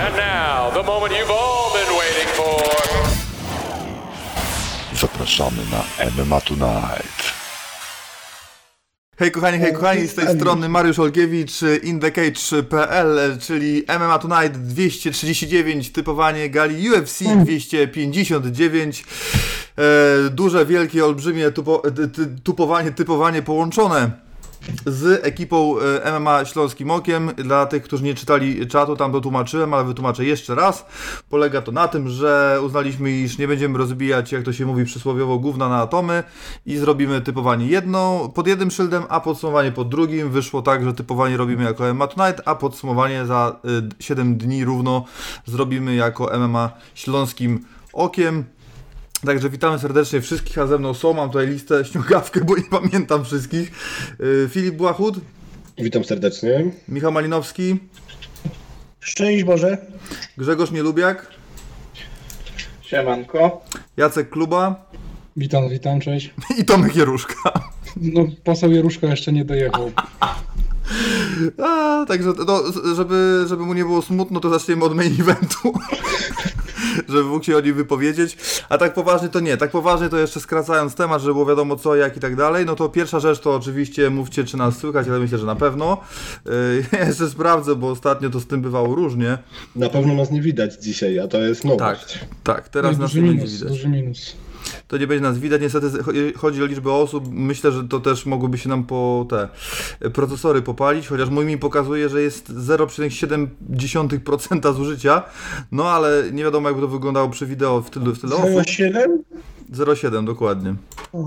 And now, the moment you've all been waiting for. Zapraszamy na MMA Tonight. Hej kochani, hej kochani, z tej strony Mariusz Olgiewicz, InTheCage.pl, czyli MMA Tonight 239, typowanie gali UFC 259, e, duże, wielkie, olbrzymie tupo, ty, ty, tupowanie, typowanie połączone z ekipą e, MMA Śląskim Okiem. Dla tych, którzy nie czytali czatu, tam to tłumaczyłem, ale wytłumaczę jeszcze raz. Polega to na tym, że uznaliśmy, iż nie będziemy rozbijać, jak to się mówi przysłowiowo, gówna na atomy i zrobimy typowanie jedno, pod jednym szyldem, a podsumowanie pod drugim. Wyszło tak, że typowanie robimy jako MMA Tonight, a podsumowanie za y, 7 dni równo zrobimy jako MMA Śląskim Okiem. Także witamy serdecznie wszystkich, a ze mną są, mam tutaj listę, ściągawkę, bo nie pamiętam wszystkich. Yy, Filip Błachut, Witam serdecznie. Michał Malinowski, Szczęść Boże. Grzegorz Nielubiak, Siemanko. Jacek Kluba Witam, witam, cześć. i Tomek Jeruszka. No, poseł Jeruszko jeszcze nie dojechał. A, także no, żeby, żeby mu nie było smutno, to zaczniemy od main eventu. żeby mógł się o nim wypowiedzieć. A tak poważnie to nie. Tak poważnie to jeszcze skracając temat, żeby było wiadomo co, jak i tak dalej, no to pierwsza rzecz to oczywiście mówcie, czy nas słychać, ale myślę, że na pewno. Yy, ja jeszcze sprawdzę, bo ostatnio to z tym bywało różnie. Na pewno nas nie widać dzisiaj, a to jest Tak, nowość. tak, teraz No, nas duży nie będzie widać. duży minus. To nie będzie nas widać. Niestety cho- chodzi o liczbę osób. Myślę, że to też mogłoby się nam po te e, procesory popalić, chociaż mój mi pokazuje, że jest 0,7% zużycia. No ale nie wiadomo jakby to wyglądało przy wideo w tyle, w tyle osób. 07? 0,7 dokładnie. O,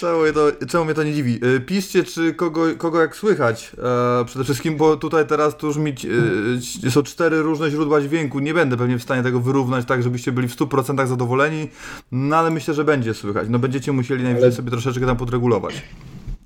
Czemu mnie to, czemu mnie to nie dziwi? E, Piszcie, czy kogo, kogo jak słychać. E, przede wszystkim, bo tutaj teraz to już mi e, są cztery różne źródła dźwięku. Nie będę pewnie w stanie tego wyrównać tak, żebyście byli w 100% zadowoleni, no ale myślę, że będzie słychać. No będziecie musieli najwyżej Ale- sobie troszeczkę tam podregulować.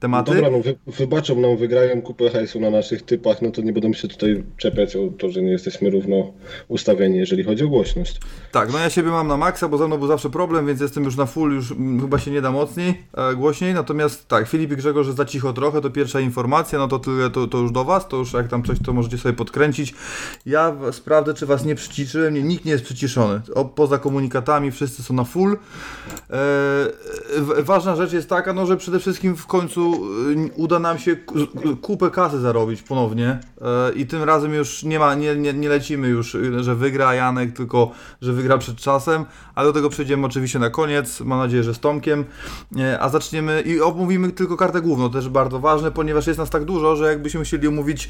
Tematy? Dobra, no wy, wybaczą nam, wygrają kupę hajsu na naszych typach, no to nie będą się tutaj czepiać o to, że nie jesteśmy równo ustawieni, jeżeli chodzi o głośność. Tak, no ja siebie mam na maksa, bo ze mną był zawsze problem, więc jestem już na full, już chyba się nie da mocniej, e, głośniej. Natomiast tak, Filip i Grzegorz jest za cicho trochę, to pierwsza informacja, no to tyle, to, to już do was, to już jak tam coś, to możecie sobie podkręcić. Ja sprawdzę, czy was nie przyciszyłem, nie, nikt nie jest przyciszony. O, poza komunikatami wszyscy są na full. E, ważna rzecz jest taka, no, że przede wszystkim w końcu uda nam się ku- kupę kasy zarobić ponownie e, i tym razem już nie ma, nie, nie, nie lecimy już, y, że wygra Janek, tylko że wygra przed czasem, ale do tego przejdziemy oczywiście na koniec, mam nadzieję, że z Tomkiem, a zaczniemy i omówimy tylko kartę główną, też bardzo ważne, ponieważ jest nas tak dużo, że jakbyśmy chcieli omówić,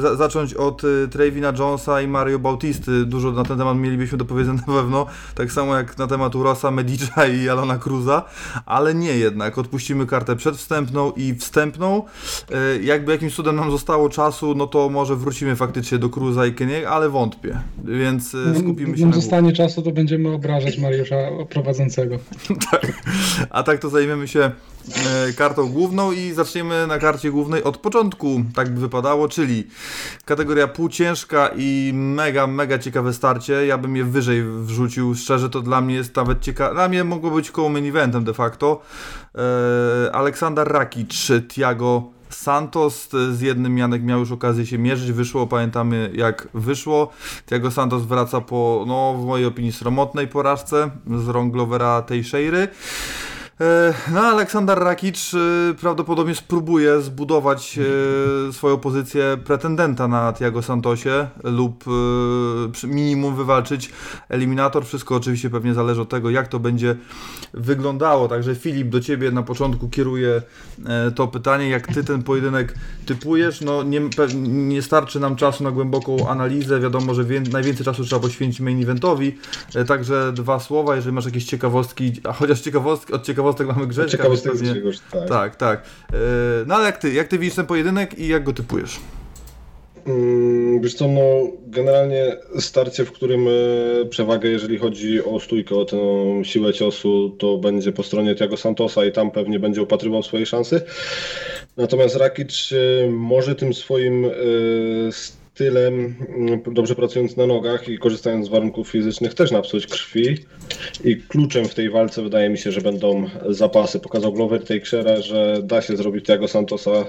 za, zacząć od Travina Jonesa i Mario Bautisty, dużo na ten temat mielibyśmy do powiedzenia na pewno, tak samo jak na temat Urosa Medicza i Alona Cruza, ale nie jednak, odpuścimy kartę przedwstępną i wstępną, E, jakby jakimś cudem nam zostało czasu, no to może wrócimy faktycznie do Cruza i Keniego, ale wątpię, więc e, skupimy jak się nam na zostanie czasu, to będziemy obrażać Mariusza prowadzącego. A tak to zajmiemy się e, kartą główną i zaczniemy na karcie głównej od początku, tak by wypadało, czyli kategoria półciężka i mega, mega ciekawe starcie. Ja bym je wyżej wrzucił, szczerze to dla mnie jest nawet ciekawe. Dla mnie mogło być koło main eventem de facto. E, Aleksander Rakic, Tiago Santos z jednym Janek miał już okazję się mierzyć, wyszło, pamiętamy jak wyszło. Tiago Santos wraca po, no w mojej opinii sromotnej porażce z rąk Glovera Teixeiry. E, No, Aleksander Rakic e, prawdopodobnie spróbuje zbudować e, swoją pozycję pretendenta na Tiago Santosie lub e, minimum wywalczyć eliminator. Wszystko oczywiście pewnie zależy od tego, jak to będzie wyglądało. Także Filip, do Ciebie na początku kieruję to pytanie, jak Ty ten pojedynek typujesz. No, nie, nie starczy nam czasu na głęboką analizę. Wiadomo, że najwięcej czasu trzeba poświęcić main eventowi. Także dwa słowa, jeżeli masz jakieś ciekawostki, a chociaż ciekawostki, od ciekawostek mamy Grześka. Ciekawostek pewnie- czegoś, tak. Tak, tak. E, No ale jak Ty, jak Ty widzisz ten pojedynek i jak go typujesz? Mm, Wiesz co, no generalnie starcie, w którym e, przewagę, jeżeli chodzi o stójkę, o tę siłę ciosu, to będzie po stronie Tiago Santosa i tam pewnie będzie upatrywał swojej szansy. Natomiast Rakic e, może tym swoim e, tyle mm, dobrze pracując na nogach i korzystając z warunków fizycznych też napsuć krwi. I kluczem w tej walce wydaje mi się, że będą zapasy. Pokazał Glover Teixeira, że da się zrobić tego Santosa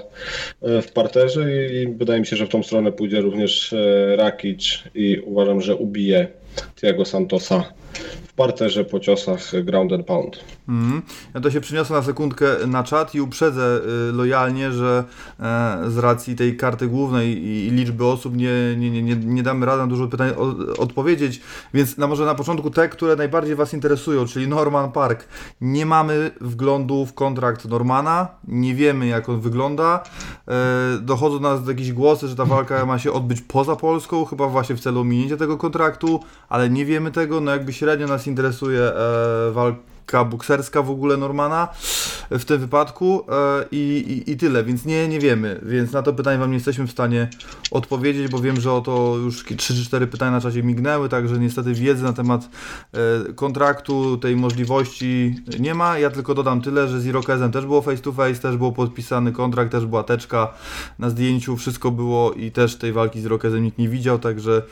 e, w parterze i wydaje mi się, że w tą stronę pójdzie również e, Rakic i uważam, że ubije Tiago Santosa w parterze po ciosach ground and pound. Mhm. Ja to się przyniosę na sekundkę na czat i uprzedzę y, lojalnie, że e, z racji tej karty głównej i, liczby osób nie, nie, nie, nie, damy rady na dużo pytań odpowiedzieć, więc na może na początku te, które najbardziej Was interesują, czyli Norman Park. Nie mamy wglądu w kontrakt Normana, nie wiemy jak on wygląda. E, dochodzą do nas jakieś głosy, że ta walka ma się odbyć poza Polską, chyba właśnie w celu ominięcia tego kontraktu, ale nie wiemy tego, no jakby średnio nas interesuje e, walka bokserska w ogóle Normana w tym wypadku e, i, i, tyle, więc nie, nie wiemy, więc na to pytanie Wam nie jesteśmy w stanie odpowiedzieć, bo wiem, że o to już 3 czy 4 pytania na czasie mignęły, także niestety wiedzy na temat e, kontraktu, tej możliwości nie ma. Ja tylko dodam tyle, że z Irokezem też było face to face, też było podpisany kontrakt, też była teczka na zdjęciu, wszystko było i też tej walki z Irokezem nikt nie widział, także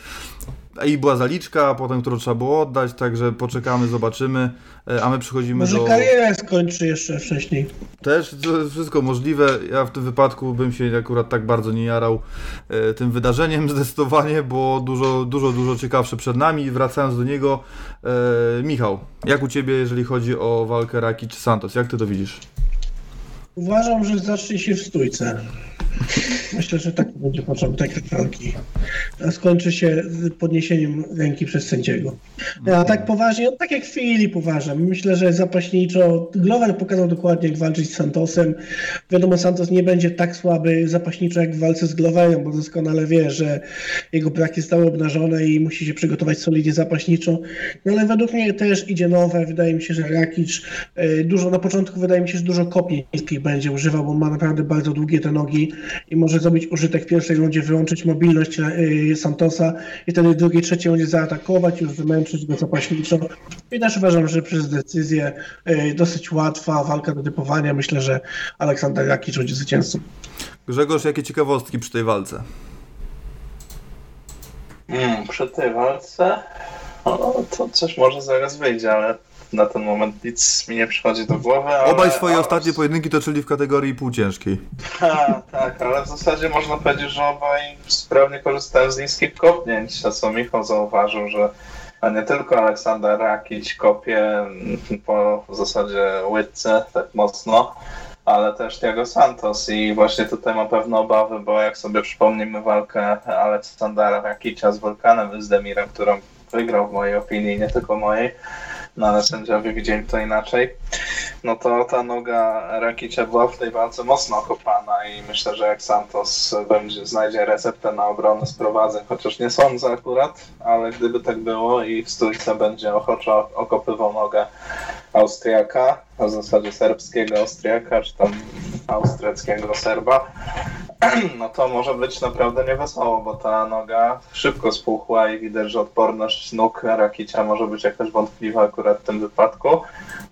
i była zaliczka, potem którą trzeba było oddać, także poczekamy, zobaczymy, e, a my przechodzimy Może do... karierę skończy jeszcze wcześniej. Też to jest wszystko możliwe. Ja w tym wypadku bym się akurat tak bardzo nie jarał e, tym wydarzeniem zdecydowanie, bo dużo, dużo, dużo ciekawsze przed nami. Wracając do niego, e, Michał, jak u Ciebie, jeżeli chodzi o walkę Raki czy Santos? Jak Ty to widzisz? Uważam, że zacznie się w stójce. Myślę, że taki będzie początek walki. A skończy się z podniesieniem ręki przez sędziego. A tak poważnie, no tak jak Filip uważam. Myślę, że zapaśniczo Glover pokazał dokładnie jak walczyć z Santosem. Wiadomo, Santos nie będzie tak słaby zapaśniczo jak w walce z Gloverem, bo doskonale wie, że jego braki stały obnażone i musi się przygotować solidnie zapaśniczo. No ale według mnie też idzie nowe. Wydaje mi się, że Rakic y, dużo na początku wydaje mi się, że dużo kopni niskich będzie używał, bo ma naprawdę bardzo długie te nogi i może zrobić użytek w pierwszej rundzie, wyłączyć mobilność y, Santosa i wtedy w drugiej, trzeciej rundzie zaatakować, już wymęczyć go zapaśniczo. I też uważam, że przez decyzję y, dosyć łatwa walka do typowania. Myślę, że Aleksander Rakic będzie zwycięzcą. Grzegorz, jakie ciekawostki przy tej walce? Mm, przy tej walce no, to coś może zaraz wyjdzie, ale na ten moment nic mi nie przychodzi do głowy. Ale, Obaj swoje ostatnie pojedynki toczyli w kategorii półciężkiej. Ha, tak, ale w zasadzie można powiedzieć, że obaj sprawnie korzystają z niskich kopnięć, a co Michał zauważył, że a nie tylko Aleksander Rakić kopie mm, po w zasadzie łydce tak mocno, ale też Thiago Santos i właśnie tutaj mam pewne obawy, bo jak sobie przypomnimy walkę Aleksandra Rakicia z Wulkanem Zdemirem, którą wygrał w mojej opinii, nie tylko mojej, no ale sędziowie widzieli to inaczej, no to ta noga Rakicia była w tej walce mocno okopana i myślę, że jak Santos będzie, znajdzie receptę na obronę sprowadzeń, chociaż nie sądzę akurat, ale gdyby tak było i w stójce będzie ochoczo okopywał nogę Austriaka, a w zasadzie serbskiego Austriaka, czy tam austriackiego Serba, no to może być naprawdę niewesoło, bo ta noga szybko spuchła i widać, że odporność nóg Rakicia może być jakaś wątpliwa akurat w tym wypadku.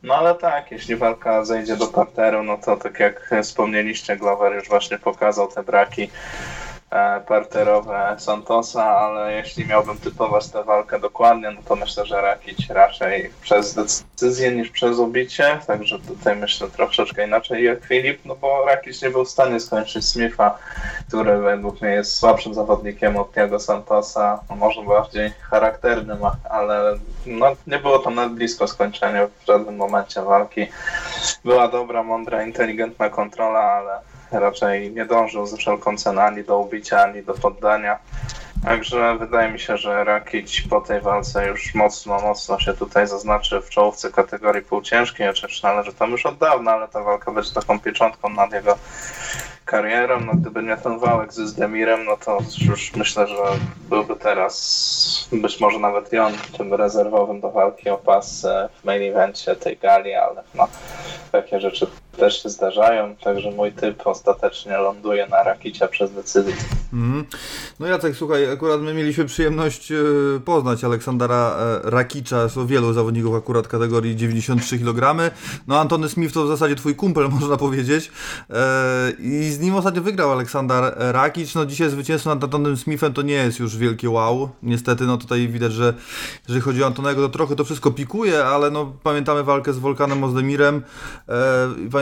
No ale tak, jeśli walka zejdzie do parteru, no to tak jak wspomnieliście, Glover już właśnie pokazał te braki parterowe Santosa, ale jeśli miałbym typować tę walkę dokładnie, no to myślę, że Rakic raczej przez decyzję niż przez ubicie, także tutaj myślę troszeczkę inaczej jak Filip, no bo Rakic nie był w stanie skończyć Smitha, który według mnie jest słabszym zawodnikiem od Thiago Santosa, no może bardziej charakternym, ale no, nie było to nawet blisko skończenia w żadnym momencie walki. Była dobra, mądra, inteligentna kontrola, ale raczej nie dążył za wszelką cenę ani do ubicia, ani do poddania. Także wydaje mi się, że Rakic po tej walce już mocno, mocno się tutaj zaznaczy w czołówce kategorii półciężkiej, chociaż należy tam już od dawna, ale ta walka będzie taką pieczątką nad jego karierą. No, gdyby nie ten wałek ze Zdemirem, no to już myślę, że byłby teraz być może nawet i on tym rezerwowym do walki o pas w main evencie tej gali, ale no, takie rzeczy też się zdarzają, także mój typ ostatecznie ląduje na Rakicia przez decyzję. Mhm. No Jacek, słuchaj, akurat my mieliśmy przyjemność e, poznać Aleksandra e, Rakicza, są wielu zawodników akurat kategorii 93 kg. No Antony Smith to w zasadzie twój kumpel, można powiedzieć. E, I z nim ostatnio wygrał Aleksander Rakic. No dzisiaj zwycięstwo nad Antonym Smithem to nie jest już wielkie wow. Niestety, no tutaj widać, że jeżeli chodzi o Antonego, to trochę to wszystko pikuje, ale no pamiętamy walkę z Wolkanem Ozdemirem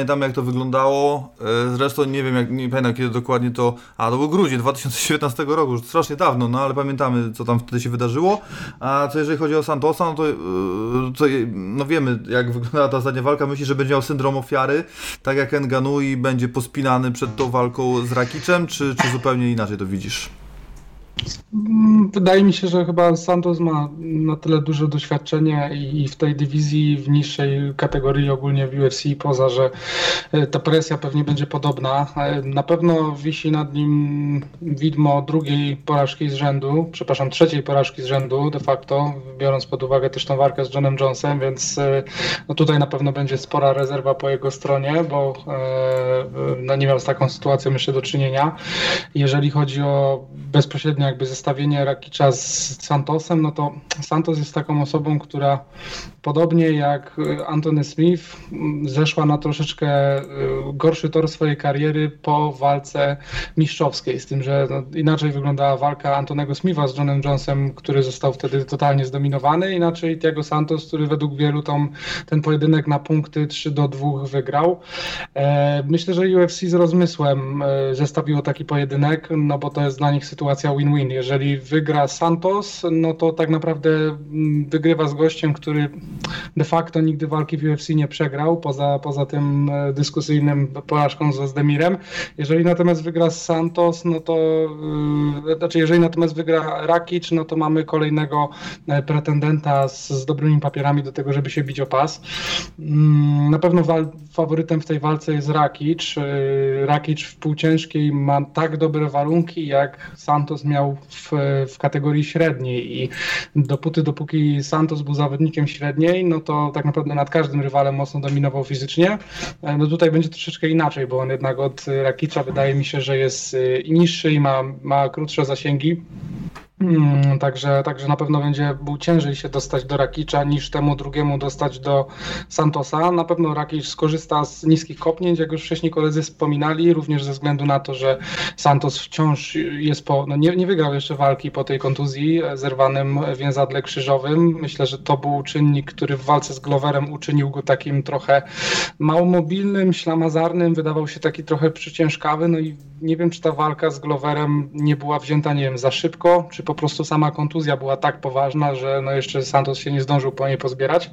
pamiętamy jak to wyglądało. Zresztą nie wiem, jak, nie pamiętam kiedy dokładnie to, a to był grudzień 2000 2019 roku, już strasznie dawno, no ale pamiętamy, co tam wtedy się wydarzyło. A co jeżeli chodzi o Santosa, no to, to no wiemy, jak wyglądała ta ostatnia walka. Myśli, że będzie miał syndrom ofiary, tak jak Enganu i będzie pospinany przed tą walką z Rakiczem, czy, czy zupełnie inaczej to widzisz? Mm, wydaje mi się, że chyba Santos ma na tyle duże doświadczenie i w tej dywizji, w niższej kategorii ogólnie w UFC, poza, że e, ta presja pewnie będzie podobna. E, na pewno wisi nad nim widmo drugiej porażki z rzędu, przepraszam, trzeciej porażki z rzędu de facto, biorąc pod uwagę też tą walkę z Johnem Jonesem, więc e, no tutaj na pewno będzie spora rezerwa po jego stronie, bo no nie miał z taką sytuacją jeszcze do czynienia. Jeżeli chodzi o bezpośrednio jakby zestawienie Rakicza z Santosem, no to Santos jest taką osobą, która podobnie jak Anthony Smith zeszła na troszeczkę y, gorszy tor swojej kariery po walce mistrzowskiej, z tym, że no, inaczej wyglądała walka Antonego Smitha z Johnem Jonesem, który został wtedy totalnie zdominowany, inaczej Thiago Santos, który według wielu tam ten pojedynek na punkty 3 do 2 wygrał. E, myślę, że UFC z rozmysłem e, zestawiło taki pojedynek, no bo to jest dla nich sytuacja win-win. Jeżeli wygra Santos, no to tak naprawdę wygrywa z gościem, który de facto nigdy walki w UFC nie przegrał, poza, poza tym e, dyskusyjnym porażką ze Zdemirem. Jeżeli natomiast wygra Santos, no to yy, znaczy jeżeli natomiast wygra Rakic, no to mamy kolejnego e, pretendenta z, z dobrymi papierami do tego, żeby się bić o pas. Yy, na pewno faworytem w tej walce jest Rakic. Rakic w półciężkiej ma tak dobre warunki, jak Santos miał w, w kategorii średniej i dopóty, dopóki Santos był zawodnikiem no to tak naprawdę nad każdym rywalem mocno dominował fizycznie. E, no tutaj będzie troszeczkę inaczej, bo on jednak od Rakicza wydaje mi się, że jest e, niższy i ma, ma krótsze zasięgi. Hmm, także, także na pewno będzie był ciężej się dostać do Rakicza niż temu drugiemu dostać do Santosa. Na pewno Rakic skorzysta z niskich kopnięć, jak już wcześniej koledzy wspominali, również ze względu na to, że Santos wciąż jest po, no nie, nie wygrał jeszcze walki po tej kontuzji zerwanym więzadle krzyżowym. Myślę, że to był czynnik, który w walce z Gloverem uczynił go takim trochę małomobilnym, ślamazarnym, wydawał się taki trochę przyciężkawy, no i nie wiem, czy ta walka z Gloverem nie była wzięta, nie wiem, za szybko, czy po prostu sama kontuzja była tak poważna, że no jeszcze Santos się nie zdążył po niej pozbierać.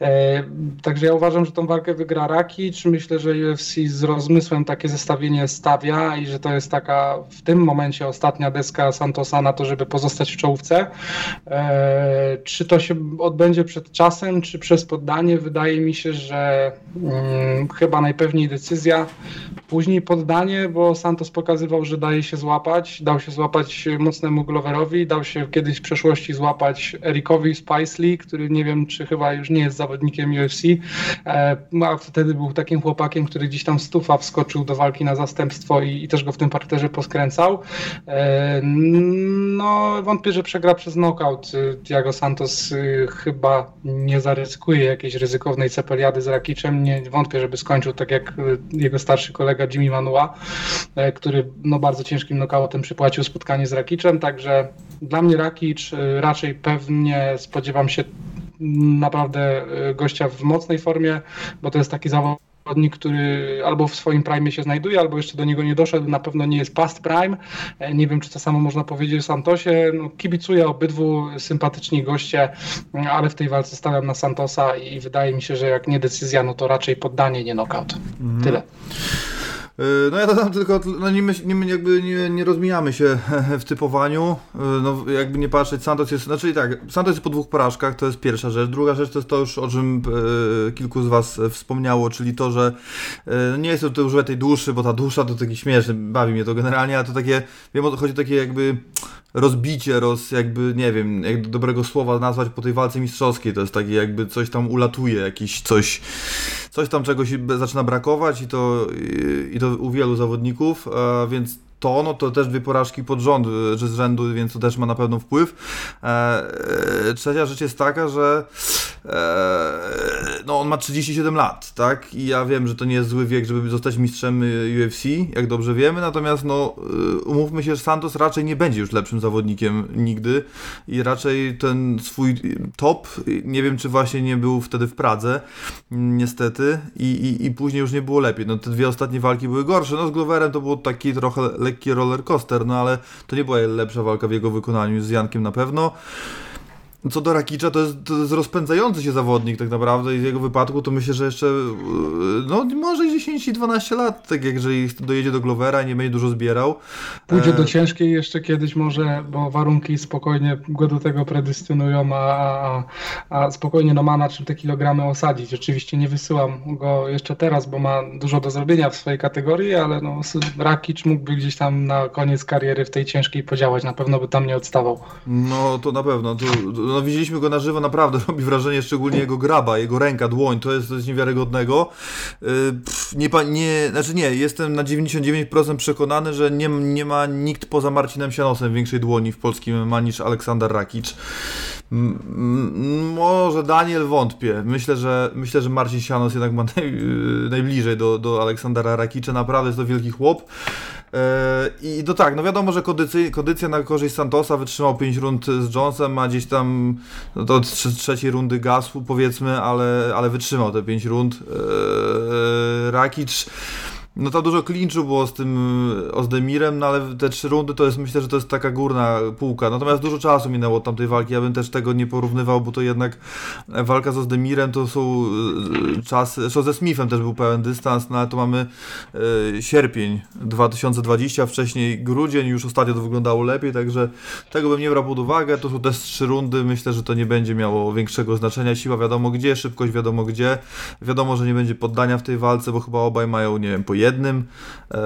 E, także ja uważam, że tą walkę wygra Rakic. Myślę, że UFC z rozmysłem takie zestawienie stawia i że to jest taka w tym momencie ostatnia deska Santosa na to, żeby pozostać w czołówce. E, czy to się odbędzie przed czasem, czy przez poddanie? Wydaje mi się, że hmm, chyba najpewniej decyzja, później poddanie, bo Santos pokazywał, że daje się złapać, dał się złapać mocnemu Gloverowi, dał się kiedyś w przeszłości złapać Erikowi Spicely, który nie wiem, czy chyba już nie jest zawodnikiem UFC, e, a wtedy był takim chłopakiem, który gdzieś tam stufa wskoczył do walki na zastępstwo i, i też go w tym parterze poskręcał. E, no, wątpię, że przegra przez knockout. Thiago Santos y, chyba nie zaryzykuje jakiejś ryzykownej cepeliady z Rakiczem. Nie wątpię, żeby skończył tak jak y, jego starszy kolega Jimmy Manua, e, który no, bardzo ciężkim knockoutem przypłacił spotkanie z Rakiczem, także dla mnie Rakic y, raczej pewnie spodziewam się naprawdę y, gościa w mocnej formie, bo to jest taki zawodnik, który albo w swoim prime się znajduje, albo jeszcze do niego nie doszedł, na pewno nie jest past prime. E, nie wiem, czy to samo można powiedzieć o Santosie. No, kibicuję obydwu, sympatyczni goście, ale w tej walce stawiam na Santosa i wydaje mi się, że jak nie decyzja, no to raczej poddanie, nie knockout. Mhm. Tyle. Y, no ja dodam tylko, no nie, nie, jakby nie, nie rozmijamy się w typowaniu, y, no jakby nie patrzeć, Santos jest, znaczy tak, Santos jest po dwóch porażkach, to jest pierwsza rzecz, druga rzecz to jest to już, o czym y, kilku z Was wspomniało, czyli to, że nie jest to używać tej duszy, bo ta dusza to taki śmieszny, bawi mnie to generalnie, ale to takie, wiem o to chodzi takie jakby rozbicie, roz jakby, nie wiem, jak do dobrego słowa nazwać po tej walce mistrzowskiej, to jest takie jakby coś tam ulatuje, jakiś coś, coś tam czegoś zaczyna brakować i to, i, to u wielu zawodników, e, więc to, no to też dwie porażki pod rząd, że z rzędu, więc to też ma na pewno wpływ. E, e, trzecia rzecz jest taka, że e, no on ma 37 lat, tak? I ja wiem, że to nie jest zły wiek, żeby zostać mistrzem UFC, jak dobrze wiemy, natomiast no umówmy się, że Santos raczej nie będzie już lepszym zawodnikiem nigdy i raczej ten swój top, nie wiem czy właśnie nie był wtedy w Pradze, niestety, i, i, i później już nie było lepiej. No te dwie ostatnie walki były gorsze, no z Gloverem to było taki trochę lekki roller coaster, no ale to nie była lepsza walka w jego wykonaniu z Jankiem na pewno. Co do Rakicza, to jest, to jest rozpędzający się zawodnik tak naprawdę i w jego wypadku to myślę, że jeszcze no może 10 i 12 lat, tak jak jeżeli dojedzie do Glovera i nie będzie dużo zbierał. Pójdzie do e, ciężkiej jeszcze kiedyś może, bo warunki spokojnie go do tego predystynują, a, a, a spokojnie no ma na czym te kilogramy osadzić. Oczywiście nie wysyłam go jeszcze teraz, bo ma dużo do zrobienia w swojej kategorii, ale no Rakic mógłby gdzieś tam na koniec kariery w tej ciężkiej podziałać, na pewno by tam nie odstawał. No to na pewno, to, no widzieliśmy go na żywo, naprawdę robi wrażenie, szczególnie jego graba, jego ręka, dłoń, to jest coś niewiarygodnego. Y, pff, nie, nie, znaczy nie, jestem na 99% przekonany, że nie, nie ma nikt poza Marcinem Sianosem większej dłoni w polskim MMA niż Aleksander Rakic. Może Daniel wątpię. Myślę, że myślę, że Marcin Sianos jednak ma naj, y, najbliżej do, do Aleksandra Rakicza. Naprawdę jest to wielki chłop. E, I to tak, no wiadomo, że kondycja, kondycja na korzyść Santosa wytrzymał 5 rund z Jonesem, ma gdzieś tam no to trzeciej rundy gasł powiedzmy, ale, ale wytrzymał te 5 rund. Eee, Rakic no to dużo klinczu było z tym Ozdemirem, no ale te trzy rundy to jest, myślę, że to jest taka górna półka. Natomiast dużo czasu minęło od tamtej walki, ja bym też tego nie porównywał, bo to jednak walka z Ozdemirem to są e, czasy, zresztą ze Smithem też był pełen dystans, no ale to mamy e, sierpień 2020, wcześniej grudzień, już ostatnio to wyglądało lepiej, także tego bym nie brał pod uwagę. To są te trzy rundy, myślę, że to nie będzie miało większego znaczenia. Siła wiadomo gdzie, szybkość wiadomo gdzie. Wiadomo, że nie będzie poddania w tej walce, bo chyba obaj mają, nie wiem, po jednym. E,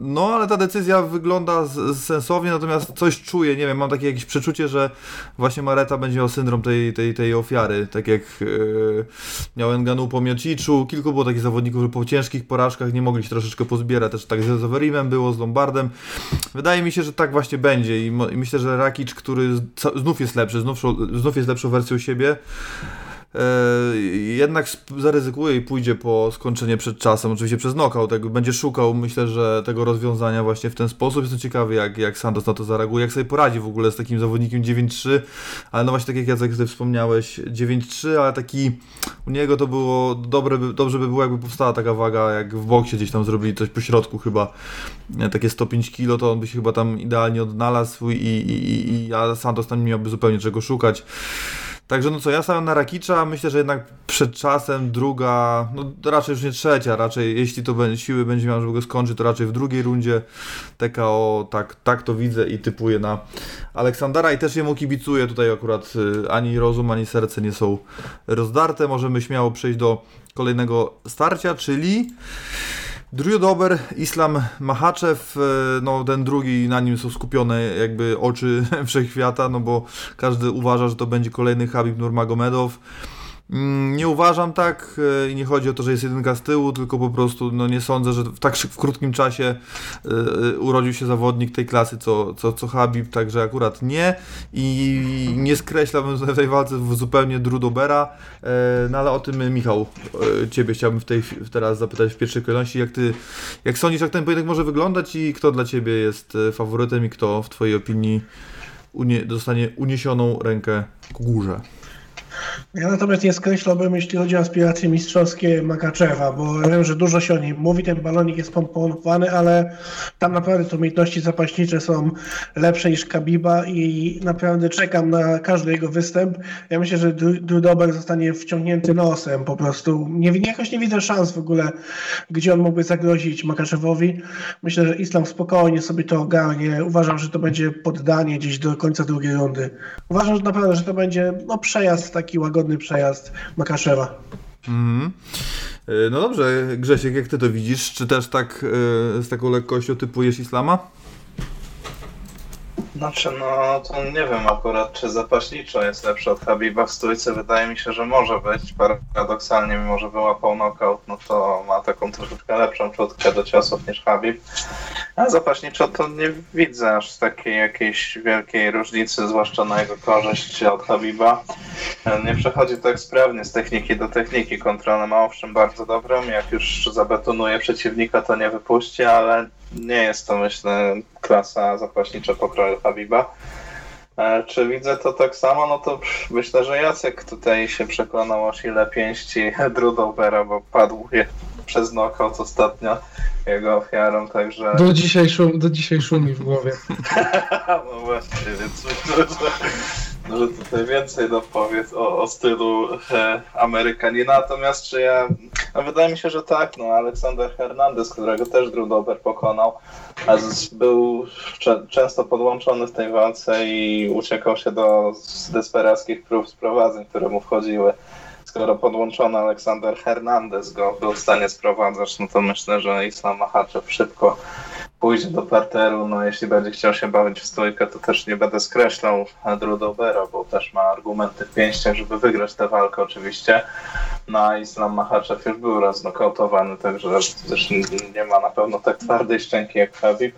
no, ale ta decyzja wygląda sensownie, natomiast coś czuję, nie wiem, mam takie jakieś przeczucie, że właśnie Mareta będzie miał syndrom tej, tej, tej ofiary, tak jak e, miał Enganu po Miociczu, kilku było takich zawodników, że po ciężkich porażkach nie mogli się troszeczkę pozbierać, też tak z Zoverimem było, z Lombardem. Wydaje mi się, że tak właśnie będzie i, myślę, że Rakic, który znów jest lepszy, znów, znów jest lepszą wersją siebie, jednak zaryzykuje i pójdzie po skończenie przed czasem, oczywiście przez knockout, tak będzie szukał, myślę, że tego rozwiązania właśnie w ten sposób. Jestem ciekawy, jak, jak Santos na to zareaguje, jak sobie poradzi w ogóle z takim zawodnikiem 9-3, ale no właśnie tak jak Jacek tutaj wspomniałeś, 9-3, ale taki u niego to było dobre, dobrze by było, jakby powstała taka waga, jak w boksie gdzieś tam zrobili coś po środku chyba, takie 105 kg, to on by się chyba tam idealnie odnalazł i, i, i, i a Santos tam nie miałby zupełnie czego szukać. Także no co, ja stawiam na Rakicza, myślę, że jednak przed czasem druga, no raczej już nie trzecia, raczej jeśli to będzie, siły będzie miał, żeby go skończyć, to raczej w drugiej rundzie TKO, tak, tak to widzę i typuję na Aleksandra i też jemu kibicuję, tutaj akurat y, ani rozum, ani serce nie są rozdarte, możemy śmiało przejść do kolejnego starcia, czyli Drew Dober, Islam Mahaczew, e, no ten drugi, na nim są skupione jakby oczy wszechświata, no bo każdy uważa, że to będzie kolejny Habib Nurmagomedow. Mm, nie uważam tak e, i nie chodzi o to, że jest jedynka z tyłu, tylko po prostu no nie sądzę, że w tak w krótkim czasie y, urodził się zawodnik tej klasy co, co, co Habib, także akurat nie i nie skreślałbym w tej walce zupełnie Drudobera, y, no ale o tym Michał, Ciebie chciałbym w tej, teraz zapytać w pierwszej kolejności, jak Ty, jak sądzisz, jak ten pojedynek może wyglądać i kto dla Ciebie jest faworytem i kto w Twojej opinii unie, dostanie uniesioną rękę ku górze? Ja natomiast nie skreślałbym, jeśli chodzi o aspiracje mistrzowskie Makaczewa, bo wiem, że dużo się o nim mówi, ten balonik jest pompowany, ale tam naprawdę te umiejętności zapaśnicze są lepsze niż Kabiba i naprawdę czekam na każdy jego występ. Ja myślę, że Dudober zostanie wciągnięty nosem po prostu. Nie, jakoś nie widzę szans w ogóle, gdzie on mógłby zagrozić Makaczewowi. Myślę, że Islam spokojnie sobie to ogarnie. Uważam, że to będzie poddanie gdzieś do końca drugiej rundy. Uważam, że naprawdę, że to będzie no, przejazd taki taki łagodny przejazd Makaszewa. Mhm. E, no dobrze, Grzesiek, jak ty to widzisz? Czy też tak e, z taką lekkością typujesz Islama? Znaczy, no to nie wiem akurat, czy zapaśniczo jest lepszy od Habiba w stójce. Wydaje mi się, że może być. Paradoksalnie, mimo że wyłapał knockout, no to ma taką troszeczkę lepszą czutkę do ciosów niż Habib. A zapaśniczo to nie widzę aż takiej jakiejś wielkiej różnicy, zwłaszcza na jego korzyść od Habiba. Nie przechodzi tak sprawnie z techniki do techniki. Kontrolę ma owszem bardzo dobrą. Jak już zabetonuje przeciwnika, to nie wypuści, ale nie jest to myślę klasa zapaśnicza pokroju Habiba. E, Czy widzę to tak samo? No to myślę, że Jacek tutaj się przekonał o sile pięści Drudobera, bo padł je przez knockout ostatnio jego ofiarą, także... Do dzisiaj, szum, do dzisiaj szumi w głowie. No właśnie, więc myślę, że, że tutaj więcej dopowiedz o, o stylu e, Amerykanina. Natomiast czy ja. No wydaje mi się, że tak. No, Aleksander Hernandez, którego też Drew Dober pokonał, był cze, często podłączony w tej walce i uciekał się do desperackich prób sprowadzeń, które mu wchodziły. Skoro podłączony Aleksander Hernandez go był w stanie sprowadzać, no to myślę, że Islam Makhachev szybko pójdzie do parteru, no jeśli będzie chciał się bawić w stójkę, to też nie będę skreślał Drew Dobera, bo też ma argumenty w pięściach, żeby wygrać tę walkę oczywiście. No a Islam Makhachev już był raz nokautowany, także też nie ma na pewno tak twardej szczęki jak Habib.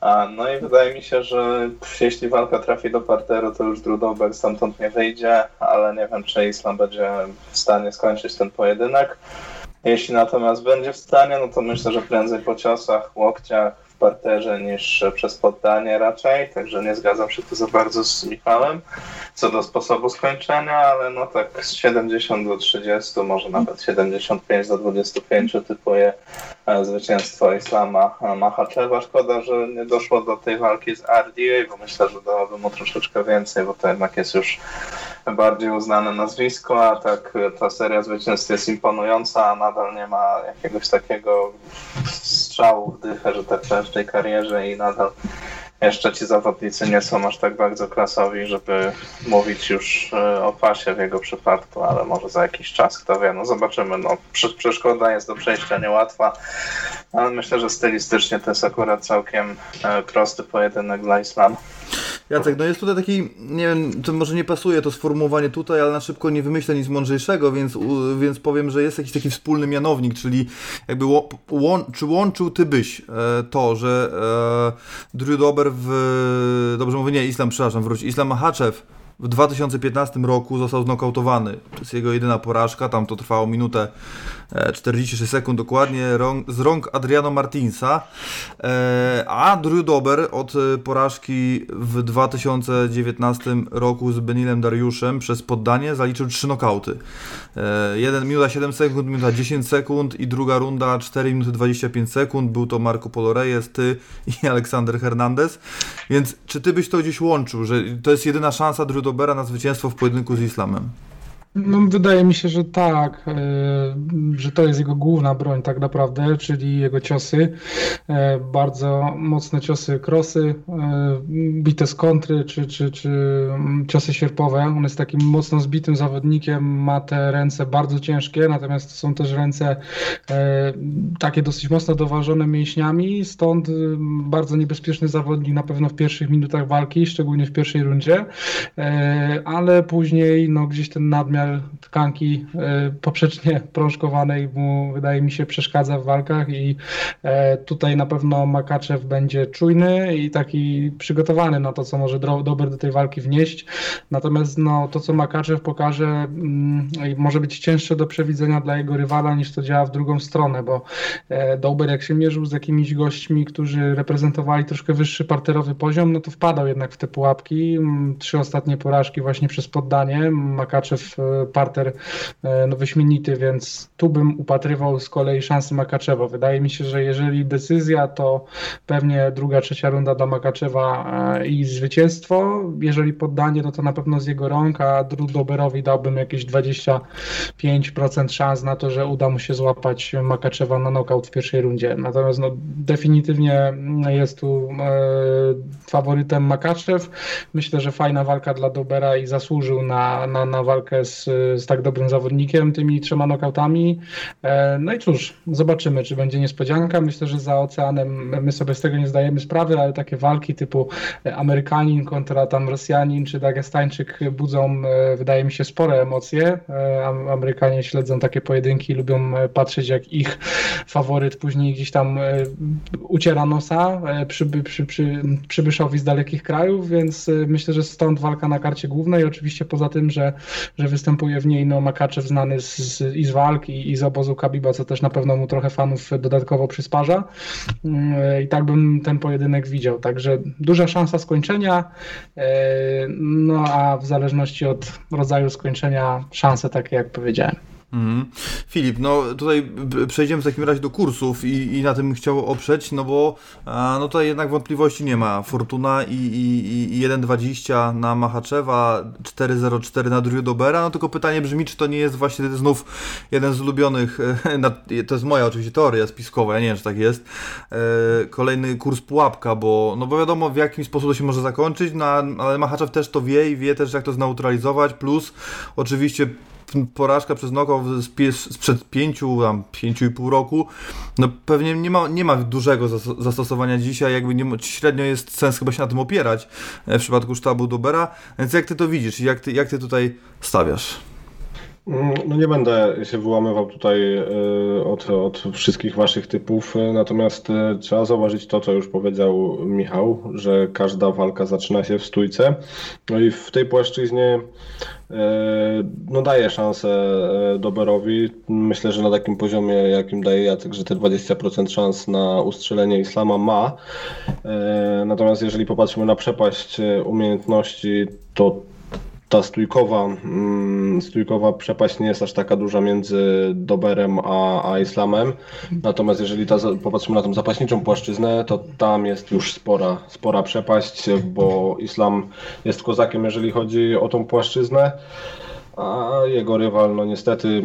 A, No i wydaje mi się, że jeśli walka trafi do parteru, to już Drew Dober stamtąd nie wyjdzie, ale nie wiem, czy Islam będzie w stanie skończyć ten pojedynek. Jeśli natomiast będzie w stanie, no to myślę, że prędzej po ciosach, łokciach, parterze niż przez poddanie raczej, także nie zgadzam się tu za bardzo z Michałem co do sposobu skończenia, ale no tak z 70 do 30, może nawet 75 do 25 typuję e, zwycięstwo Islama Mahaczewa. Szkoda, że nie doszło do tej walki z RDA, bo myślę, że dałoby mu troszeczkę więcej, bo to jednak jest już bardziej uznane nazwisko, a tak ta seria zwycięstw jest imponująca, a nadal nie ma jakiegoś takiego strzału w dychę, że tak powiem, w tej karierze i nadal jeszcze ci zawodnicy nie są aż tak bardzo klasowi, żeby mówić już e, o pasie w jego przypadku, ale może za jakiś czas, kto wie, no zobaczymy. No, prze- przeszkoda jest do przejścia niełatwa, ale myślę, że stylistycznie to jest akurat całkiem e, prosty pojedynek dla Islamu. Jacek, no jest tutaj taki, nie wiem, to może nie pasuje to sformułowanie tutaj, ale na szybko nie wymyślę nic mądrzejszego, więc, u- więc powiem, że jest jakiś taki wspólny mianownik, czyli jakby ło, czy łączył ty byś e, to, że e, Drew Dober w, dobrze mówię, nie, Islam, przepraszam, wróć, Islam Makhachev w 2015 roku został znokautowany. To jest jego jedyna porażka, tam to trwało minutę 46 sekund dokładnie, z rąk Adriano Martinsa. E, a Drew Dober od e, porażki w 2019 roku z Benilem Dariuszem przez poddanie zaliczył 3 nokauty. E, 1 minuta 7 sekund, minuta 10 sekund i druga runda 4 minuty 25 sekund. Był to Marco Polo Reyes, ty i Aleksander Hernandez. Więc czy ty byś to gdzieś łączył, że to jest jedyna szansa Drew Dobera na zwycięstwo w pojedynku z Islamem? No, wydaje mi się, że tak, e, że to jest jego główna broń tak naprawdę, czyli jego ciosy. E, bardzo mocne ciosy krosy, e, bite z kontry, czy, czy, czy mm, ciosy sierpowe. On jest takim mocno zbitym zawodnikiem, ma te ręce bardzo ciężkie, natomiast to są też ręce takie dosyć mocno doważone mięśniami, stąd bardzo niebezpieczny zawodnik na pewno w pierwszych minutach walki, szczególnie w pierwszej rundzie, ale później no, gdzieś ten nadmiar tkanki e, poprzecznie prążkowanej mu wydaje mi się przeszkadza w walkach i e, tutaj na pewno Makaczew będzie czujny i taki przygotowany na to, co może Dober do tej walki wnieść. Natomiast no, to, co Makaczew pokaże, mm, może być cięższe do przewidzenia dla jego rywala niż to działa w drugą stronę, bo e, Dober jak się mierzył z jakimiś gośćmi, którzy reprezentowali troszkę wyższy parterowy poziom, no to wpadał jednak w te pułapki. Mm, Trzy ostatnie porażki właśnie przez poddanie. Makaczew parter e, no, wyśmienity, więc tu bym upatrywał z kolei szansy Makaczewa. Wydaje mi się, że jeżeli decyzja, to pewnie druga, trzecia runda dla Makaczewa e, i zwycięstwo. Jeżeli poddanie, no to na pewno z jego rąk, a Drew Doberowi dałbym jakieś 25% szans na to, że uda mu się złapać Makaczewa na knockout w pierwszej rundzie. Natomiast no, definitywnie jest tu e, faworytem Makaczew. Myślę, że fajna walka dla Dobera i zasłużył na, na, na walkę z, z tak dobrym zawodnikiem, tymi trzema nokautami. E, no i cóż, zobaczymy, czy będzie niespodzianka. Myślę, że za oceanem my sobie z tego nie zdajemy sprawy, ale takie walki typu Amerykanin kontra tam Rosjanin czy Dagestańczyk budzą, e, wydaje mi się, spore emocje. E, Amerykanie śledzą takie pojedynki, lubią patrzeć, jak ich faworyt później gdzieś tam uciera nosa przy, przy, przy, przybyszowi z dalekich krajów, więc myślę, że stąd walka na karcie głównej. Oczywiście poza tym, że, że występuje w niej no, Makaczew znany z, z, i z walk i, i z obozu Kabiba, co też na pewno mu trochę fanów dodatkowo przysparza. I tak bym ten pojedynek widział. Także duża szansa skończenia, no a w zależności od rodzaju skończenia szanse takie, jak powiedziałem. Mhm. Filip, no tutaj przejdziemy w takim razie do kursów i, i na tym chciał oprzeć, no bo a, no tutaj jednak wątpliwości nie ma. Fortuna i, i, i 1,20 na Machaczewa, 4,04 na Drew Dobera, no tylko pytanie brzmi, czy to nie jest właśnie znów jeden z ulubionych, to jest moja oczywiście teoria spiskowa, ja nie wiem, czy tak jest, e, kolejny kurs pułapka, bo no bo wiadomo w jakim sposób to się może zakończyć, no, ale Machaczew też to wie i wie też jak to zneutralizować, plus oczywiście porażka przez knockout sprzed pięciu, tam pięciu i pół roku, no pewnie nie ma, nie ma dużego zastosowania dzisiaj, jakby nie, średnio jest sens chyba się na tym opierać e, w przypadku sztabu Dobera, więc jak ty to widzisz jak ty, jak ty tutaj stawiasz? Mm, no nie będę się wyłamywał tutaj e, od, od wszystkich waszych typów, e, natomiast trzeba zauważyć to, co już powiedział Michał, że każda walka zaczyna się w stójce. No i w tej płaszczyźnie no daje szansę Doberowi. Myślę, że na takim poziomie, jakim daje Jacek, że te 20% szans na ustrzelenie Islama ma. Natomiast jeżeli popatrzymy na przepaść umiejętności, to ta stójkowa, mm, stójkowa przepaść nie jest aż taka duża między Doberem a, a Islamem. Natomiast jeżeli ta, popatrzymy na tą zapaśniczą płaszczyznę, to tam jest już spora, spora przepaść, bo Islam jest kozakiem, jeżeli chodzi o tą płaszczyznę a jego rywal, no niestety,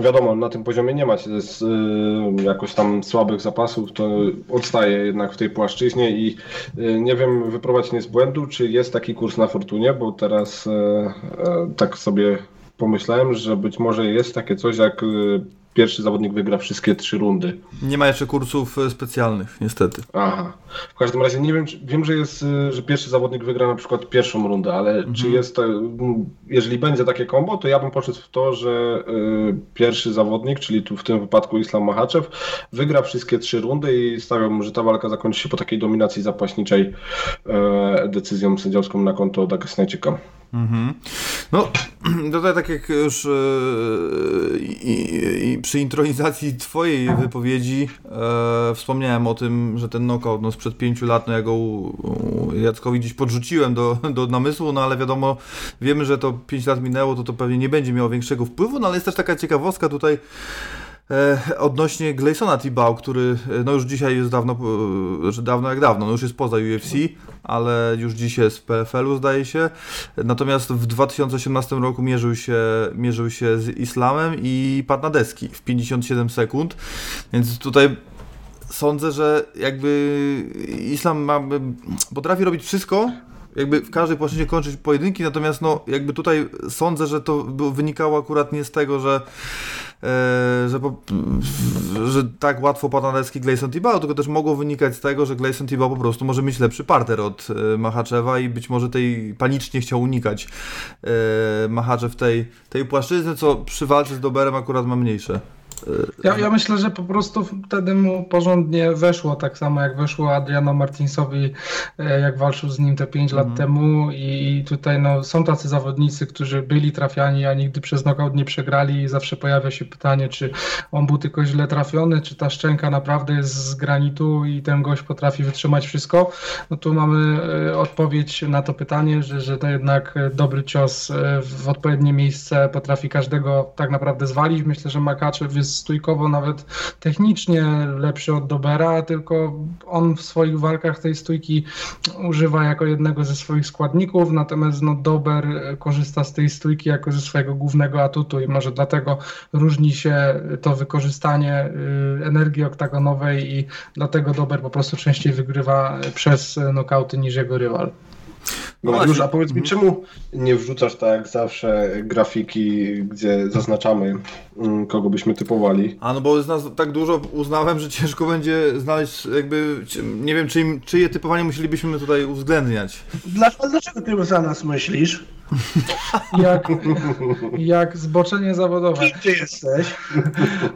wiadomo, na tym poziomie nie ma z, y, jakoś tam słabych zapasów, to odstaje jednak w tej płaszczyźnie i y, nie wiem, wyprowadzić mnie z błędu, czy jest taki kurs na Fortunie, bo teraz y, y tak sobie pomyślałem, że być może jest takie coś jak y, pierwszy zawodnik wygra wszystkie trzy rundy. Nie ma jeszcze kursów e, specjalnych, niestety. Aha. W każdym razie nie wiem, czy, wiem, że jest, e, że pierwszy zawodnik wygra na przykład pierwszą rundę, ale mhm. czy jest, jeżeli będzie takie kombo, to ja bym poszedł w to, że y, pierwszy zawodnik, czyli tu w tym wypadku Islam Machaczew, wygra wszystkie trzy rundy i stawiam, że ta walka zakończy się po takiej dominacji zapaśniczej y, decyzją sędziowską na konto Dagesnajczyka. Mhm. No, tutaj tak jak już yy, i, i przy intronizacji twojej wypowiedzi e, wspomniałem o tym, że ten knockout no, sprzed pięciu lat, no ja go Jackowi gdzieś podrzuciłem do, do namysłu, no ale wiadomo, wiemy, że to pięć lat minęło, to to pewnie nie będzie miało większego wpływu, no ale jest też taka ciekawostka tutaj E, odnośnie Glaysona Tibau, który e, no już dzisiaj jest dawno, e, że dawno jak dawno, no już jest poza UFC, ale już dzisiaj jest w PFL-u zdaje się. Natomiast w 2018 roku mierzył się, mierzył się z Islamem i padł na deski w 57 sekund, więc tutaj sądzę, że jakby Islam ma, potrafi robić wszystko, jakby w każdej płaszczyźnie kończyć pojedynki, natomiast no jakby tutaj sądzę, że to wynikało akurat nie z tego, że e, że, po, że tak łatwo pada deski Gleison Tibau, tylko też mogło wynikać z tego, że Gleison Tibau po prostu może mieć lepszy parter od e, Machaczewa i być może tej panicznie chciał unikać e, Machaczew tej, tej płaszczyzny, co przy walce z Doberem akurat ma mniejsze. Ja, ja, myślę, że po prostu wtedy mu porządnie weszło, tak samo jak weszło Adriano Martinsowi, e, jak walczył z nim te 5 lat mhm. temu i tutaj no, są tacy zawodnicy, którzy byli trafiani, a nigdy przez knockout nie przegrali i zawsze pojawia się pytanie, czy on był tylko źle trafiony, czy ta szczęka naprawdę jest z granitu i ten gość potrafi wytrzymać wszystko. No tu mamy e, odpowiedź na to pytanie, że, że to jednak dobry cios e, w odpowiednie miejsce potrafi każdego tak naprawdę zwalić. Myślę, że Makaczew jest jest stójkowo nawet technicznie lepszy od Dobera, tylko on w swoich walkach tej stójki używa jako jednego ze swoich składników, natomiast no, Dober korzysta z tej stójki jako ze swojego głównego atutu i może dlatego różni się to wykorzystanie y, energii oktagonowej i dlatego Dober po prostu częściej wygrywa przez nokauty niż jego rywal. No Mariusz, a powiedz mi, czemu nie wrzucasz tak jak zawsze grafiki, gdzie zaznaczamy, mm, kogo byśmy typowali? A no bo z nas tak dużo uznałem, że ciężko będzie znaleźć jakby, nie wiem, czy im, czyje typowanie musielibyśmy tutaj uwzględniać. Dlaczego, dlaczego ty za nas myślisz? Jak, jak zboczenie zawodowe. Gdzie jesteś?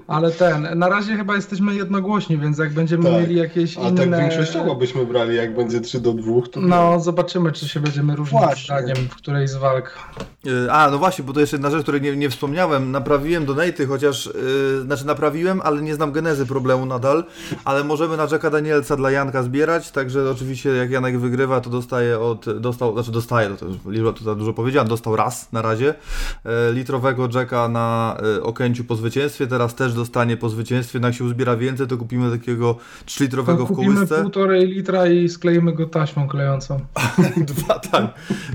Ale ten, na razie chyba jesteśmy jednogłośni, więc jak będziemy Tak. mieli jakieś A inne... tak większościowo byśmy brali, jak będzie 3 do 2, to... No, zobaczymy, czy się będziemy różnić Właśnie. zdaniem w której z walk. Yy, A, no właśnie, bo to jeszcze jedna rzecz, której nie, nie wspomniałem. Naprawiłem donaty, chociaż, yy, znaczy naprawiłem, ale nie znam genezy problemu nadal, ale możemy na Jacka Danielsa dla Janka zbierać, także oczywiście jak Janek wygrywa, to dostaje od, dostał, znaczy dostaje, to, to liczba to za dużo powiedziałem, dostał raz na razie, yy, litrowego Jacka na yy, Okęciu po zwycięstwie, teraz też dostanie po zwycięstwie, no jak się uzbiera więcej, to kupimy takiego 3-litrowego To w kupimy kołysce. półtorej litra i skleimy go taśmą klejącą. Dwa, tak.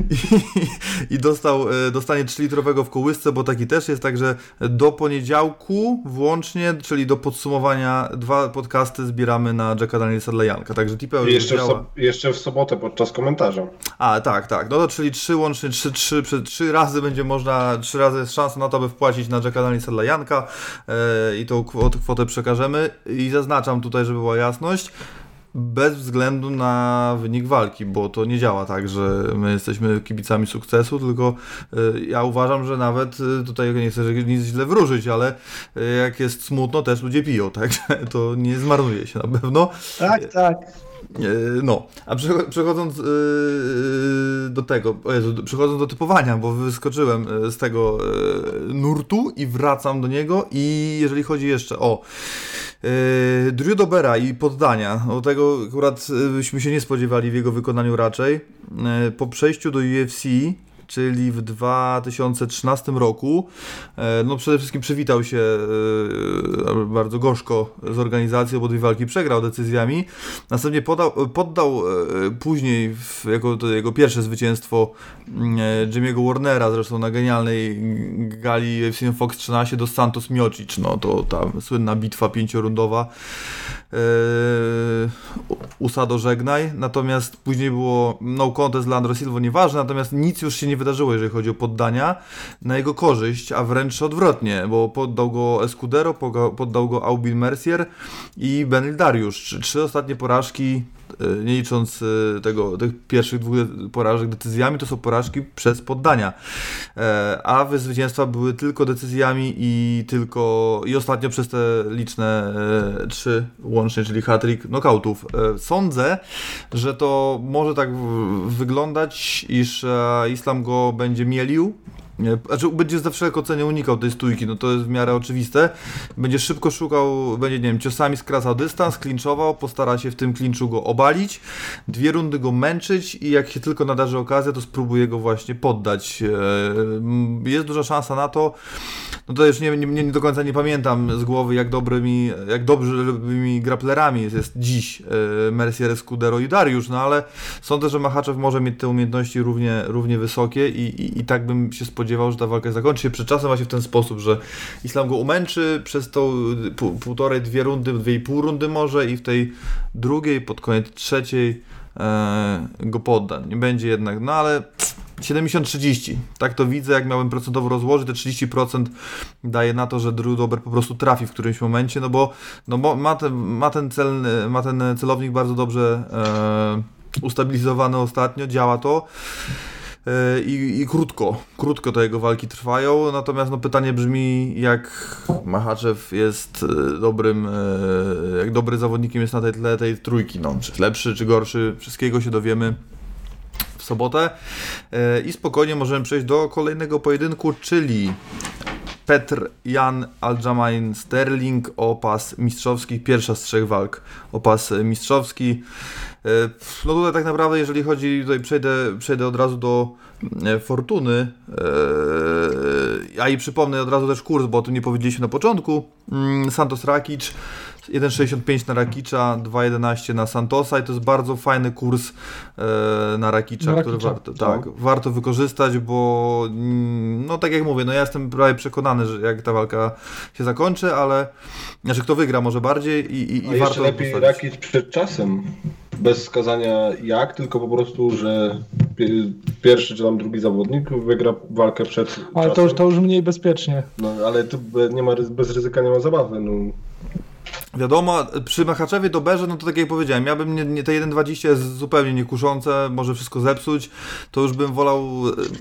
I, i dostał, e, dostanie 3-litrowego w kołysce, bo taki też jest, także do poniedziałku włącznie, czyli do podsumowania, dwa podcasty zbieramy na Jacka Danielsa dla Janka, także tipeo jeszcze w, działa. so- jeszcze w sobotę podczas komentarza. A, tak, tak, no to czyli trzy łącznie, trzy, trzy, trzy, razy będzie można, trzy razy jest szansa na to, by wpłacić na Jacka Danielsa dla Janka e, i tą kwotę, przekażemy i zaznaczam tutaj, żeby była jasność, bez względu na wynik walki, bo to nie działa tak, że my jesteśmy kibicami sukcesu, tylko y, ja uważam, że nawet y, tutaj nie chcę nic źle wróżyć, ale jak jest smutno, też ludzie piją, także to nie zmarnuje się na pewno. Tak, tak. E, No, a przecho- przechodząc yy, do tego, Jezu, przechodząc do typowania, bo wyskoczyłem e, z tego e, nurtu i wracam do niego i jeżeli chodzi jeszcze o Drew Dobera i poddania, o tego akurat e, byśmy się nie spodziewali w jego wykonaniu raczej, E, po przejściu do UFC czyli w 2013 roku. E, No przede wszystkim przywitał się e, bardzo gorzko z organizacją, bo dwie walki przegrał decyzjami. Następnie podał, poddał e, później, jako to jego pierwsze zwycięstwo mm, e, Jimmy'ego Warnera, zresztą na genialnej gali UFC Fox 13 do Santos Miocic. No to ta słynna bitwa pięciorundowa. E, Usado żegnaj, natomiast później było no contest dla Andro Silva, nieważne, natomiast nic już się nie wydarzyło, jeżeli chodzi o poddania na jego korzyść, a wręcz odwrotnie, bo poddał go Escudero, poddał go Aubin Mercier i Benil Dariusz. Trzy, ostatnie porażki, nie licząc e, tego, tych pierwszych dwóch porażek decyzjami, to są porażki przez poddania. E, A wy zwycięstwa były tylko decyzjami i tylko i ostatnio przez te liczne e, trzy łącznie, czyli hat-trick knockoutów. E, Sądzę, że to może tak wyglądać, iż e, Islam go będzie mielił. Znaczy będzie za wszelką cenę unikał tej stójki, no to jest w miarę oczywiste. Będzie szybko szukał, będzie, nie wiem, ciosami skracał dystans, klinczował, postara się w tym klinczu go obalić, dwie rundy go męczyć i jak się tylko nadarzy okazja, to spróbuje go właśnie poddać. E, Jest duża szansa na to, no to już nie, nie, nie do końca nie pamiętam z głowy, jak dobrymi, jak dobrymi grapplerami jest, dziś e, Mercier, Scudero i Dariusz, no ale sądzę, że Machaczew może mieć te umiejętności równie, równie wysokie i, i, i tak bym się spodziewał, że ta walka zakończy się przed czasem właśnie w ten sposób, że Islam go umęczy przez tą pół, półtorej, dwie rundy, dwie i pół rundy może i w tej drugiej, pod koniec trzeciej e, go podda. Nie będzie jednak, no ale 70-30. Tak to widzę, jak miałem procentowo rozłożyć, te 30% daje na to, że Drew Dober po prostu trafi w którymś momencie, no bo, no bo ma, ten, ma, ten cel, ma ten celownik bardzo dobrze e, ustabilizowany ostatnio, działa to. E, I, I krótko, krótko te jego walki trwają, natomiast no pytanie brzmi, jak Machaczew jest e, dobrym, e, jak dobry zawodnikiem jest na tej tle tej trójki, no, czy lepszy, czy gorszy, wszystkiego się dowiemy sobotę E, i spokojnie możemy przejść do kolejnego pojedynku, czyli Petr Jan Aljamain Sterling o pas mistrzowski, pierwsza z trzech walk o pas mistrzowski. E, No tutaj tak naprawdę, jeżeli chodzi, tutaj przejdę, przejdę od razu do e, Fortuny. A i przypomnę od razu też kurs, bo o tym nie powiedzieliśmy na początku. Mm, Santos Rakic 1,65 na Rakicza, 2,11 na Santosa i to jest bardzo fajny kurs e, na Rakicza, Na który warto, tak, warto wykorzystać, bo mm, no tak jak mówię, no ja jestem prawie przekonany, że jak ta walka się zakończy, ale znaczy kto wygra może bardziej i, i, A i warto lepiej postawić. Rakic przed czasem. Bez wskazania jak, tylko po prostu, że pi- pierwszy czy tam drugi zawodnik wygra walkę przed Ale to czasem. już, to już mniej bezpiecznie. No, ale to be- nie ma, bez ryzyka nie ma zabawy. No. Wiadomo, przy Machaczewie Doberze, no to tak jak powiedziałem, ja bym nie, nie, te 1.20 jest zupełnie niekuszące, może wszystko zepsuć, to już bym wolał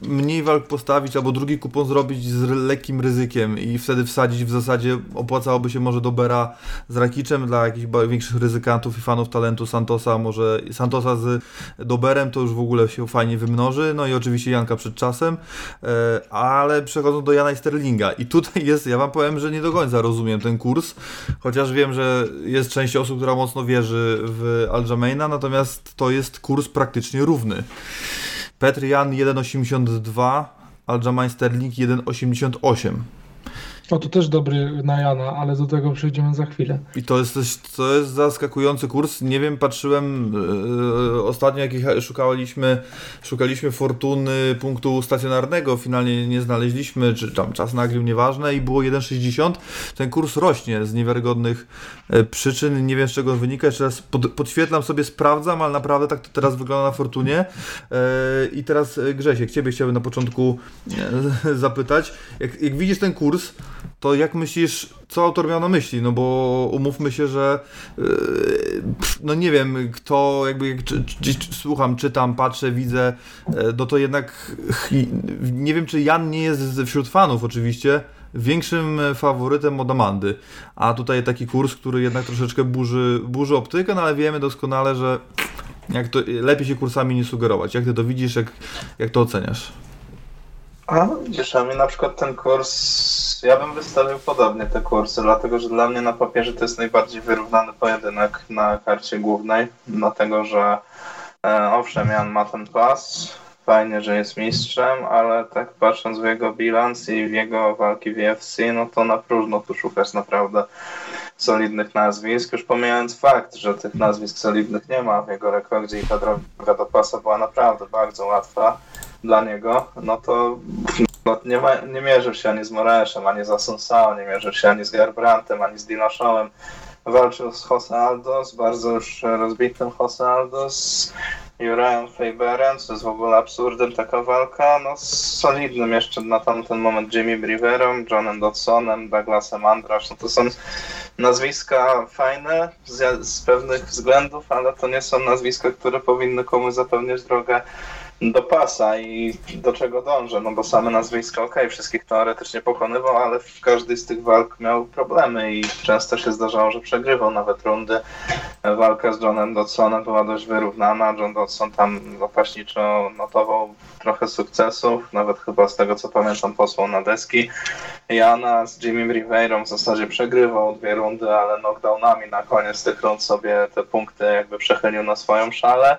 e, mniej walk postawić albo drugi kupon zrobić z lekkim ryzykiem i wtedy wsadzić w zasadzie, opłacałoby się może Dobera z Rakiczem dla jakichś większych ryzykantów i fanów talentu Santosa, może Santosa z Doberem to już w ogóle się fajnie wymnoży, no i oczywiście Janka przed czasem, e, ale przechodząc do Jana i Sterlinga. I tutaj jest, ja wam powiem, że nie do końca rozumiem ten kurs, chociaż wiem, że jest część osób, która mocno wierzy w Aljamaina, natomiast to jest kurs praktycznie równy. Petr Jan 1,82, Aljamain Sterling 1,88. O, to też dobry na Jana, ale do tego przejdziemy za chwilę. I to jest, też- to jest zaskakujący kurs. Nie wiem, patrzyłem e, ostatnio, jakich szukaliśmy, szukaliśmy fortuny punktu stacjonarnego, finalnie nie znaleźliśmy, czy tam czas nagryw, nieważne, i było 1,60. Ten kurs rośnie z niewiarygodnych e, przyczyn. Nie wiem, z czego wynika. Jeszcze raz pod, podświetlam sobie, sprawdzam, ale naprawdę tak to teraz wygląda na fortunie. E, I teraz Grzesiek, Ciebie chciałbym na początku zapytać. Jak, jak widzisz ten kurs, to jak myślisz, co autor miał na myśli? No bo umówmy się, że yy, no nie wiem, kto jakby jak czy, czy, czy, słucham, czytam, patrzę, widzę, yy, no to jednak nie wiem, czy Jan nie jest wśród fanów oczywiście większym faworytem od Amandy. A tutaj taki kurs, który jednak troszeczkę burzy, burzy optykę, no ale wiemy doskonale, że jak to, lepiej się kursami nie sugerować. Jak ty to widzisz, jak, jak to oceniasz? A? A mi na przykład ten kurs, ja bym wystawił podobnie te kursy, dlatego że dla mnie na papierze to jest najbardziej wyrównany pojedynek na karcie głównej, dlatego że e, owszem, Jan ma ten pas, fajnie, że jest mistrzem, ale tak patrząc w jego bilans i w jego walki w UFC, no to na próżno tu szukać naprawdę solidnych nazwisk, już pomijając fakt, że tych nazwisk solidnych nie ma w jego rekordzie i ta droga do pasa była naprawdę bardzo łatwa dla niego, no to no, nie, ma, nie mierzył się ani z Moraeszem, ani z Asunsao, nie mierzył się ani z Garbrantem, ani z Dillashawem. Walczył z Jose Aldo, z bardzo już rozbitym Jose Aldo, z Jurajem Faberem, co jest w ogóle absurdem taka walka, no z solidnym jeszcze na tamten moment Jimmy Briverem, Johnem Dodsonem, Douglasem Andrasz, no to są nazwiska fajne z, z pewnych względów, ale to nie są nazwiska, które powinny komuś zapewniać drogę do pasa i do czego dążę, no bo same nazwiska, okej, wszystkich teoretycznie pokonywał, ale w każdej z tych walk miał problemy i często się zdarzało, że przegrywał nawet rundy. Walka z Johnem Dodsonem była dość wyrównana, John Dodson tam zapaśniczo notował trochę sukcesów, nawet chyba z tego co pamiętam posłał na deski. Jana z Jimmy Riverą w zasadzie przegrywał dwie rundy, ale knockdownami na koniec tych rund sobie te punkty jakby przechylił na swoją szalę.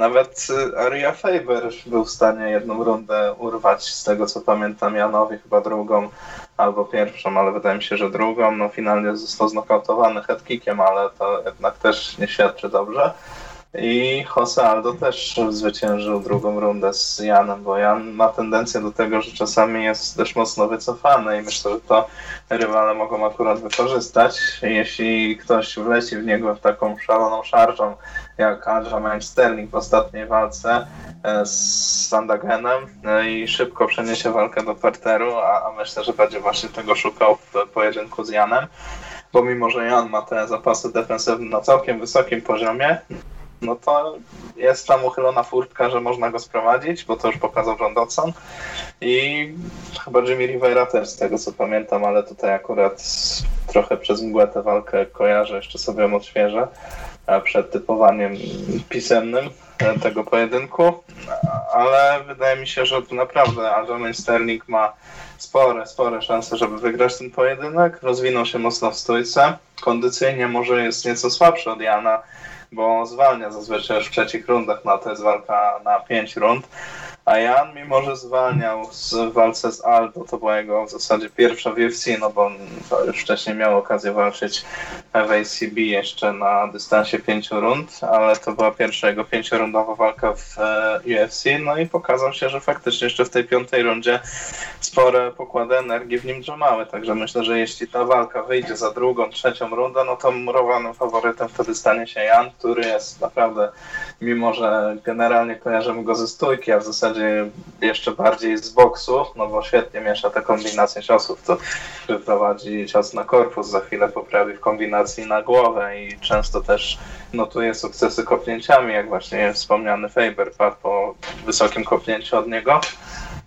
Nawet y, Aria Faber był w stanie jedną rundę urwać, z tego co pamiętam, Janowi chyba drugą albo pierwszą, ale wydaje mi się, że drugą. No finalnie został znokautowany headkickiem, ale to jednak też nie świadczy dobrze. I Jose Aldo też zwyciężył drugą rundę z Janem, bo Jan ma tendencję do tego, że czasami jest dość mocno wycofany i myślę, że to rywale mogą akurat wykorzystać. Jeśli ktoś wleci w niego taką szaloną szarżą, jak Aljamain Sterling w ostatniej walce e, z Sandagenem e, i szybko przeniesie walkę do parteru, a, a myślę, że będzie właśnie tego szukał w pojedynku z Janem, bo mimo, że Jan ma te zapasy defensywne na całkiem wysokim poziomie, no to jest tam uchylona furtka, że można go sprowadzić, bo to już pokazał John Dodson i chyba Jimmy Rivera też z tego co pamiętam, ale tutaj akurat trochę przez mgłę tę walkę kojarzę, jeszcze sobie ją odświeżę przed typowaniem pisemnym e, tego pojedynku, ale wydaje mi się, że tu naprawdę Aljamain Sterling ma spore, spore szanse, żeby wygrać ten pojedynek. Rozwinął się mocno w stójce. Kondycyjnie może jest nieco słabszy od Jana, bo zwalnia zazwyczaj już w trzecich rundach, no to jest walka na pięć rund, A Jan, mimo że zwalniał z walce z Aldo, to była jego w zasadzie pierwsza w UFC, no bo on już wcześniej miał okazję walczyć w ACB jeszcze na dystansie pięciu rund, ale to była pierwsza jego pięciorundowa walka w e, UFC, no i pokazał się, że faktycznie jeszcze w tej piątej rundzie spore pokłady energii w nim trzymały, także myślę, że jeśli ta walka wyjdzie za drugą, trzecią rundę, no to murowanym faworytem wtedy stanie się Jan, który jest naprawdę, mimo że generalnie kojarzymy go ze stójki, a w zasadzie jeszcze bardziej z boksu, no bo świetnie miesza te kombinacje ciosów, to wyprowadzi cios na korpus, za chwilę poprawi w kombinacji na głowę i często też notuje sukcesy kopnięciami, jak właśnie wspomniany Faber padł po wysokim kopnięciu od niego.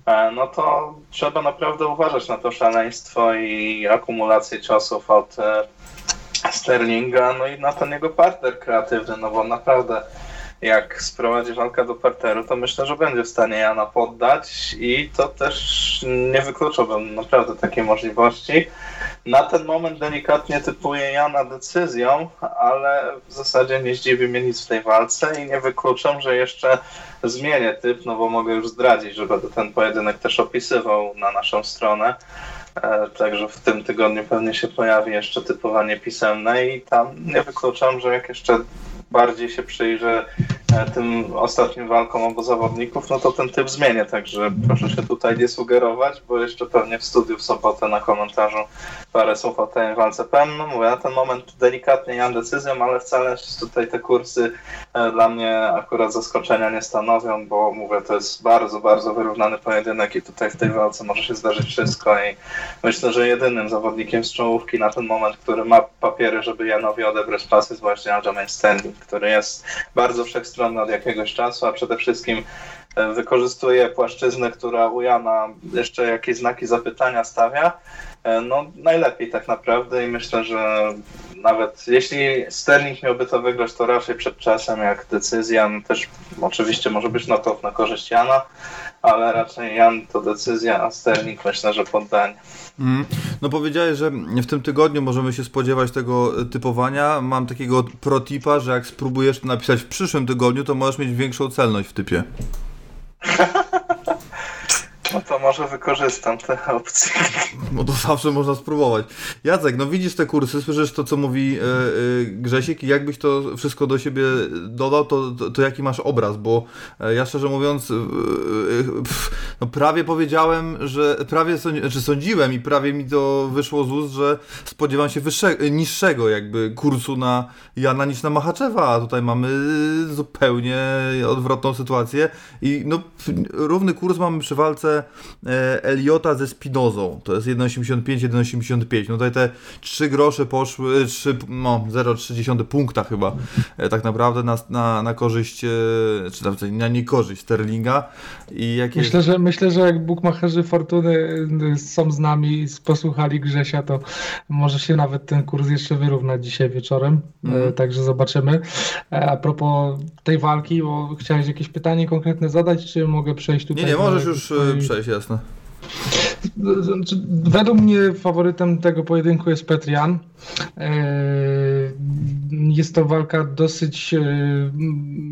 E, no to trzeba naprawdę uważać na to szaleństwo i akumulację ciosów od e, Sterlinga, no i na ten jego partner kreatywny, no bo naprawdę jak sprowadzi walkę do parteru, to myślę, że będzie w stanie Jana poddać i to też nie wykluczałbym naprawdę takiej możliwości. Na ten moment delikatnie typuję Jana decyzją, ale w zasadzie nie zdziwi mnie nic w tej walce i nie wykluczam, że jeszcze zmienię typ, no bo mogę już zdradzić, że będę ten pojedynek też opisywał na naszą stronę. E, także w tym tygodniu pewnie się pojawi jeszcze typowanie pisemne i tam nie wykluczam, że jak jeszcze bardziej się przyjrzę tym ostatnim walkom obu zawodników, no to ten typ zmienię, także proszę się tutaj nie sugerować, bo jeszcze pewnie w studiu w sobotę na komentarzu parę słów o tej walce powiem. No mówię, na ten moment delikatnie mam decyzją, ale wcale tutaj te kursy e, dla mnie akurat zaskoczenia nie stanowią, bo mówię, to jest bardzo, bardzo wyrównany pojedynek i tutaj w tej walce może się zdarzyć wszystko i myślę, że jedynym zawodnikiem z czołówki na ten moment, który ma papiery, żeby Janowi odebrać pas jest właśnie Aljamain Sterling, który jest bardzo wszechstronny od jakiegoś czasu, a przede wszystkim e, wykorzystuje płaszczyznę, która u Jana jeszcze jakieś znaki zapytania stawia, e, no najlepiej tak naprawdę i myślę, że nawet jeśli Sterling miałby to wygrać, to raczej przed czasem jak decyzja, no też oczywiście może być knockout na korzyść Jana, ale raczej Jan to decyzja, a Sterling myślę, że poddanie. Mm. No powiedziałeś, że w tym tygodniu możemy się spodziewać tego typowania. Mam takiego protipa, że jak spróbujesz to napisać w przyszłym tygodniu, to możesz mieć większą celność w typie. No to może wykorzystam te opcje. No to zawsze można spróbować. Jacek, no widzisz te kursy, słyszysz to, co mówi yy, yy, Grzesiek i jakbyś to wszystko do siebie dodał, to, to, to jaki masz obraz, bo yy, ja szczerze mówiąc no prawie powiedziałem, że prawie sądzi, znaczy sądziłem i prawie mi to wyszło z ust, że spodziewam się niższego jakby kursu na Jana niż na Machaczewa, a tutaj mamy zupełnie odwrotną sytuację i no równy kurs mamy przy walce E, Eliota ze Spinozą. To jest 1,85, 1,85. No tutaj te 3 grosze poszły, 3, no 0,3 punkta chyba e, tak naprawdę na, na, na korzyść, e, czy nawet na niekorzyść Sterlinga. I myślę, że, myślę, że jak bukmacherzy Fortuny są z nami posłuchali Grzesia, to może się nawet ten kurs jeszcze wyrównać dzisiaj wieczorem. Mm. Także zobaczymy. A propos tej walki, bo chciałeś jakieś pytanie konkretne zadać, czy mogę przejść tutaj? Nie, nie, możesz już przejść, jasne. Znaczy, według mnie faworytem tego pojedynku jest Petrian. E, jest to walka dosyć e,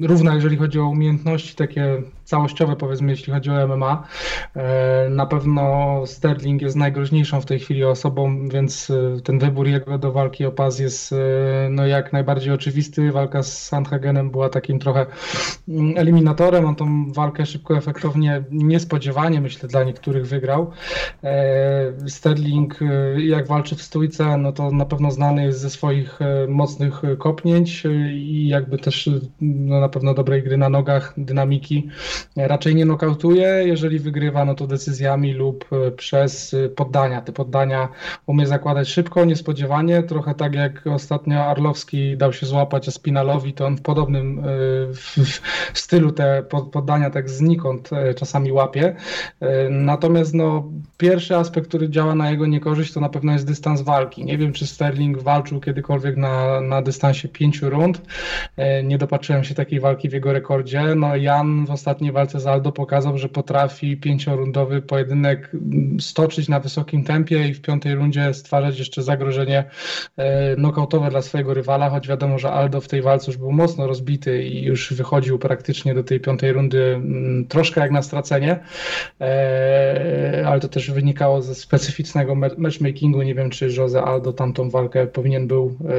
równa, jeżeli chodzi o umiejętności takie całościowe, powiedzmy, jeśli chodzi o MMA. E, na pewno Sterling jest najgroźniejszą w tej chwili osobą, więc ten wybór jego do walki o pas jest no, jak najbardziej oczywisty. Walka z Sandhagenem była takim trochę mm, eliminatorem. On tą walkę szybko, efektownie, niespodziewanie, myślę, dla niektórych wygrał. Sterling, jak walczy w stójce, no to na pewno znany jest ze swoich e, mocnych e, kopnięć e, i jakby też no, na pewno dobrej gry na nogach, dynamiki. Raczej nie nokautuje, jeżeli wygrywa, no to decyzjami lub przez poddania. Te poddania umie zakładać szybko, niespodziewanie, trochę tak jak ostatnio Arlowski dał się złapać Spinalowi, to on w podobnym w, w stylu te poddania tak znikąd czasami łapie. Natomiast no, pierwszy aspekt, który działa na jego niekorzyść, to na pewno jest dystans walki. Nie wiem, czy Sterling walczył kiedykolwiek na, na dystansie pięciu rund. E, nie dopatrzyłem się takiej walki w jego rekordzie. No Jan w ostatniej ostatniej walce z Aldo pokazał, że potrafi pięciorundowy pojedynek stoczyć na wysokim tempie i w piątej rundzie stwarzać jeszcze zagrożenie e, nokautowe dla swojego rywala, choć wiadomo, że Aldo w tej walce już był mocno rozbity i już wychodził praktycznie do tej piątej rundy mm, troszkę jak na stracenie, e, ale to też wynikało ze specyficznego matchmakingu. Nie wiem, czy Jose Aldo tamtą walkę powinien był e,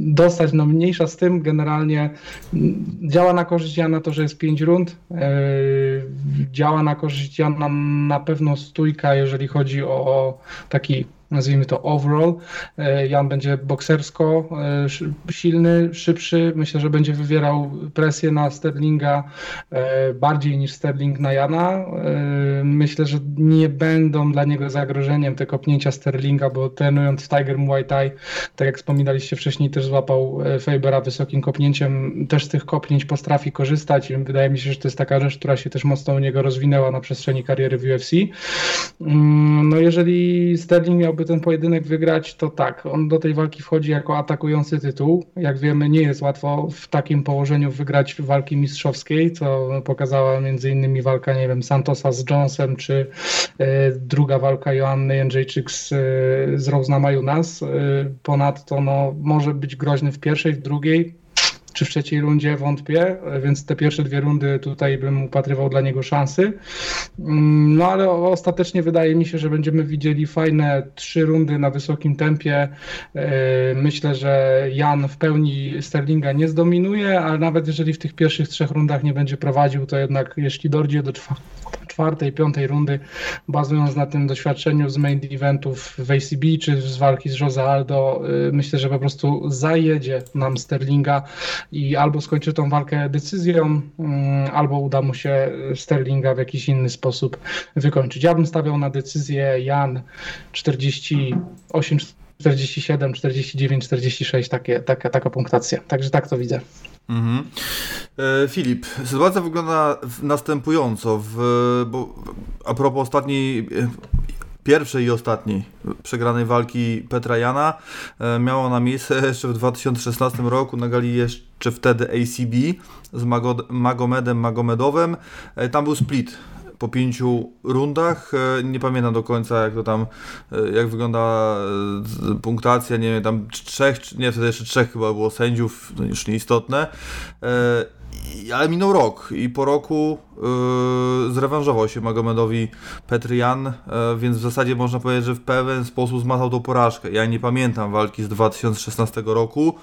dostać. No mniejsza z tym, generalnie mm, działa na korzyść Jana to, że jest 5 rund. E, działa na korzyść Jana na pewno stójka, jeżeli chodzi o taki nazwijmy to overall. E, Jan będzie boksersko e, silny, szybszy. Myślę, że będzie wywierał presję na Sterlinga e, bardziej niż Sterling na Jana. Myślę, że nie będą dla niego zagrożeniem te kopnięcia Sterlinga, bo trenując Tiger Muay Thai, tak jak wspominaliście wcześniej, też złapał Fabera wysokim kopnięciem. Też z tych kopnięć potrafi korzystać i wydaje mi się, że to jest taka rzecz, która się też mocno u niego rozwinęła na przestrzeni kariery w UFC. Mm, no jeżeli Sterling miał miałby ten pojedynek wygrać, to tak, on do tej walki wchodzi jako atakujący tytuł. Jak wiemy, nie jest łatwo w takim położeniu wygrać walki mistrzowskiej, co pokazała między innymi walka, nie wiem, Santosa z Jonesem, czy e, druga walka Joanny Jędrzejczyk z, e, z Rose Namajunas. E, ponadto no, może być groźny w pierwszej, w drugiej, czy w trzeciej rundzie wątpię, więc te pierwsze dwie rundy tutaj bym upatrywał dla niego szansy. Mm, no ale ostatecznie wydaje mi się, że będziemy widzieli fajne trzy rundy na wysokim tempie. E, myślę, że Jan w pełni Sterlinga nie zdominuje, ale nawet jeżeli w tych pierwszych trzech rundach nie będzie prowadził, to jednak jeśli dojdzie do czwartej, piątej rundy, bazując na tym doświadczeniu z main eventów w ACB czy z walki z Jose Aldo, y, myślę, że po prostu zajedzie nam Sterlinga i albo skończy tą walkę decyzją, mm, albo uda mu się Sterlinga w jakiś inny sposób wykończyć. Ja bym stawiał na decyzję Jan 48 47, 49, 46, takie, taka, taka punktacja. Także tak to widzę. Mhm. E, Filip, sytuacja wygląda następująco, w, bo a propos ostatniej pierwszej i ostatniej przegranej walki Petra Jana e, miała na miejsce jeszcze w 2016 roku na gali jeszcze wtedy ACB z Magomedem Magomedowem. E, tam był split po pięciu rundach. E, nie pamiętam do końca, jak to tam, jak wygląda punktacja, nie wiem, tam trzech, nie, wtedy jeszcze trzech chyba było sędziów, już nieistotne ale minął rok i po roku yy, zrewanżował się Magomedowi Petrian, yy, więc w zasadzie można powiedzieć, że w pewien sposób zmatał tą porażkę. Ja nie pamiętam walki z 2016 roku,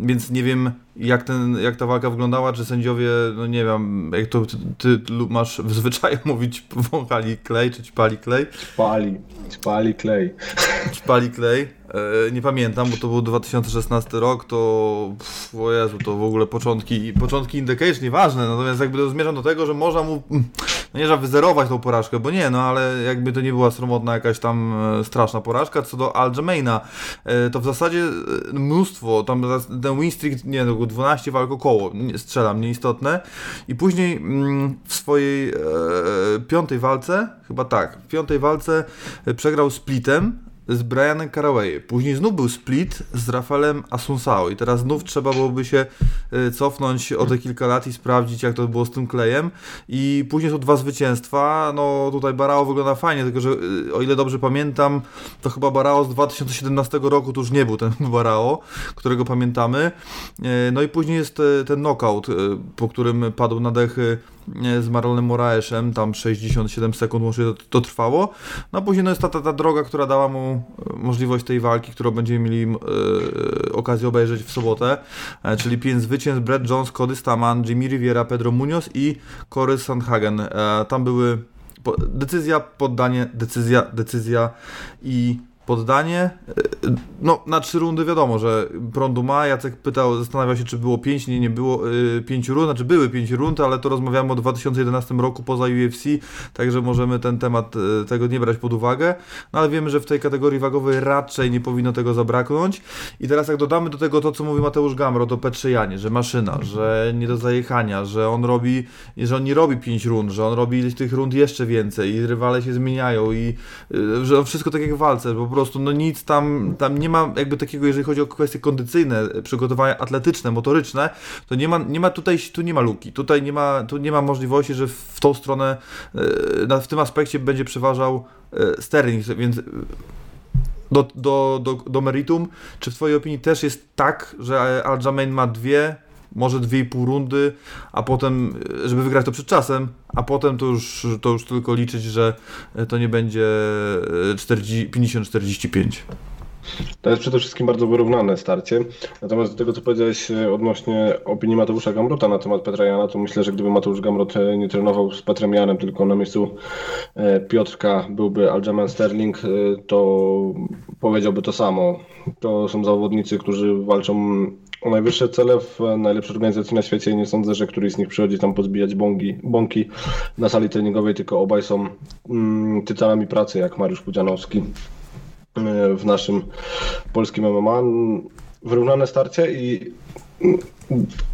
więc nie wiem jak, ten, jak ta walka wyglądała, czy sędziowie, no nie wiem, jak to ty, ty masz w zwyczaju mówić, wąchali klej, czy ćpali klej? Ćpali, ćpali klej. Ćpali klej. E, nie pamiętam, bo to był 2016 rok, to pff, o Jezu, to w ogóle początki, początki Indicage nieważne, natomiast jakby zmierzam do tego, że można mu, mm, no nie że wyzerować tą porażkę, bo nie, no ale jakby to nie była sromotna jakaś tam e, straszna porażka, co do Aljamaina, e, to w zasadzie mnóstwo, tam ten win streak, nie, no 12 walk około, strzelam, nieistotne. I później mm, w swojej e, piątej walce, chyba tak, w piątej walce przegrał splitem, z Brianem Caraway. Później znów był split z Rafaelem Asunsao i teraz znów trzeba byłoby się y, cofnąć o te kilka lat i sprawdzić jak to było z tym klejem i później są dwa zwycięstwa, no tutaj Barao wygląda fajnie, tylko że y, o ile dobrze pamiętam, to chyba Barao z 2017 roku to już nie był ten Barao, którego pamiętamy. Y, no i później jest ten knockout, po którym padł na dechy z Marlonem Moraesem, tam 67 sekund łącznie to, to, trwało. No a później no jest ta, ta, ta droga, która dała mu e, możliwość tej walki, którą będziemy mieli e, okazję obejrzeć w sobotę, e, czyli pięć zwycięstw, Brett Jones, Cody Staman, Jimmy Riviera, Pedro Munoz i Corey Sandhagen. E, tam były po, decyzja, poddanie, decyzja, decyzja i poddanie. E, no, na trzy rundy wiadomo, że prądu ma. Jacek pytał, zastanawiał się, czy było pięć. Nie, nie było yy, pięciu rund, znaczy były pięć rund, ale to rozmawiamy o 2011 roku poza UFC, także możemy ten temat yy, tego nie brać pod uwagę. No ale wiemy, że w tej kategorii wagowej raczej nie powinno tego zabraknąć. I teraz jak dodamy do tego to, co mówi Mateusz Gamro, to Petrze Janie, że maszyna, że nie do zajechania, że on robi, że on nie robi pięć rund, że on robi tych rund jeszcze więcej i rywale się zmieniają i że wszystko tak jak w walce, po prostu, no nic tam, tam nie ma jakby takiego, jeżeli chodzi o kwestie kondycyjne, przygotowania atletyczne, motoryczne, to nie ma, nie ma tutaj, tu nie ma luki, tutaj nie ma, tu nie ma możliwości, że w tą stronę, e, w tym aspekcie będzie przeważał e, Sterling, więc do, do, do, do meritum, czy w Twojej opinii też jest tak, że Aljamain ma dwie może 2,5 rundy, a potem, żeby wygrać to przed czasem, a potem to już, to już tylko liczyć, że to nie będzie 50-45. To jest przede wszystkim bardzo wyrównane starcie. Natomiast do tego, co powiedziałeś e, odnośnie opinii Mateusza Gamrota na temat Petra Jana, to myślę, że gdyby Mateusz Gamrot e, nie trenował z Petrem Janem, tylko na miejscu e, Piotrka byłby Aljamain Sterling, to powiedziałby to samo. To są zawodnicy, którzy walczą najwyższe cele w najlepszej organizacji na świecie nie sądzę, że któryś z nich przychodzi tam pozbijać bąki, bąki na sali treningowej, tylko obaj są mm, tytanami pracy, jak Mariusz Pudzianowski e, w naszym polskim MMA. Wyrównane starcie i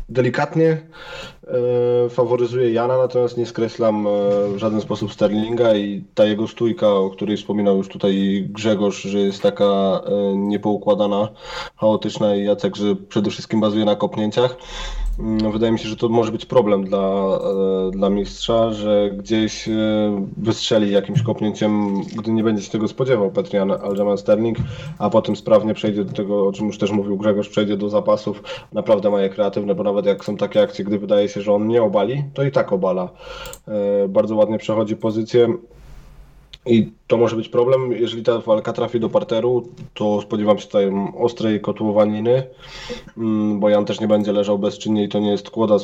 delikatnie e, faworyzuję Jana, natomiast nie skreślam e, w żaden sposób Sterlinga i ta jego stójka, o której wspominał już tutaj Grzegorz, że jest taka e, niepoukładana, chaotyczna i Jacek, że przede wszystkim bazuje na kopnięciach. Mm, wydaje mi się, że to może być problem dla, dla mistrza, że gdzieś wystrzeli jakimś kopnięciem, gdy nie będzie się tego spodziewał Petrian Aljamain Sterling, a potem sprawnie przejdzie do tego, o czym już też mówił Grzegorz, przejdzie do zapasów. Naprawdę ma je kreatywne, bo nawet jak są takie akcje, gdy wydaje się, że on nie obali, to i tak obala. E, bardzo ładnie przechodzi pozycję. I to może być problem, jeżeli ta walka trafi do parteru, to spodziewam się tutaj ostrej kotłowaniny, mm, bo Jan też nie będzie leżał bezczynnie i to nie jest kłoda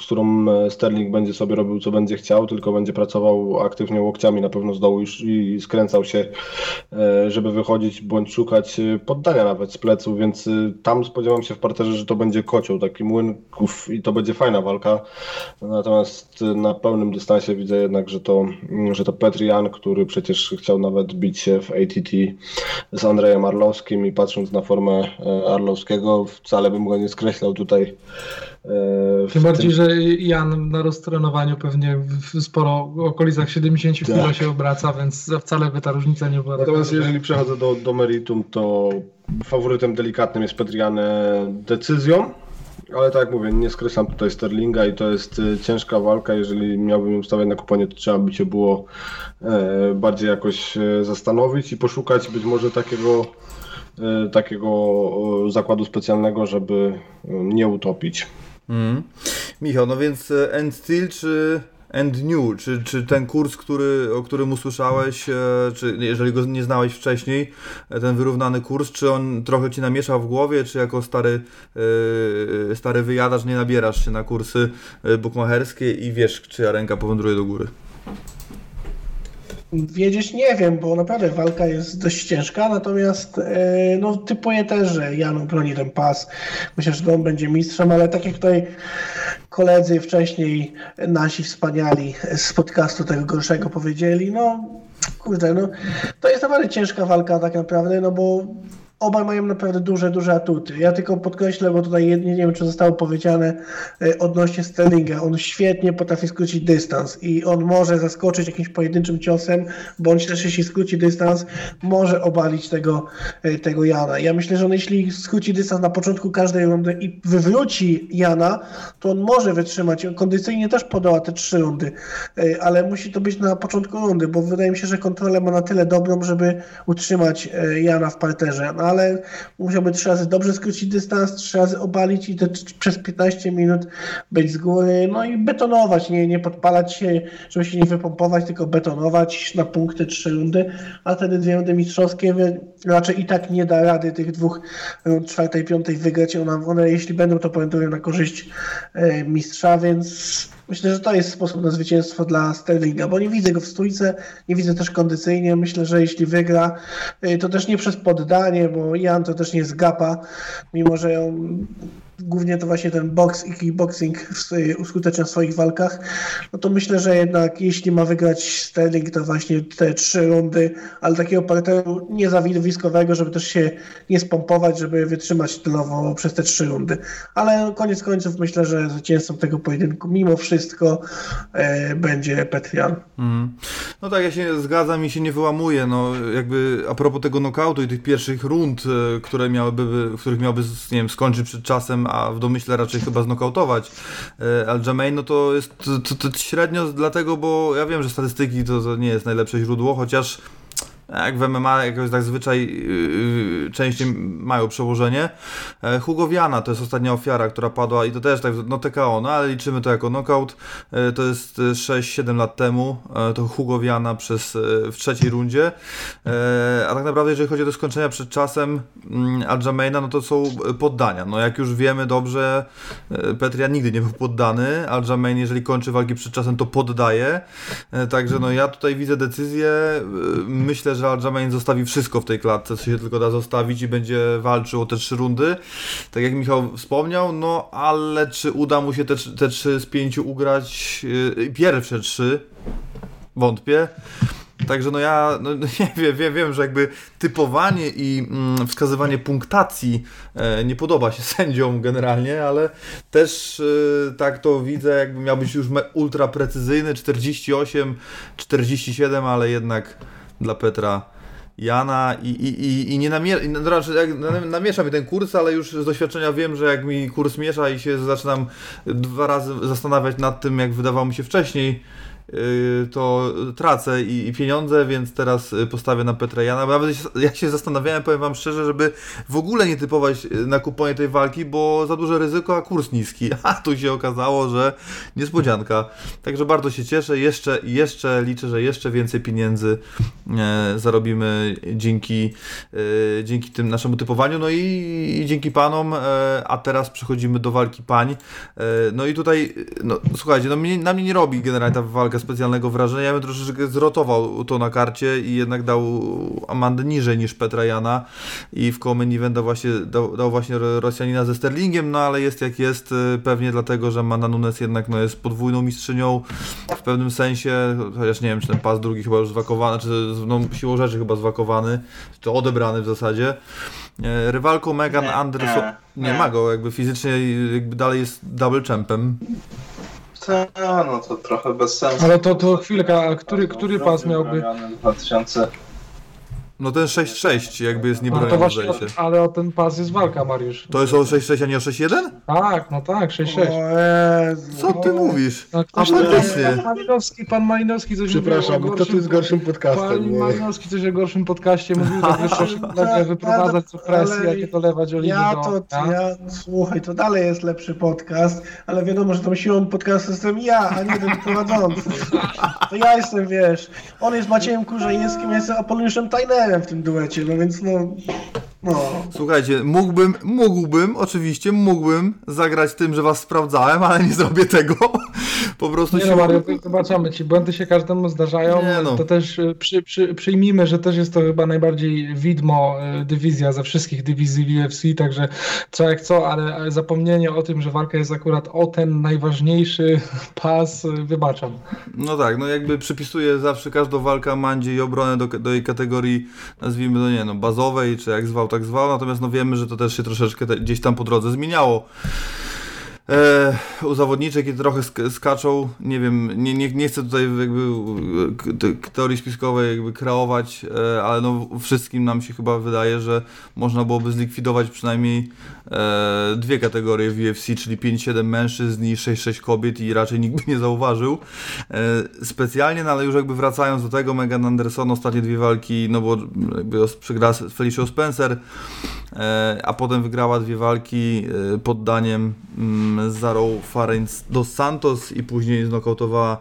z którą e, Sterling będzie sobie robił co będzie chciał, tylko będzie pracował aktywnie łokciami na pewno z dołu i, skręcał się, e, żeby wychodzić bądź szukać e, poddania nawet z pleców, więc tam spodziewam się w parterze, że to będzie kocioł, taki młynków i to będzie fajna walka. Natomiast na pełnym dystansie widzę jednak, że to, że to Petr Jan, który przecież chciał nawet bić się w ATT z Andrejem Arlowskim i patrząc na formę Arlowskiego, wcale bym go nie skreślał tutaj tym bardziej, tym... że Jan na roztrenowaniu pewnie w sporo w okolicach 70 tak. kg się obraca, więc wcale by ta różnica nie była. Natomiast taka jeżeli przechodzę do, do meritum, to faworytem delikatnym jest Petriane decyzją. Ale tak jak mówię, nie skreślam tutaj Sterlinga i to jest e, ciężka walka. Jeżeli miałbym ją stawiać na kuponie, to trzeba by się było e, bardziej jakoś zastanowić i poszukać być może takiego, takiego zakładu specjalnego, żeby nie utopić. Mm. Michał, no więc e, End Steel czy End New, czy, czy ten kurs, który, o którym usłyszałeś, e, czy jeżeli go nie znałeś wcześniej, e, ten wyrównany kurs, czy on trochę ci namieszał w głowie, czy jako stary, stary wyjadacz nie nabierasz się na kursy bukmacherskie i wiesz, czyja ręka powędruje do góry? Wiedzieć nie wiem, bo naprawdę walka jest dość ciężka, natomiast e, no, typuję też, że Jan obroni ten pas. Myślę, że on będzie mistrzem, ale tak jak tutaj koledzy wcześniej, nasi wspaniali z podcastu tego gorszego powiedzieli, no kurde, no to jest naprawdę ciężka walka tak naprawdę, no bo Obaj mają naprawdę duże, duże atuty. Ja tylko podkreślę, bo tutaj nie, wiem, czy zostało powiedziane e, odnośnie Sterlinga. On świetnie potrafi skrócić dystans i on może zaskoczyć jakimś pojedynczym ciosem, bądź też jeśli skróci dystans, może obalić tego, e, tego Jana. Ja myślę, że on jeśli skróci dystans na początku każdej rundy i wywróci Jana, to on może wytrzymać. On kondycyjnie też podoła te trzy rundy, e, ale musi to być na początku rundy, bo wydaje mi się, że kontrolę ma na tyle dobrą, żeby utrzymać Jana w parterze. Ale musiałby trzy razy dobrze skrócić dystans, trzy razy obalić i te, przez 15 minut być z góry, no i betonować, nie, nie podpalać się, żeby się nie wypompować, tylko betonować na punkty trzy rundy, a wtedy dwie rundy mistrzowskie raczej i tak nie da rady tych dwóch rund czwartej, piątej wygrać. One, one jeśli będą, to pamiętują na korzyść e, mistrza, więc Myślę, że to jest sposób na zwycięstwo dla Sterlinga, bo nie widzę go w stójce, nie widzę też kondycyjnie. Myślę, że jeśli wygra, y, to też nie przez poddanie, bo Jan to też nie jest gapa, mimo że on głównie to właśnie ten box i kickboxing uskutecznia w swoich walkach, no to myślę, że jednak jeśli ma wygrać Sterling, to właśnie te trzy rundy, ale takiego parteru nie za widowiskowego, żeby też się nie spompować, żeby wytrzymać tylowo przez te trzy rundy. Ale koniec końców myślę, że zwycięzcą tego pojedynku mimo wszystko e, będzie Petrian. Mhm. No tak, ja się zgadzam i się nie wyłamuję. No, jakby a propos tego knockoutu i tych pierwszych rund, e, które miałyby, w których miałby nie wiem, skończyć przed czasem, a w domyśle raczej chyba znokautować e, Aljamain, no to jest to, to, to średnio dlatego, bo ja wiem, że statystyki to, to nie jest najlepsze źródło, chociaż jak w MMA jakoś tak zwyczaj yy, częściej mają przełożenie. E, Hugo Viana to jest ostatnia ofiara, która padła i to też tak, no TKO, no ale liczymy to jako knockout. E, to jest e, 6-7 lat temu, e, to Hugo Viana przez, e, w trzeciej rundzie. E, a tak naprawdę jeżeli chodzi o te skończenia przed czasem mm, Aljamaina, no to są e, poddania. No jak już wiemy dobrze, e, Petria nigdy nie był poddany. Aljamain jeżeli kończy walki przed czasem, to poddaje. E, Także no ja tutaj widzę decyzję. E, Myślę, że Aljamain zostawi wszystko w tej klatce, co się tylko da zostawić i będzie walczył o te trzy rundy. Tak jak Michał wspomniał, no ale czy uda mu się te, te trzy z pięciu ugrać? e, Pierwsze trzy? Wątpię. Także no ja no, nie wiem, wiem, wiem, że jakby typowanie i mm, wskazywanie punktacji e, nie podoba się sędziom generalnie, ale też e, tak to widzę, jakby miał być już ultra precyzyjny, 48, 47, ale jednak dla Petra Jana i, i, i, i nie namie- i, no, raczej jak nam- namiesza mi ten kurs, ale już z doświadczenia wiem, że jak mi kurs miesza i się zaczynam dwa razy zastanawiać nad tym, jak wydawało mi się wcześniej, to tracę i, pieniądze, więc teraz y, postawię na Petra Jana. Nawet ja się zastanawiałem, powiem wam szczerze, żeby w ogóle nie typować y, na kuponie tej walki, bo za duże ryzyko, a kurs niski. A tu się okazało, że niespodzianka. Także bardzo się cieszę. Jeszcze, jeszcze liczę, że jeszcze więcej pieniędzy e, zarobimy dzięki, e, dzięki tym naszemu typowaniu. No i, i dzięki panom. E, a teraz przechodzimy do walki pań. No i tutaj, no słuchajcie, no mnie, na mnie nie robi generalnie ta walka specjalnego wrażenia. Ja bym troszeczkę zrotował to na karcie i jednak dał Amandę niżej niż Petra Jana i w Common Eventa właśnie dał, dał właśnie Rosjanina ze Sterlingiem, no ale jest jak jest, e, pewnie dlatego, że Amanda Nunes jednak no, jest podwójną mistrzynią w pewnym sensie, chociaż nie wiem, czy ten pas drugi chyba już zwakowany, czy no, siłą rzeczy chyba zwakowany, czy odebrany w zasadzie. E, Rywalką Megan Anderson, nie. ma go, jakby fizycznie jakby dalej jest double champem. Ta, no to trochę bez sensu. Ale to, to chwilkę, a który, który pas miałby? 2000. No ten 6-6 jakby jest No to niebroniony, właśnie, zdaje się. ale o ten pas jest walka, Mariusz. To jest o 6-6, a nie o 6-1? Tak, no tak, 6-6. O Jezu. Co ty mówisz? No, A ktoś faktycznie. pan Malinowski, pan Malinowski coś Przepraszam, mówił o kto tu jest gorszym podcastem? Pan Nie. Malinowski coś o gorszym podcaście mówił, tak wyprowadzać co presję, Ale jakie dolewać oliwy Ja do... to, a? ja, słuchaj, to dalej jest lepszy podcast, ale wiadomo, że tą siłą podcastu jestem ja, a nie ten prowadzący. To ja jestem, wiesz, on jest Maciejem Kurzajewskim, ja jestem Apoloniuszem Tajnerem w tym duecie, no więc no, no. Słuchajcie, mógłbym, mógłbym, oczywiście mógłbym zagrać tym, że was sprawdzałem, ale nie zrobię tego. Po prostu Nie się... no Mario, to zobaczamy, ci błędy się każdemu zdarzają, Nie no. to też y, przy, przy, przyjmijmy, że też jest to chyba najbardziej widmo y, dywizja ze wszystkich dywizji w UFC, także co jak co, ale ale zapomnienie o tym, że walka jest akurat o ten najważniejszy pas, y, wybaczam. No tak, no jakby przypisuję zawsze każdą walkę Mandzie i obronę do, do jej kategorii, nazwijmy to nie no, bazowej, czy jak zwał, tak zwał, natomiast no wiemy, że to też się troszeczkę te, gdzieś tam po drodze zmieniało. E, u zawodniczek i trochę sk skaczą, nie wiem, nie, nie, nie chcę tutaj jakby e, teorii spiskowej jakby kreować, e, ale no wszystkim nam się chyba wydaje, że można byłoby zlikwidować przynajmniej e, dwie kategorie w UFC, czyli 5-7 mężczyzn i 6-6 kobiet i raczej nikt by nie zauważył. E, specjalnie, no ale już jakby wracając do tego, Megan Anderson ostatnie dwie walki, no bo jakby przegrała z Felicia Spencer, e, a potem wygrała dwie walki e, poddaniem mm, z Zarą Farenc dos Santos i później znokautowała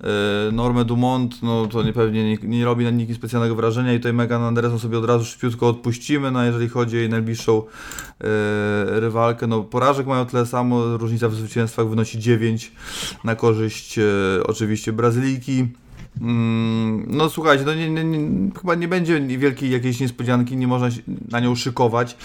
e, Normę Dumont, no to nie, pewnie nie, nie robi na nikim specjalnego wrażenia i tutaj Megan Anderson sobie od razu szybciutko odpuścimy, no jeżeli chodzi o jej najbliższą e, rywalkę, no porażek mają tyle samo, różnica w zwycięstwach wynosi 9 na korzyść e, oczywiście Brazylijki. Mm, no słuchajcie, no nie, nie, nie, chyba nie będzie wielkiej jakiejś niespodzianki, nie można na nią szykować.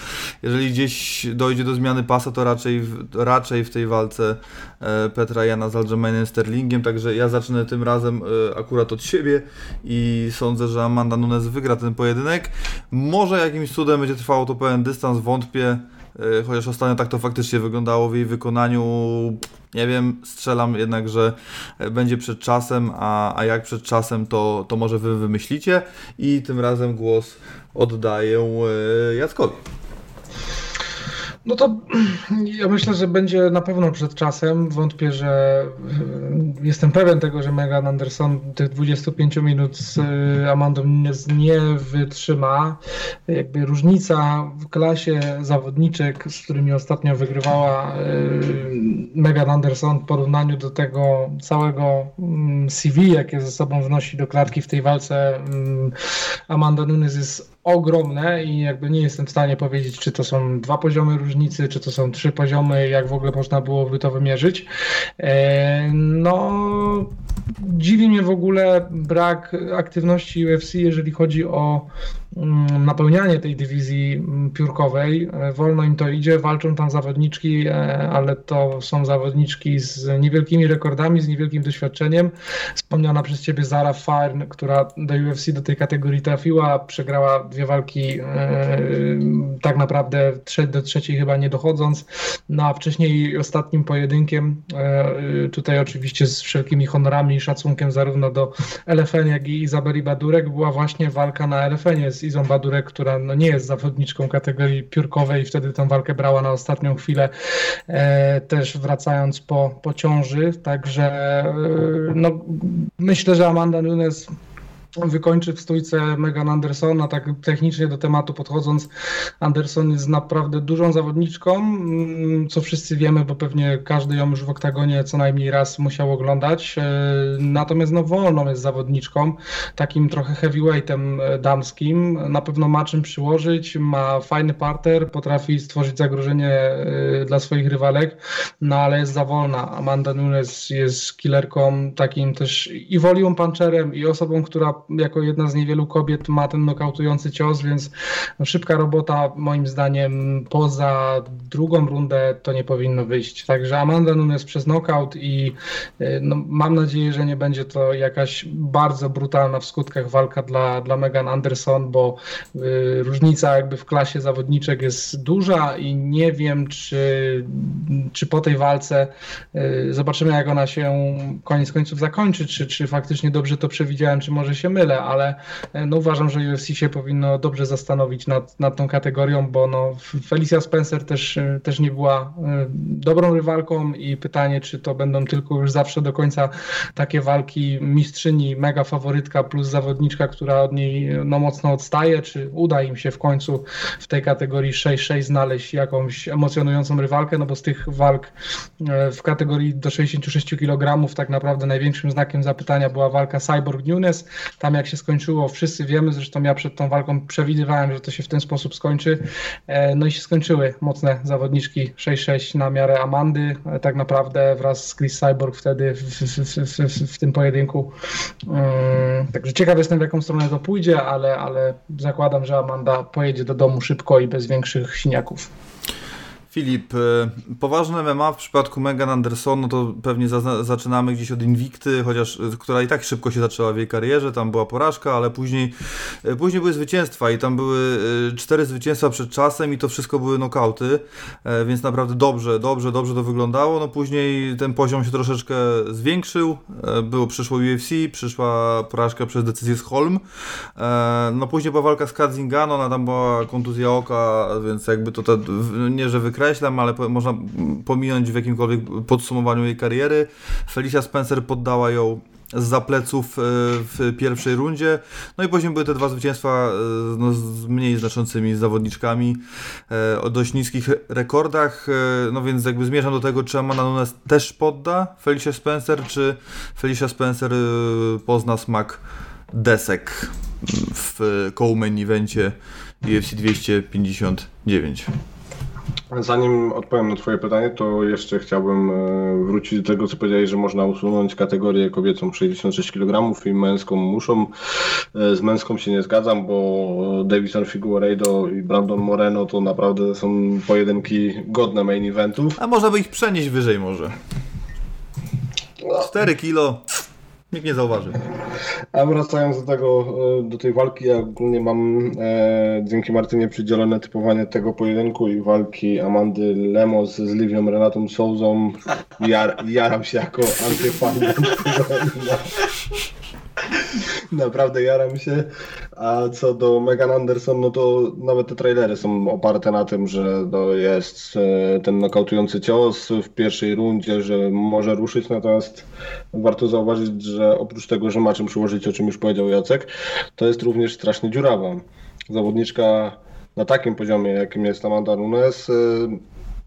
Jeżeli gdzieś dojdzie do zmiany pasa, to raczej, raczej w tej walce e, Petra Jana z Aljamainem Sterlingiem, także ja zacznę tym razem e, akurat od siebie i sądzę, że Amanda Nunes wygra ten pojedynek. Może jakimś cudem będzie trwało to pełen dystans, wątpię. E, chociaż ostatnio tak to faktycznie wyglądało w jej wykonaniu. Nie wiem, strzelam jednak, że będzie przed czasem, a, a jak przed czasem, to, to może wy wymyślicie. I tym razem głos oddaję e, Jackowi. No to ja myślę, że będzie na pewno przed czasem. Wątpię, że jestem pewien tego, że Megan Anderson tych 25 minut z Amandą nie wytrzyma. Jakby różnica w klasie zawodniczek, z którymi ostatnio wygrywała Megan Anderson w porównaniu do tego całego CV, jakie ze sobą wnosi do klatki w tej walce Amanda Nunes jest ogromne i jakby nie jestem w stanie powiedzieć, czy to są dwa poziomy różnicy, czy to są trzy poziomy, jak w ogóle można byłoby to wymierzyć. E, no, dziwi mnie w ogóle brak aktywności UFC, jeżeli chodzi o napełnianie tej dywizji mm, piórkowej. E, wolno im to idzie, walczą tam zawodniczki, e, ale to są zawodniczki z niewielkimi rekordami, z niewielkim doświadczeniem. Wspomniana przez ciebie Zara Farn, która do UFC do tej kategorii trafiła, przegrała dwie walki e, tak naprawdę do trzeciej chyba nie dochodząc. No a wcześniej ostatnim pojedynkiem, tutaj oczywiście z wszelkimi honorami i szacunkiem zarówno do LFN, jak i Izabeli Badurek, była właśnie walka na LFN z Izą Badurek, która no nie jest zawodniczką kategorii piórkowej i wtedy tę walkę brała na ostatnią chwilę, e, też wracając po, po ciąży. Także e, no, myślę, że Amanda Nunes wykończy w stójce Megan Anderson, a tak technicznie do tematu podchodząc, Anderson jest naprawdę dużą zawodniczką, mm, co wszyscy wiemy, bo pewnie każdy ją już w oktagonie co najmniej raz musiał oglądać. E, natomiast no wolną jest zawodniczką, takim trochę heavyweightem e, damskim. Na pewno ma czym przyłożyć, ma fajny parter, potrafi stworzyć zagrożenie e, dla swoich rywalek, no ale jest za wolna. Amanda Nunes jest killerką, takim też i volume puncherem, i osobą, która jako jedna z niewielu kobiet ma ten nokautujący cios, więc szybka robota moim zdaniem poza drugą rundę to nie powinno wyjść. Także Amanda Nunes przez knockout i y, no, mam nadzieję, że nie będzie to jakaś bardzo brutalna w skutkach walka dla, dla Megan Anderson, bo y, różnica jakby w klasie zawodniczek jest duża i nie wiem, czy, czy po tej walce y, zobaczymy, jak ona się koniec końców zakończy, czy, czy faktycznie dobrze to przewidziałem, czy może się mylę, ale e, no uważam, że UFC się powinno dobrze zastanowić nad, nad tą kategorią, bo no Felicia Spencer też, e, też nie była e, dobrą rywalką i pytanie, czy to będą tylko już zawsze do końca takie walki mistrzyni, mega faworytka plus zawodniczka, która od niej no mocno odstaje, czy uda im się w końcu w tej kategorii 6-6 znaleźć jakąś emocjonującą rywalkę, no bo z tych walk w kategorii do 66 kg tak naprawdę największym znakiem zapytania była walka Cyborg Nunes, tam jak się skończyło, wszyscy wiemy, zresztą ja przed tą walką przewidywałem, że to się w ten sposób skończy. E, no i się skończyły mocne zawodniczki 6-6 na miarę Amandy, e, tak naprawdę wraz z Chris Cyborg wtedy w, w, w, w tym pojedynku. Um, także ciekaw jestem w jaką stronę to pójdzie, ale, ale zakładam, że Amanda pojedzie do domu szybko i bez większych siniaków. Filip, e, poważne MMA w przypadku Megan Anderson, no to pewnie za, zaczynamy gdzieś od Invicty, chociaż e, która i tak szybko się zaczęła w jej karierze, tam była porażka, ale później, e, później były zwycięstwa i tam były cztery zwycięstwa przed czasem i to wszystko były nokauty, więc naprawdę dobrze, dobrze, dobrze to wyglądało. No później ten poziom się troszeczkę zwiększył, było, przyszło UFC, przyszła porażka przez decyzję z Holm, no później była walka z Kadzingano, ona tam była kontuzja oka, więc jakby to, to nie, że wykryła podkreślam, ale można pominąć w jakimkolwiek podsumowaniu jej kariery. Felicia Spencer poddała ją z pleców e, w pierwszej rundzie. No i później były te dwa zwycięstwa e, no, z mniej znaczącymi zawodniczkami e, o dość niskich rekordach. No więc jakby zmierzam do tego, czy Amanda Nunes też podda Felicia Spencer, czy Felicia Spencer pozna smak desek w koło main evencie UFC 259. Zanim odpowiem na Twoje pytanie, to jeszcze chciałbym e, wrócić do tego, co powiedziałeś, że można usunąć kategorię kobiecą 66 kg i męską muszą. E, Z męską się nie zgadzam, bo Davison Figueiredo i Brandon Moreno to naprawdę są pojedynki godne main eventów. A można by ich przenieść wyżej może. 4 kilo. Nikt nie zauważy. A wracając do tego, e, do tej walki, ja ogólnie mam e, dzięki Martynie przydzielone typowanie tego pojedynku i walki Amandy Lemos z Livią Renatą Souzą. Jar, jaram się jako antyfan. Naprawdę jaram się. A co do Megan Anderson, no to nawet te trailery są oparte na tym, że to jest e, ten nokautujący cios w pierwszej rundzie, że może ruszyć, natomiast warto zauważyć, że oprócz tego, że ma czym przyłożyć, o czym już powiedział Jacek, to jest również strasznie dziurawa. Zawodniczka na takim poziomie, jakim jest Amanda Nunes, e,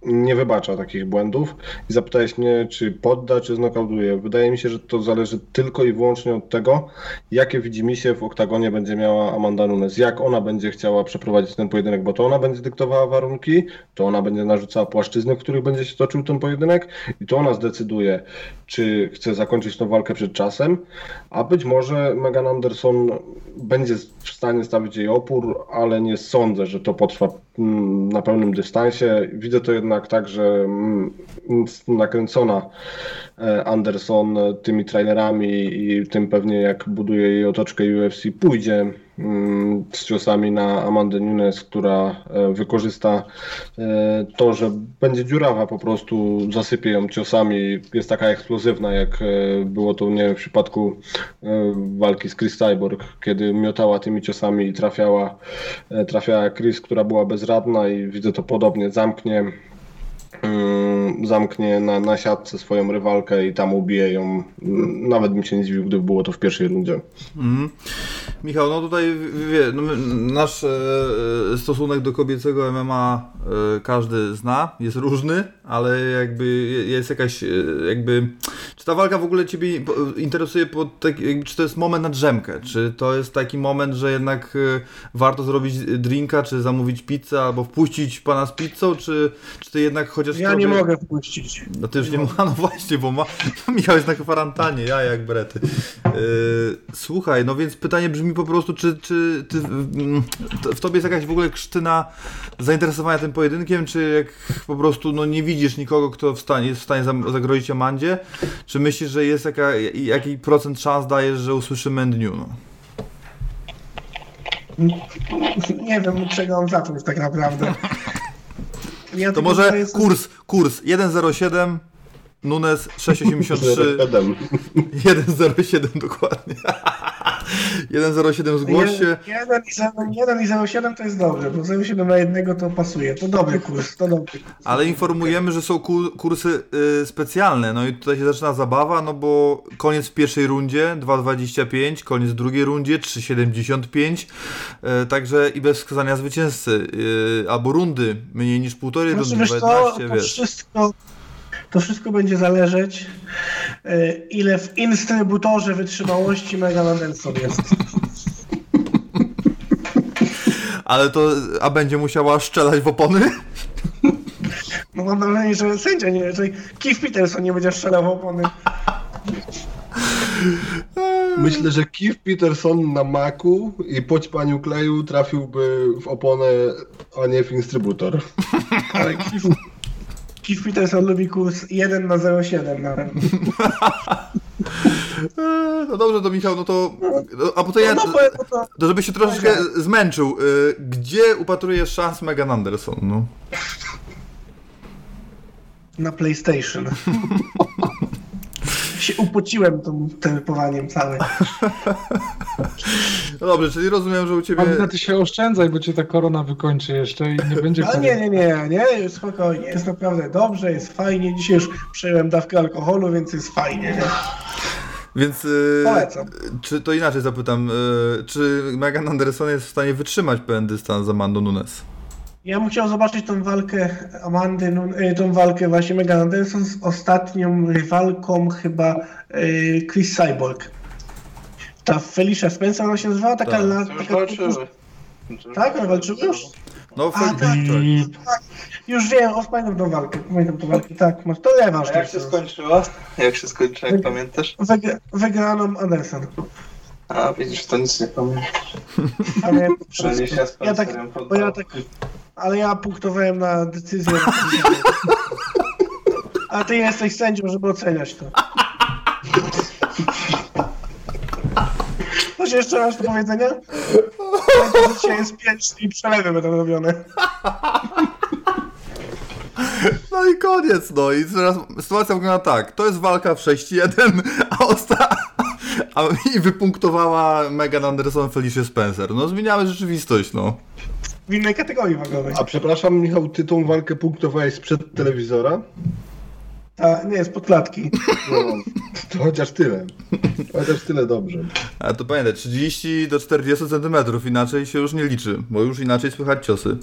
nie wybacza takich błędów i zapytałeś mnie, czy podda, czy znokautuje. Wydaje mi się, że to zależy tylko i wyłącznie od tego, jakie widzimisię w oktagonie będzie miała Amanda Nunes, jak ona będzie chciała przeprowadzić ten pojedynek, bo to ona będzie dyktowała warunki, to ona będzie narzucała płaszczyzny, w których będzie się toczył ten pojedynek i to ona zdecyduje, czy chce zakończyć tą walkę przed czasem, a być może Megan Anderson będzie w stanie stawić jej opór, ale nie sądzę, że to potrwa mm, na pełnym dystansie. Widzę to jednak tak, że mm, nakręcona e, Anderson tymi trailerami i tym pewnie jak buduje jej otoczkę UFC pójdzie mm, z ciosami na Amandę Nunes, która e, wykorzysta e, to, że będzie dziurawa po prostu, zasypie ją ciosami, jest taka eksplozywna jak było to nie wiem, w przypadku walki z Chris Cyborg, kiedy miotała tymi ciosami i trafiała, trafiała Chris, która była bezradna i widzę to podobnie, zamknie. mm, zamknie na, na siatce swoją rywalkę i tam ubije ją. Mm, Nawet bym się nie dziwił, gdyby było to w pierwszej rundzie. Mhm. Michał, no tutaj wie, no, nasz e, stosunek do kobiecego MMA e, każdy zna, jest różny, ale jakby je- jest jakaś, e, jakby, czy ta walka w ogóle Ciebie interesuje, pod tak, jakby, czy to jest moment na drzemkę, czy to jest taki moment, że jednak e, warto zrobić drinka, czy zamówić pizzę, albo wpuścić pana z pizzą, czy, czy Ty jednak chociaż Ja nie mogę wpuścić. no to już nie ma, no właśnie, bo ma, Michał jest na kwarantannie, ja jak brety. Yy, słuchaj, no więc pytanie brzmi po prostu, czy, czy ty, mm, w tobie jest jakaś w ogóle krztyna zainteresowania tym pojedynkiem, czy jak po prostu no, nie widzisz nikogo, kto w stanie, jest w stanie zagrozić Amandzie, czy myślisz, że jest jaka, jaki procent szans dajesz, że usłyszymy dniu? No? Nie wiem, od czego mam zacząć tak naprawdę. Ja To może sobie- kurs, kurs 1,07, Nunes 6,83. Siedem. 1,07 dokładnie. 1,07 zgłoś się. 1 i 0, 1 i 0,7 to jest dobrze, bo 0,7 na jednego to pasuje. To dobry kurs, to dobry kurs. Ale informujemy, że są ku- kursy y, specjalne. No i tutaj się zaczyna zabawa, no bo koniec w pierwszej rundzie 2,25, koniec w drugiej rundzie 3,75. Y, także i bez wskazania zwycięzcy. Y, albo rundy mniej niż półtorej Znaczy, rundy, wiesz co, 12, to wiesz. wszystko, to wszystko będzie zależeć, e, ile w instrybutorze wytrzymałości Megan Anderson jest. Ale to, a będzie musiała szczelać w opony? No mam wrażenie, że sędzia nie, że Keith Peterson nie będzie strzelał w opony. Myślę, że Keith Peterson na maku i poćpaniu kleju trafiłby w oponę, a nie w instrybutor. Ale Keith, Keith Peterson lubi kurs 1 na 0,7 nawet. No dobrze, to Michał, no to... no, A potem ja... No, no, to, żeby się troszeczkę zmęczył, y, gdzie upatrujesz szans Megan Anderson? No? na PlayStation. się upociłem tym typowaniem całym. no dobrze, czyli rozumiem, że u ciebie... Ale ty się oszczędzaj, bo cię ta korona wykończy jeszcze i nie będzie Ale nie, nie, nie, nie, spokojnie, jest naprawdę dobrze, jest fajnie. Dzisiaj już przejąłem dawkę alkoholu, więc jest fajnie. Nie? Więc y, Polecam. czy to inaczej zapytam, y, czy Megan Anderson jest w stanie wytrzymać pewien dystans z Amando Nunes? Ja bym chciał zobaczyć tą walkę Amandy, Nun- y, tą walkę właśnie Megan Anderson z ostatnią rywalką chyba y, Chris Cyborg. Ta Felicia Spencer ona się nazywała? Taka, Tak. la, taka walczyły. Tak, one walczyły już? No, A, tak, tak. Już wiem, o, pamiętam tą walkę, pamiętam tą walkę, tak, masz, to lewasz. A jak się skończyło? Jak się skończyło, jak pamiętasz? Wygra, wygraną Anderson. A widzisz, to nic nie Przynajmniej się z Ja tak, bo ja tak, ale ja punktowałem na decyzję. A ty jesteś sędzią, żeby oceniać to. Coś jeszcze masz do powiedzenia? Dzisiaj jest pięć i przelewy będą robione. No i koniec, no i teraz sytuacja wygląda tak. To jest walka w 6-1, a osta... A i wypunktowała Megan Anderson Felicia Spencer. No zmieniamy rzeczywistość, no. W innej kategorii wagowej. A przepraszam, Michał, ty tą walkę punktowałeś sprzed telewizora? A, nie, spod klatki. No, to chociaż tyle. Chociaż tyle dobrze. Ale to pamiętaj, 30 do 40 cm, inaczej się już nie liczy, bo już inaczej słychać ciosy.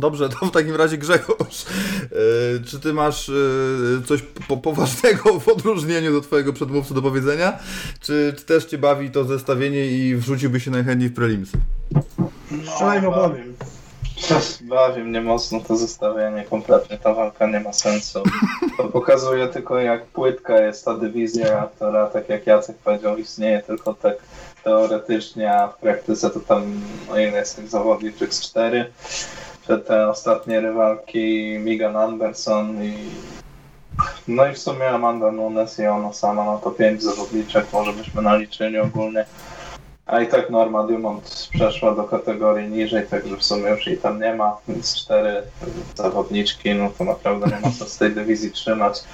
Dobrze, to w takim razie Grzegorz, yy, czy ty masz yy, coś po, poważnego w odróżnieniu do twojego przedmówcy do powiedzenia? Czy, czy też cię bawi to zestawienie i wrzuciłby się najchętniej w prelims? Strzelaj w opowiem. Bawi mnie mocno to zestawienie, kompletnie ta walka nie ma sensu. To pokazuje tylko jak płytka jest ta dywizja, która tak jak Jacek powiedział istnieje tylko tak teoretycznie, a w praktyce to tam no ile jest tych zawodniczych z cztery. Te, te ostatnie rywalki Megan Anderson i no i w sumie Amanda Nunes i ona sama, no to pięć zawodniczek może byśmy naliczyli ogólnie. A i tak Norma Dumont przeszła do kategorii niżej, także w sumie już jej tam nie ma, więc cztery zawodniczki, no to naprawdę nie ma sensu tej dywizji trzymać.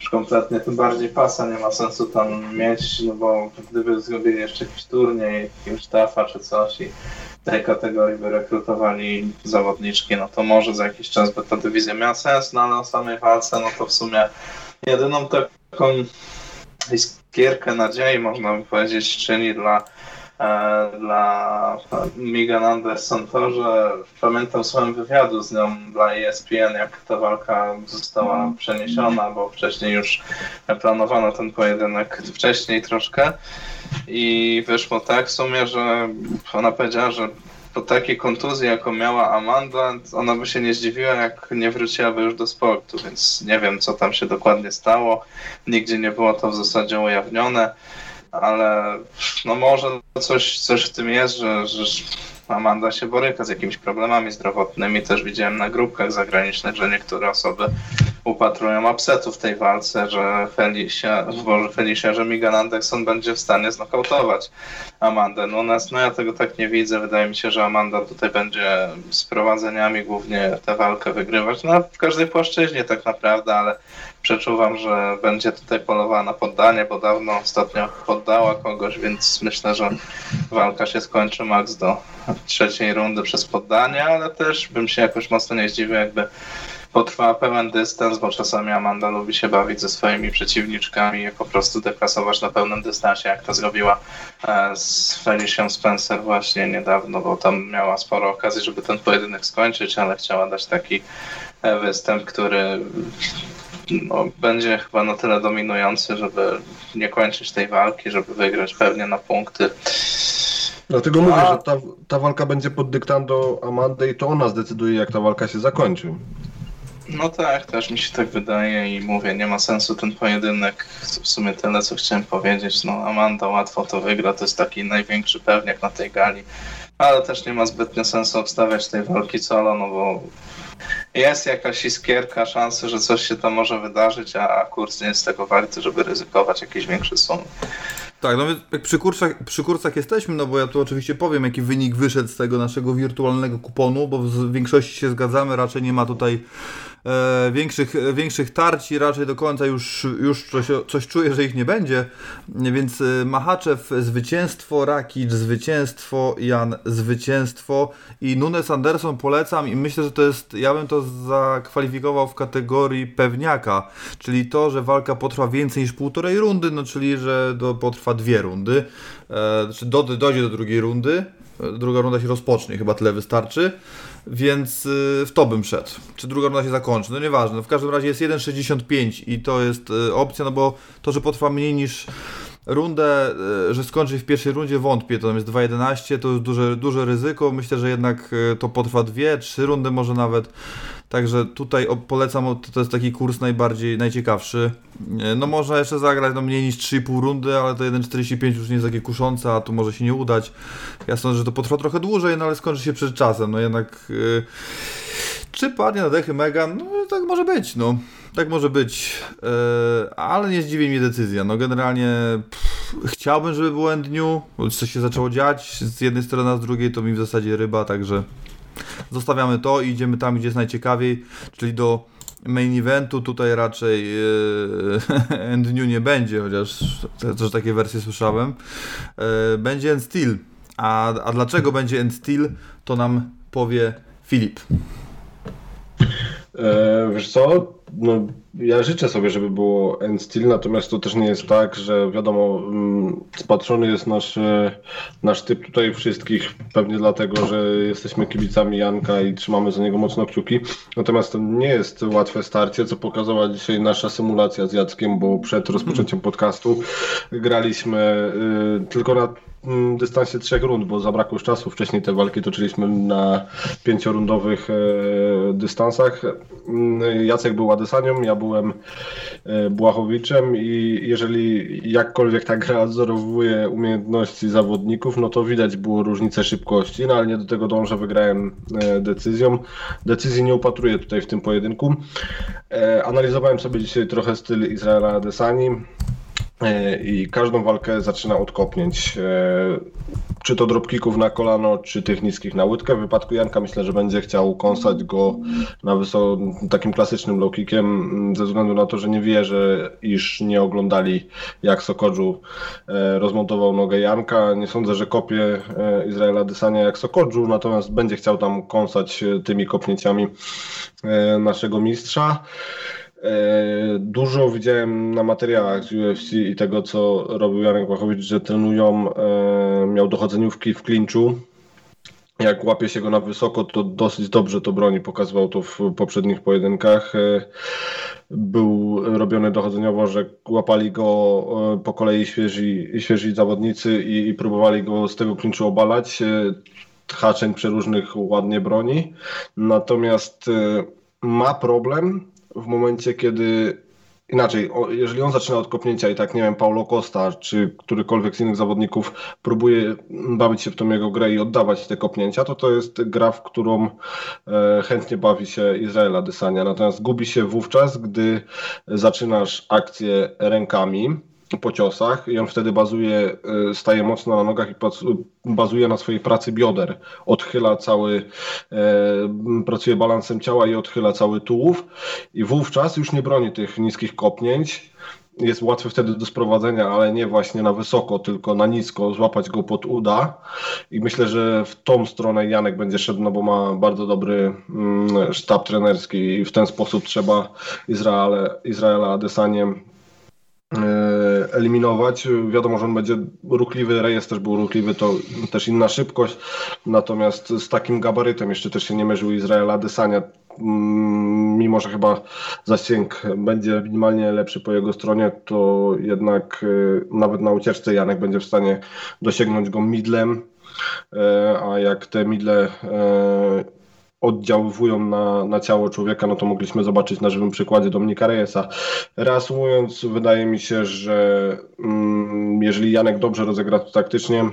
Już kompletnie, tym bardziej pasa nie ma sensu tam mieć, no bo gdyby zrobili jeszcze jakiś turniej, jakiegoś tafa czy coś i tej kategorii by rekrutowali zawodniczki, no to może za jakiś czas by ta dywizja miała sens, no ale o samej walce, no to w sumie jedyną taką iskierkę nadziei, można by powiedzieć, czyni dla e, dla Megan Anderson to, że pamiętam swoim wywiadu z nią dla ESPN, jak ta walka została przeniesiona, bo wcześniej już planowano ten pojedynek wcześniej troszkę i wyszło tak w sumie, że ona powiedziała, że po takiej kontuzji, jaką miała Amanda, ona by się nie zdziwiła, jak nie wróciłaby już do sportu, więc nie wiem, co tam się dokładnie stało. Nigdzie nie było to w zasadzie ujawnione, ale no może coś, coś w tym jest, że, że Amanda się boryka z jakimiś problemami zdrowotnymi. Też widziałem na grupkach zagranicznych, że niektóre osoby upatrują upsetu w tej walce, że Felicia, Boże, Felicia, że Megan Anderson będzie w stanie znokautować Amandę Nunes. No ja tego tak nie widzę. Wydaje mi się, że Amanda tutaj będzie z prowadzeniami głównie tę walkę wygrywać. No w każdej płaszczyźnie tak naprawdę, ale przeczuwam, że będzie tutaj polowała na poddanie, bo dawno ostatnio poddała kogoś, więc myślę, że walka się skończy max do trzeciej rundy przez poddanie, ale też bym się jakoś mocno nie zdziwił, jakby potrwała pełen dystans, bo czasami Amanda lubi się bawić ze swoimi przeciwniczkami i po prostu deklasować na pełnym dystansie, jak to zrobiła e, z Felicią Spencer właśnie niedawno, bo tam miała sporo okazji, żeby ten pojedynek skończyć, ale chciała dać taki e, występ, który no, będzie chyba na tyle dominujący, żeby nie kończyć tej walki, żeby wygrać pewnie na punkty. Dlatego mówię, że ta, ta walka będzie pod dyktando Amandy i to ona zdecyduje, jak ta walka się zakończy. No tak, też mi się tak wydaje i mówię, nie ma sensu ten pojedynek. W sumie tyle, co chciałem powiedzieć. No, Amanda łatwo to wygra, to jest taki największy pewniak na tej gali. Ale też nie ma zbytnio sensu obstawiać tej walki solo, no bo jest jakaś iskierka szansy, że coś się tam może wydarzyć, a kurs nie jest tego warty, żeby ryzykować jakieś większe sumy. Tak, no jak przy kursach, przy kursach jesteśmy, no bo ja tu oczywiście powiem, jaki wynik wyszedł z tego naszego wirtualnego kuponu, bo w większości się zgadzamy, raczej nie ma tutaj e, większych, e, większych tarć i raczej do końca już, już coś, coś czuję, że ich nie będzie. Więc e, Machaczew zwycięstwo, Rakic zwycięstwo, Jan zwycięstwo i Nunes Anderson polecam i myślę, że to jest, ja bym to zakwalifikował w kategorii pewniaka, czyli to, że walka potrwa więcej niż półtorej rundy, no czyli, że do, potrwa dwie rundy, e, znaczy do, dojdzie do drugiej rundy, e, druga runda się rozpocznie, chyba tyle wystarczy, więc y, w to bym szedł. Czy druga runda się zakończy, no nieważne. W każdym razie jest 1,65 i to jest y, opcja, no bo to, że potrwa mniej niż rundę, e, że skończy w pierwszej rundzie wątpię, to tam jest 2.11, to jest duże, duże ryzyko, myślę, że jednak e, to potrwa dwie, trzy rundy może nawet, także tutaj polecam, to jest taki kurs najbardziej, najciekawszy. E, No można jeszcze zagrać no mniej niż 3,5 rundy, ale to 1.45 już nie jest takie kuszące, a tu może się nie udać. Ja sądzę, że to potrwa trochę dłużej, no ale skończy się przed czasem, no jednak... e, czy padnie na dechy Megan? No tak może być, no. Tak może być. E, ale nie zdziwi mnie decyzja. No generalnie pff, chciałbym, żeby było end bo coś się zaczęło dziać z jednej strony, a z drugiej to mi w zasadzie ryba, także zostawiamy to i idziemy tam, gdzie jest najciekawiej, czyli do main eventu. Tutaj raczej new nie będzie, chociaż te- też takie wersje słyszałem. E, będzie end steel. A, a dlaczego będzie end steel, to nam powie Filip. Wiesz co, no, ja życzę sobie, żeby było end steel, natomiast to też nie jest tak, że wiadomo, mm, spatrzony jest nasz, e, nasz typ tutaj wszystkich, pewnie dlatego, że jesteśmy kibicami Janka i trzymamy za niego mocno kciuki. Natomiast to nie jest łatwe starcie, co pokazała dzisiaj nasza symulacja z Jackiem, bo przed rozpoczęciem podcastu graliśmy y, tylko na dystansie trzech rund, bo zabrakło już czasu. Wcześniej te walki toczyliśmy na pięciorundowych e, dystansach. Mm, Jacek był Adesanią, ja byłem e, Błachowiczem i jeżeli jakkolwiek ta gra odzorowuje umiejętności zawodników, no to widać było różnicę szybkości, no ale nie do tego dążę, wygrałem e, decyzją. Decyzji nie upatruję tutaj w tym pojedynku. Analizowałem sobie dzisiaj trochę styl Izraela Adesani. E, i każdą walkę zaczyna od kopnięć. E, Czy to dropkicków na kolano, czy tych niskich na łydkę. W wypadku Janka myślę, że będzie chciał kąsać go na wysoko, takim klasycznym low kickiem, m, ze względu na to, że nie wierzę, iż nie oglądali jak Sokodżu e, rozmontował nogę Janka. Nie sądzę, że kopie Izraela Dysania jak Sokodżu, natomiast będzie chciał tam kąsać tymi kopnięciami naszego mistrza. E, Dużo widziałem na materiałach z UFC i tego, co robił Janek Łachowicz, że trenują, e, miał dochodzeniówki w klinczu. Jak łapie się go na wysoko, to dosyć dobrze to broni. Pokazywał to w poprzednich pojedynkach. E, Był robiony dochodzeniowo, że łapali go po kolei świeżi, świeżi zawodnicy i, i próbowali go z tego klinczu obalać. Haczeń przeróżnych ładnie broni. Natomiast ma problem w momencie, kiedy inaczej, jeżeli on zaczyna od kopnięcia i tak, nie wiem, Paulo Costa czy którykolwiek z innych zawodników próbuje bawić się w tą jego grę i oddawać te kopnięcia, to to jest gra, w którą e, chętnie bawi się Izraela Dysania. Natomiast gubi się wówczas, gdy zaczynasz akcję rękami po ciosach i on wtedy bazuje, e, staje mocno na nogach i bazuje na swojej pracy bioder. Odchyla cały, e, pracuje balansem ciała i odchyla cały tułów i wówczas już nie broni tych niskich kopnięć. Jest łatwy wtedy do sprowadzenia, ale nie właśnie na wysoko, tylko na nisko, złapać go pod uda. I myślę, że w tą stronę Janek będzie szedł, no bo ma bardzo dobry mm, sztab trenerski i w ten sposób trzeba Izraele, Izraela Adesaniem eliminować. Wiadomo, że on będzie ruchliwy, Reyes też był ruchliwy, to też inna szybkość, natomiast z takim gabarytem jeszcze też się nie mierzył Izraela Desania, Mm, mimo że chyba zasięg będzie minimalnie lepszy po jego stronie, to jednak e, nawet na ucieczce Janek będzie w stanie dosięgnąć go midlem, e, a jak te midle e, oddziaływują na, na ciało człowieka, no to mogliśmy zobaczyć na żywym przykładzie Dominika Reyesa. Reasumując, wydaje mi się, że mm, jeżeli Janek dobrze rozegra to taktycznie,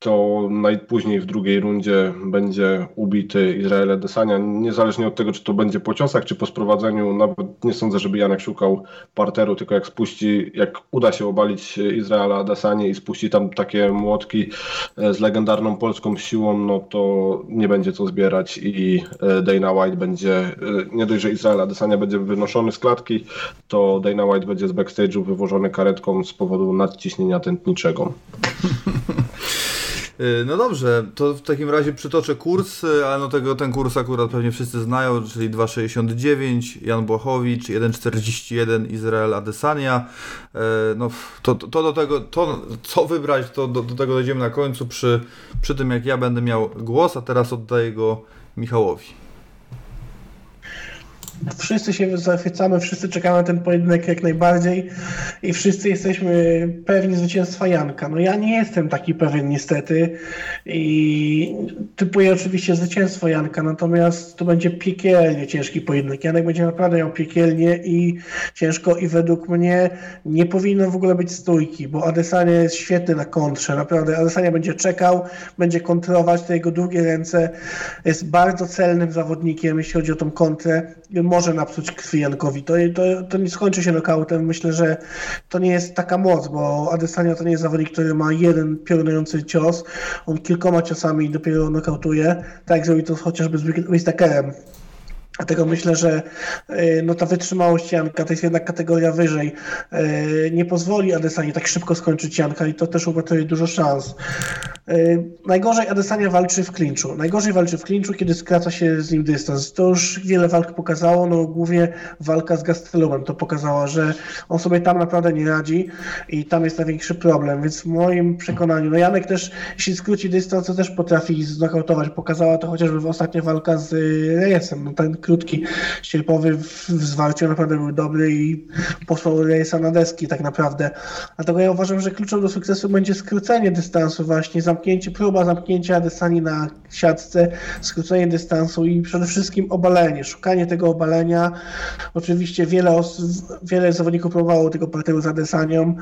to najpóźniej w drugiej rundzie będzie ubity Izrael Desania. Niezależnie od tego, czy to będzie po ciosach, czy po sprowadzeniu, nawet nie sądzę, żeby Janek szukał parteru, tylko jak spuści, jak uda się obalić Izraela Desanie i spuści tam takie młotki e, z legendarną polską siłą, no to nie będzie co zbierać i e, Dana White będzie, e, nie dość, że Izraela Desania będzie wynoszony z klatki, to Dana White będzie z backstage'u wywożony karetką z powodu nadciśnienia tętniczego. Y, No dobrze, to w takim razie przytoczę kurs, y, ale no tego, ten kurs akurat pewnie wszyscy znają, czyli 2,69 Jan Błachowicz, 1,41 Izrael Adesania. Y, No to, to do tego, to co wybrać, to do, do tego dojdziemy na końcu przy, przy tym jak ja będę miał głos, a teraz oddaję go Michałowi. Wszyscy się zachwycamy, wszyscy czekamy na ten pojedynek jak najbardziej i wszyscy jesteśmy pewni zwycięstwa Janka. No ja nie jestem taki pewien niestety i typuję oczywiście zwycięstwo Janka, natomiast to będzie piekielnie ciężki pojedynek. Janek będzie naprawdę miał piekielnie i ciężko i według mnie nie powinno w ogóle być stójki, bo Adesanya jest świetny na kontrze, naprawdę. Adesanya będzie czekał, będzie kontrować te jego długie ręce, jest bardzo celnym zawodnikiem, jeśli chodzi o tą kontrę może napsuć krwi Jankowi. To, to, to nie skończy się nokautem. Myślę, że to nie jest taka moc, bo Adesanya to nie jest zawodnik, który ma jeden piorunujący cios. On kilkoma ciosami dopiero nokautuje, tak zrobił to chociażby z Whittakerem. Dlatego myślę, że y, no, ta wytrzymałość Janka to jest jednak kategoria wyżej. Y, nie pozwoli Adesanie tak szybko skończyć Janka i to też uratuje dużo szans. Y, najgorzej Adesania walczy w klinczu. Najgorzej walczy w klinczu, kiedy skraca się z nim dystans. To już wiele walk pokazało, no głównie walka z Gastelumem to pokazała, że on sobie tam naprawdę nie radzi i tam jest największy problem, więc w moim przekonaniu, no Janek też, jeśli skróci dystans, to też potrafi znokautować. Pokazała to chociażby w ostatniej walka z Reyesem. No, ten krótki, ścierpowy w, w zwarciu naprawdę był dobry i posłał Reyesa na deski tak naprawdę. Dlatego ja uważam, że kluczem do sukcesu będzie skrócenie dystansu właśnie, zamknięcie, próba zamknięcia Adesani na siatce, skrócenie dystansu i przede wszystkim obalenie, szukanie tego obalenia. Oczywiście wiele osób, wiele zawodników próbowało tego parteru z Adesanią.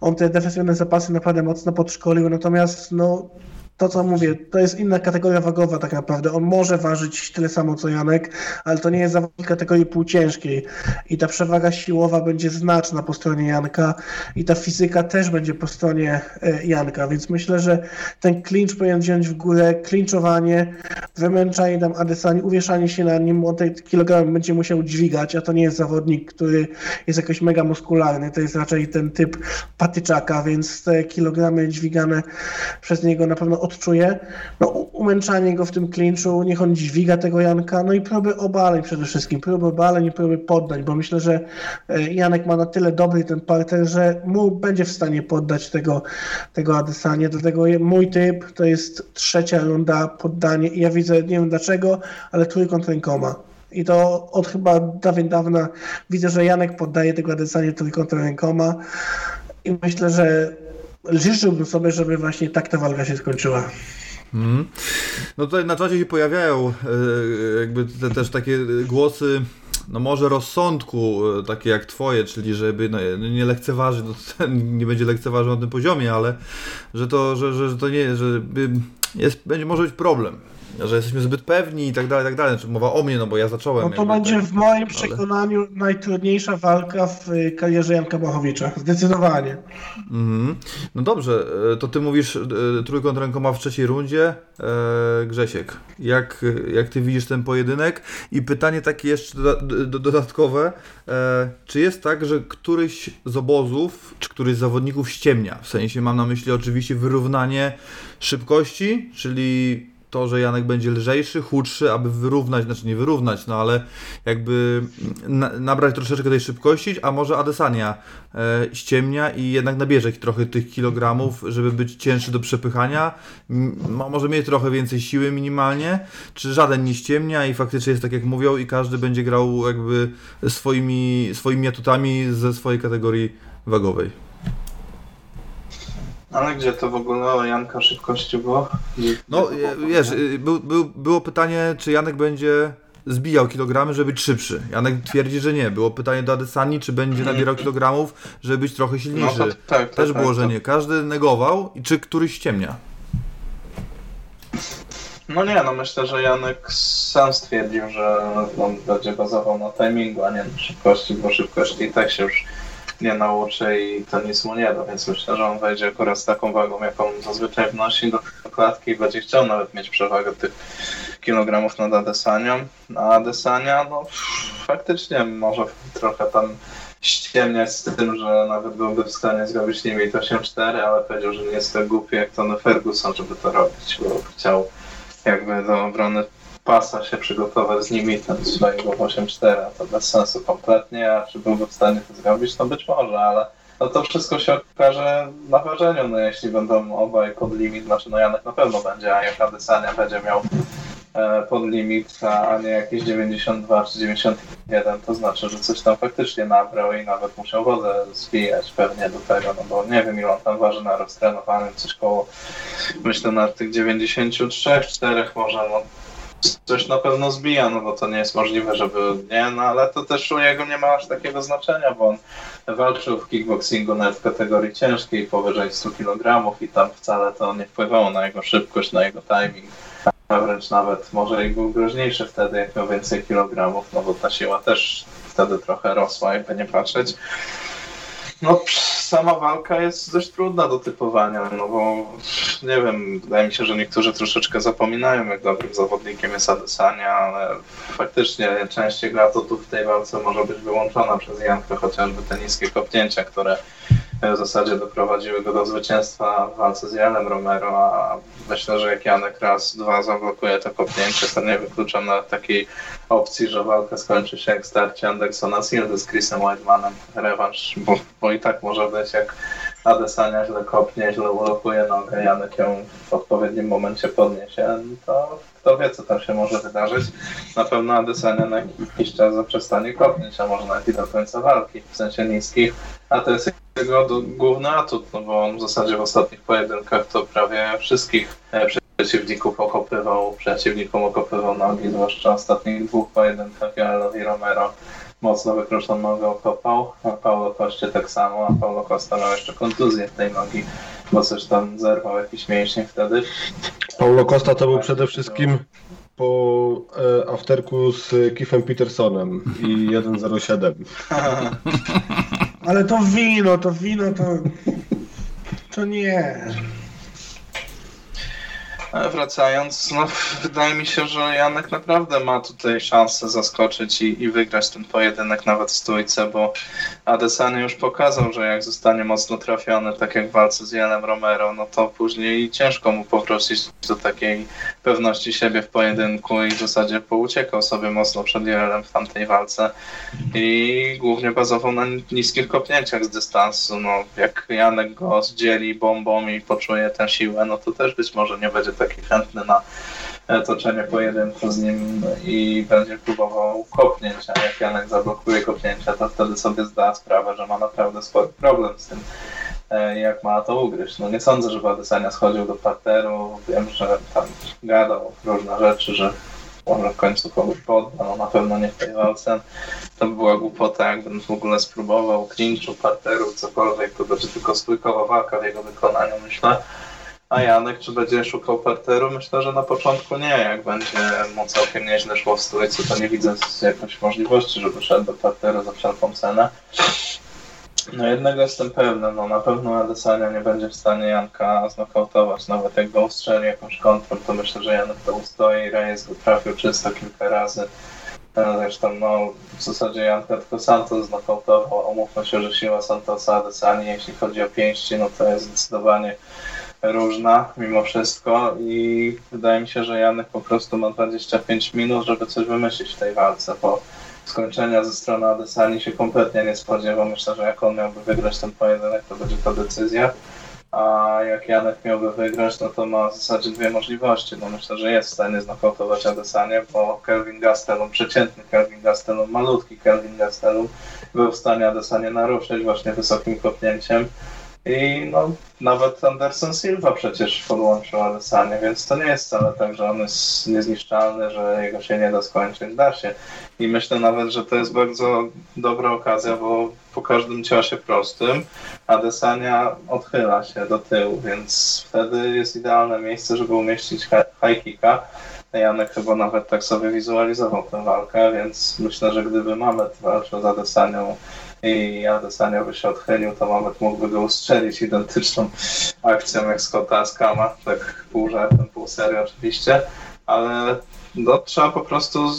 On te defensywne zapasy naprawdę mocno podszkolił, natomiast no to, co mówię, to jest inna kategoria wagowa tak naprawdę. On może ważyć tyle samo co Janek, ale to nie jest zawodnik kategorii półciężkiej. I ta przewaga siłowa będzie znaczna po stronie Janka i ta fizyka też będzie po stronie e, Janka, więc myślę, że ten clinch powinien wziąć w górę, clinczowanie, wymęczanie tam Adesani, uwieszanie się na nim, on te kilogramy będzie musiał dźwigać, a to nie jest zawodnik, który jest jakoś mega muskularny, to jest raczej ten typ patyczaka, więc te kilogramy dźwigane przez niego na pewno odczuje, no, umęczanie go w tym klinczu, niech on dźwiga tego Janka, no i próby obaleń przede wszystkim, próby obaleń i próby poddań, bo myślę, że e, Janek ma na tyle dobry ten parter, że mu będzie w stanie poddać tego, tego Adesanie, dlatego mój typ to jest trzecia runda poddanie. I ja widzę, nie wiem dlaczego, ale trójkąt rękoma. I to od chyba dawien dawna widzę, że Janek poddaje tego Adesanie trójkątem rękoma. I myślę, że życzyłbym sobie, żeby właśnie tak ta walka się skończyła. Mm. No tutaj na czacie się pojawiają e, jakby te, też takie głosy no może rozsądku, e, takie jak twoje, czyli żeby no, nie lekceważyć, no, nie będzie lekceważył na tym poziomie, ale że to, że, że, że to nie, że jest, będzie może być problem że jesteśmy zbyt pewni i tak dalej, i tak dalej. Znaczy, mowa o mnie, no bo ja zacząłem. No to będzie tak, w moim przekonaniu ale... najtrudniejsza walka w y, karierze Janka Bachowicza. Zdecydowanie. Mhm. No dobrze, e, to ty mówisz e, trójkąt rękoma w trzeciej rundzie. E, Grzesiek, jak, jak ty widzisz ten pojedynek? I pytanie takie jeszcze dodatkowe. Czy jest tak, że któryś z obozów, czy któryś z zawodników ściemnia? W sensie mam na myśli oczywiście wyrównanie szybkości, czyli to, że Janek będzie lżejszy, chudszy, aby wyrównać, znaczy nie wyrównać, no ale jakby na, nabrać troszeczkę tej szybkości, a może Adesania e, ściemnia i jednak nabierze trochę tych kilogramów, żeby być cięższy do przepychania, może mieć trochę więcej siły minimalnie, czy żaden nie ściemnia i faktycznie jest tak jak mówią i każdy będzie grał jakby swoimi, swoimi atutami ze swojej kategorii wagowej. Ale gdzie to w ogóle o Janka szybkości było? No wiesz, y, był, był, było pytanie, czy Janek będzie zbijał kilogramy, żeby być szybszy. Janek twierdzi, że nie. Było pytanie do Adesani, czy będzie nabierał kilogramów, żeby być trochę silniejszy. No to, tak, Też tak, było, że nie. Każdy negował i czy któryś ściemnia. No nie, no myślę, że Janek sam stwierdził, że on będzie bazował na timingu, a nie na szybkości, bo szybkości i tak się już nie nauczy i to nic mu nie da, więc myślę, że on wejdzie akurat z taką wagą, jaką zazwyczaj wnosi do klatki i będzie chciał nawet mieć przewagę tych kilogramów nad Adesanią. A Adesania, no faktycznie może trochę tam ściemniać z tym, że nawet byłby w stanie zrobić limit 8-4, ale powiedział, że nie jest tak głupi jak Tony Ferguson, żeby to robić, bo chciał jakby do obrony pasa się przygotować z limitem swojego 8.4, to bez sensu kompletnie, a czy byłby w stanie to zrobić? No być może, ale no to wszystko się okaże na ważeniu, no jeśli będą obaj pod limit, znaczy no Janek na pewno będzie, a jak Adesania będzie miał e, pod limit, a nie jakieś 92 czy 91, to znaczy, że coś tam faktycznie nabrał i nawet musiał wodę zbijać pewnie do tego, no bo nie wiem ile on tam waży na roztrenowanym, coś koło, myślę na tych 93, 4 może, no coś na pewno zbija, no bo to nie jest możliwe, żeby nie, no ale to też u niego nie ma aż takiego znaczenia, bo on walczył w kickboxingu nawet w kategorii ciężkiej powyżej 100 kg i tam wcale to nie wpływało na jego szybkość, na jego timing, a wręcz nawet może i był groźniejszy wtedy, jak miał więcej kilogramów, no bo ta siła też wtedy trochę rosła, jakby nie patrzeć. No, sama walka jest dość trudna do typowania, no bo nie wiem, wydaje mi się, że niektórzy troszeczkę zapominają, jak dobrym zawodnikiem jest Adesanya, ale faktycznie częściej gra to tu w tej walce może być wyłączona przez Jankę, chociażby te niskie kopnięcia, które w zasadzie doprowadziły go do zwycięstwa w walce z Janem Romero, a myślę, że jak Janek raz, dwa zablokuje to kopnięcie, to nie wykluczam nawet takiej opcji, że walka skończy się jak starcie Andersona Silva z Chrisem Whitemanem, rewanż, bo, bo i tak może być jak Adesania źle kopnie, źle ulokuje nogę, Janek ją w odpowiednim momencie podniesie, to kto wie, co tam się może wydarzyć. Na pewno Adesania na jakiś czas zaprzestanie kopnięć, a może nawet i do końca walki, w sensie niskich, a to jest jego główny atut, no bo on w zasadzie w ostatnich pojedynkach to prawie wszystkich e, przeciwników okopywał, przeciwnikom okopywał nogi, zwłaszcza w ostatnich dwóch pojedynkach Joelowi Romero mocno wykruszoną nogę okopał, a Paulo Koście tak samo, a Paulo Costa miał jeszcze kontuzję w tej nogi, bo coś tam zerwał jakiś mięsień wtedy. Paulo Costa to był przede wszystkim po e, afterku z Keithem Petersonem i 1.07. Ale to wino, to wino, to... To nie. Wracając, no wydaje mi się, że Janek naprawdę ma tutaj szansę zaskoczyć i, i wygrać ten pojedynek nawet w stójce, bo Adesanya już pokazał, że jak zostanie mocno trafiony, tak jak w walce z Janem Romero, no to później ciężko mu powrócić do takiej pewności siebie w pojedynku i w zasadzie pouciekał sobie mocno przed Jelem w tamtej walce i głównie bazował na niskich kopnięciach z dystansu. No, jak Janek go zdzieli bombą i poczuje tę siłę, no to też być może nie będzie taki chętny na toczenie pojedynku z nim i będzie próbował kopnięć, a jak Janek zablokuje kopnięcia, to wtedy sobie zda sprawę, że ma naprawdę spory problem z tym, e, jak ma to ugryźć. No nie sądzę, żeby Adesanya schodził do parteru, wiem, że tam gadał różne rzeczy, że może w końcu kogoś podda, no na pewno nie w tej walce. To by była głupota, jakbym w ogóle spróbował klinczu, parteru, cokolwiek, to będzie tylko stójkowa walka w jego wykonaniu, myślę. A Janek, czy będzie szukał parteru? Myślę, że na początku nie. Jak będzie mu całkiem nieźle szło w stójce, to nie widzę jakiejś możliwości, żeby szedł do parteru za wszelką cenę. No jednego jestem pewny, no na pewno Adesanya nie będzie w stanie Janka znokautować, nawet jak go ustrzeli jakąś kontrą, to myślę, że Janek to ustoi, Reyes go trafił czysto kilka razy. Zresztą no, w zasadzie Janka tylko Santos znokautował, omówmy się, że siła Santosa Adesanya, jeśli chodzi o pięści, no to jest zdecydowanie różna mimo wszystko i wydaje mi się, że Janek po prostu ma 25 minut, żeby coś wymyślić w tej walce, bo skończenia ze strony Adesani się kompletnie nie spodziewam. Myślę, że jak on miałby wygrać ten pojedynek, to będzie to decyzja. A jak Janek miałby wygrać, no to ma w zasadzie dwie możliwości. No myślę, że jest w stanie znokautować Adesanie, bo Kelvin Gastelum, przeciętny Kelvin Gastelum, malutki Kelvin Gastelum był w stanie Adesanie naruszyć właśnie wysokim kopnięciem. I no, nawet Anderson Silva przecież podłączył Adesanya, więc to nie jest wcale tak, że on jest niezniszczalny, że jego się nie da skończyć. Da się. I myślę nawet, że to jest bardzo dobra okazja, bo po każdym ciosie prostym Adesanya odchyla się do tyłu, więc wtedy jest idealne miejsce, żeby umieścić high kicka. Janek chyba nawet tak sobie wizualizował tę walkę, więc myślę, że gdyby Mamet walczył z Adesanią i Adesanya by się odchylił, to Mamet mógłby go ustrzelić identyczną akcją jak Scotta Askama, tak pół żartem, pół serio oczywiście, ale no, trzeba po prostu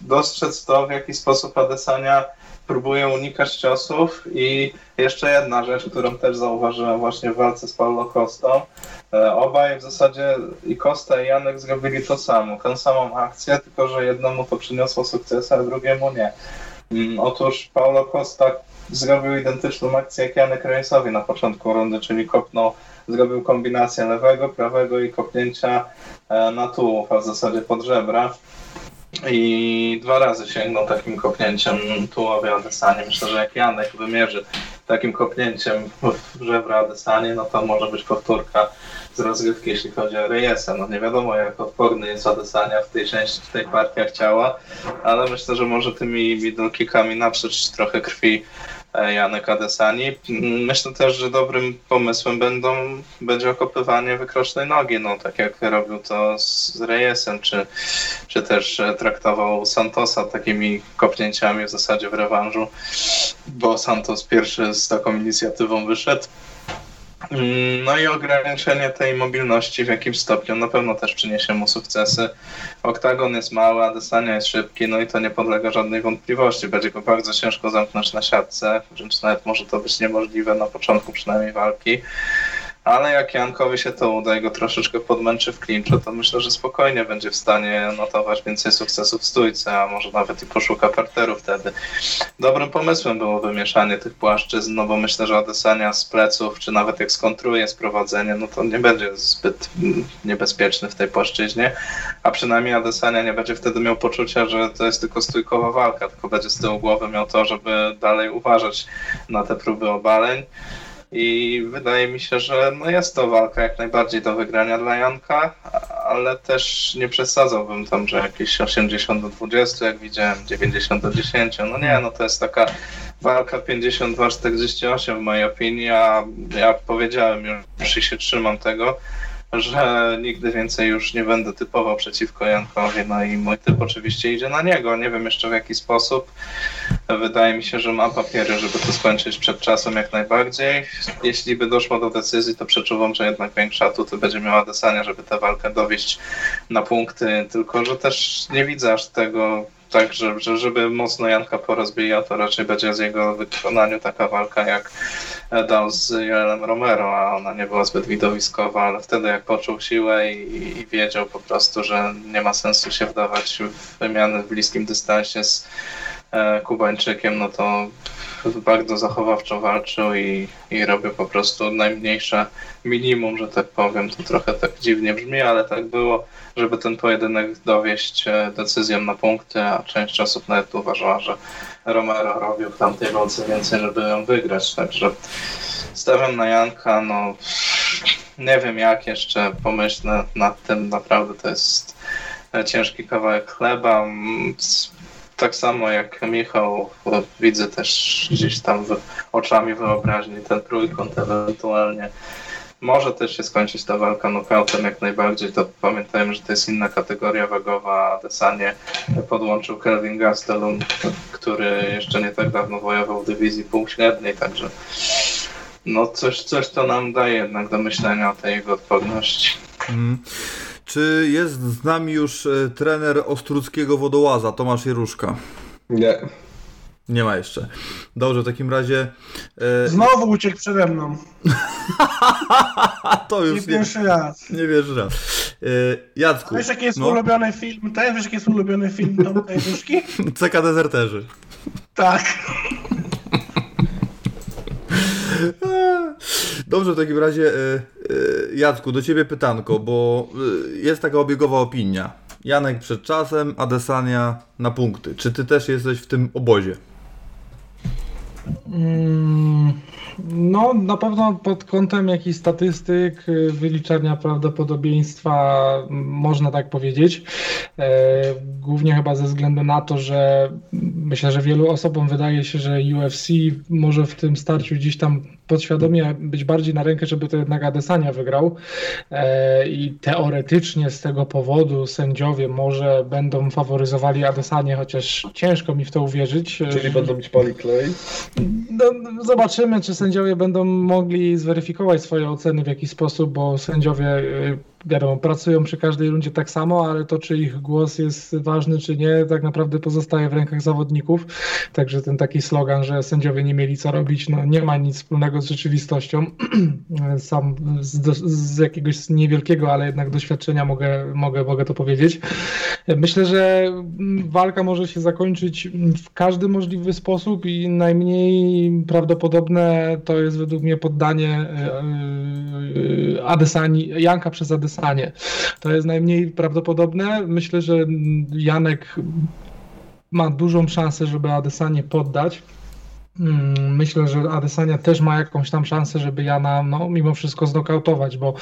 dostrzec to, w jaki sposób Adesanya próbuje unikać ciosów i jeszcze jedna rzecz, którą też zauważyłem właśnie w walce z Paulo Costą. E, obaj w zasadzie i Costa i Janek zrobili to samo, tę samą akcję, tylko że jednemu to przyniosło sukces, a drugiemu nie. Mm, otóż Paulo Costa zrobił identyczną akcję jak Janek Rejesowi na początku rundy, czyli kopnął, zrobił kombinację lewego, prawego i kopnięcia e, na tułów, a w zasadzie pod żebra. I dwa razy sięgnął takim kopnięciem tułowi Adesanie. Myślę, że jak Janek wymierzy takim kopnięciem w żebra Adesanie, no to może być powtórka z rozgrywki, jeśli chodzi o Reyesa. No nie wiadomo, jak odporny jest Adesania w tej części, w tej partiach ciała, ale myślę, że może tymi middle kickami trochę krwi Janek Adesani. Myślę też, że dobrym pomysłem będą, będzie okopywanie wykrocznej nogi, no tak jak robił to z Reyesem, czy, czy też e, traktował Santosa takimi kopnięciami w zasadzie w rewanżu, bo Santos pierwszy z taką inicjatywą wyszedł. Mm, No i ograniczenie tej mobilności w jakimś stopniu na pewno też przyniesie mu sukcesy. Oktagon jest mały, Adesanya jest szybki, no i to nie podlega żadnej wątpliwości. Będzie go bardzo ciężko zamknąć na siatce, wręcz nawet może to być niemożliwe na początku przynajmniej walki. Ale jak Jankowi się to uda i go troszeczkę podmęczy w klinczu, to myślę, że spokojnie będzie w stanie notować więcej sukcesów w stójce, a może nawet i poszuka parteru wtedy. Dobrym pomysłem było wymieszanie tych płaszczyzn, no bo myślę, że Adesania z pleców, czy nawet jak skontruje sprowadzenie, no to nie będzie zbyt niebezpieczny w tej płaszczyźnie, a przynajmniej Adesania nie będzie wtedy miał poczucia, że to jest tylko stójkowa walka, tylko będzie z tyłu głowy miał to, żeby dalej uważać na te próby obaleń. I wydaje mi się, że no jest to walka jak najbardziej do wygrania dla Janka, ale też nie przesadzałbym tam, że jakieś 80 do 20, jak widziałem, 90 do 10. No nie, no to jest taka walka 52-48 w mojej opinii, a ja powiedziałem już i się trzymam tego, że nigdy więcej już nie będę typował przeciwko Jankowi, no i mój typ oczywiście idzie na niego, nie wiem jeszcze w jaki sposób. Wydaje mi się, że ma papiery, żeby to skończyć przed czasem jak najbardziej. Jeśli by doszło do decyzji, to przeczuwam, że jednak większa atuty będzie miała Desania, żeby tę walkę dowieść na punkty, tylko że też nie widzę aż tego tak, że, że żeby mocno Janka porozbijał, to raczej będzie z jego wykonaniu taka walka jak dał z Joelem Romero, a ona nie była zbyt widowiskowa, ale wtedy jak poczuł siłę i, i wiedział po prostu, że nie ma sensu się wdawać w wymiany w bliskim dystansie z e, Kubańczykiem, no to bardzo zachowawczo walczył i, i robił po prostu najmniejsze minimum, że tak powiem. To trochę tak dziwnie brzmi, ale tak było, żeby ten pojedynek dowieść e, decyzją na punkty, a część osób nawet uważała, że Romero robił w tamtej walce więcej, żeby ją wygrać, także stawiam na Janka, no nie wiem jak jeszcze pomyślę nad tym, naprawdę to jest e, ciężki kawałek chleba. Mm, Tak samo jak Michał, e, widzę też gdzieś tam oczami wyobraźni ten trójkąt ewentualnie. Może też się skończyć ta walka knockoutem jak najbardziej, to pamiętajmy, że to jest inna kategoria wagowa, a Desanie podłączył Kelvin Gastelum, który jeszcze nie tak dawno wojował w dywizji półśredniej, także no coś, coś to nam daje jednak do myślenia o tej jego odporności. Mm. Czy jest z nami już e, trener Ostruckiego Wodołaza, Tomasz Jeruszka? Nie. Nie ma jeszcze. Dobrze, w takim razie. E, Znowu uciekł przede mną. to Nie już nie, pierwszy raz. nie wiesz raz. E, Jacku. Wiesz jaki jest no, ulubiony film? Ten, wiesz jaki jest ulubiony film Tomka Jeduszki? CK Dezerterzy. Tak. Dobrze, w takim razie, e, e, Jacku, do ciebie pytanko, bo jest taka obiegowa opinia. Janek przed czasem, Adesania na punkty. Czy ty też jesteś w tym obozie? Mm, No, na pewno pod kątem jakichś statystyk, y, wyliczania prawdopodobieństwa, można tak powiedzieć. E, Głównie chyba ze względu na to, że myślę, że wielu osobom wydaje się, że UFC może w tym starciu gdzieś tam podświadomie być bardziej na rękę, żeby to jednak Adesanya wygrał. E, I teoretycznie z tego powodu sędziowie może będą faworyzowali Adesanię, chociaż ciężko mi w to uwierzyć. Czyli będą ćpali klej. No, no, zobaczymy, czy sędziowie będą mogli zweryfikować swoje oceny w jakiś sposób, bo sędziowie y, wiadomo, pracują przy każdej rundzie tak samo, ale to, czy ich głos jest ważny, czy nie, tak naprawdę pozostaje w rękach zawodników. Także ten taki slogan, że sędziowie nie mieli co robić, no nie ma nic wspólnego z rzeczywistością. Sam z, z jakiegoś niewielkiego, ale jednak doświadczenia mogę, mogę, mogę to powiedzieć. Myślę, że walka może się zakończyć w każdy możliwy sposób i najmniej prawdopodobne to jest według mnie poddanie e, e, Adesani, Janka przez Adesanie. To jest najmniej prawdopodobne. Myślę, że Janek ma dużą szansę, żeby Adesanie poddać. Mm, myślę, że Adesania też ma jakąś tam szansę, żeby Jana no, mimo wszystko znokautować, bo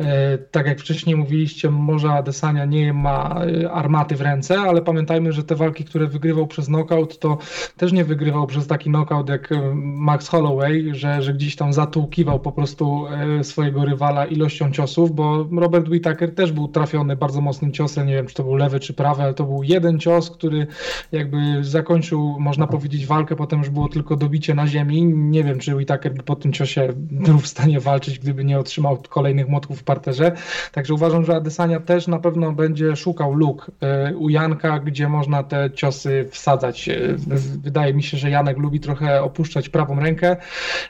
e, tak jak wcześniej mówiliście, może Adesania nie ma e, armaty w ręce, ale pamiętajmy, że te walki, które wygrywał przez knockout, to też nie wygrywał przez taki knockout jak e, Max Holloway, że, że gdzieś tam zatłukiwał po prostu e, swojego rywala ilością ciosów, bo Robert Whittaker też był trafiony bardzo mocnym ciosem, nie wiem czy to był lewy czy prawy, ale to był jeden cios, który jakby zakończył, można powiedzieć, walkę, potem już było tylko dobicie na ziemi. Nie wiem, czy Whittaker by po tym ciosie był w stanie walczyć, gdyby nie otrzymał kolejnych młotków w parterze. Także uważam, że Adesania też na pewno będzie szukał luk e, u Janka, gdzie można te ciosy wsadzać. E, wydaje mi się, że Janek lubi trochę opuszczać prawą rękę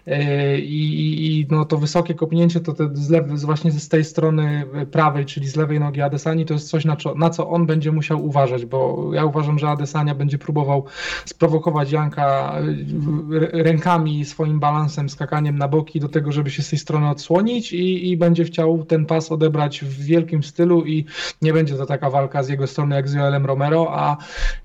e, i, i no to wysokie kopnięcie to te z lewy, właśnie z tej strony prawej, czyli z lewej nogi Adesani, to jest coś, na co, na co on będzie musiał uważać, bo ja uważam, że Adesania będzie próbował sprowokować Janka rękami, swoim balansem, skakaniem na boki do tego, żeby się z tej strony odsłonić i, i będzie chciał ten pas odebrać w wielkim stylu i nie będzie to taka walka z jego strony jak z Joelem Romero, a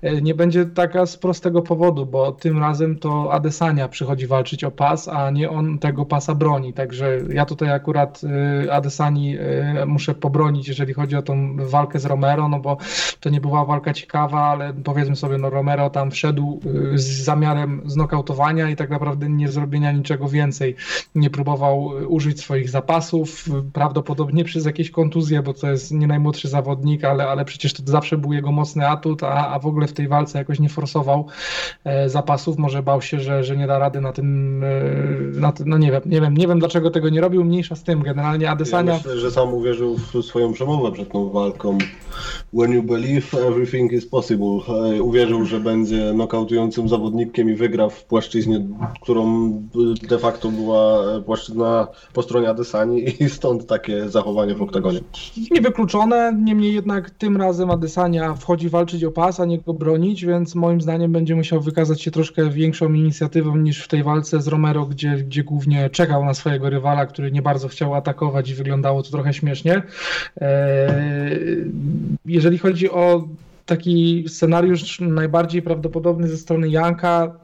e, nie będzie taka z prostego powodu, bo tym razem to Adesania przychodzi walczyć o pas, a nie on tego pasa broni, także ja tutaj akurat e, Adesani e, muszę pobronić, jeżeli chodzi o tą walkę z Romero, no bo to nie była walka ciekawa, ale powiedzmy sobie, no Romero tam wszedł z zamiarem znokautowania i tak naprawdę nie zrobienia niczego więcej. Nie próbował użyć swoich zapasów, prawdopodobnie przez jakieś kontuzje, bo to jest nie najmłodszy zawodnik, ale, ale przecież to zawsze był jego mocny atut, a, a w ogóle w tej walce jakoś nie forsował e, zapasów. Może bał się, że, że nie da rady na tym, e, na tym, no nie wiem, nie wiem, nie wiem dlaczego tego nie robił, mniejsza z tym. Generalnie Adesania... Ja myślę, że sam uwierzył w swoją przemowę przed tą walką. When you believe, everything is possible. E, uwierzył, że będzie nokautującym zawodnikiem i wygra w płaszczyźnie którą de facto była płaszczyzna po stronie Adesani i stąd takie zachowanie w oktagonie. Niewykluczone, niemniej jednak tym razem Adesania wchodzi walczyć o pas, a nie go bronić, więc moim zdaniem będzie musiał wykazać się troszkę większą inicjatywą niż w tej walce z Romero, gdzie, gdzie głównie czekał na swojego rywala, który nie bardzo chciał atakować i wyglądało to trochę śmiesznie. Eee, jeżeli chodzi o taki scenariusz najbardziej prawdopodobny ze strony Janka,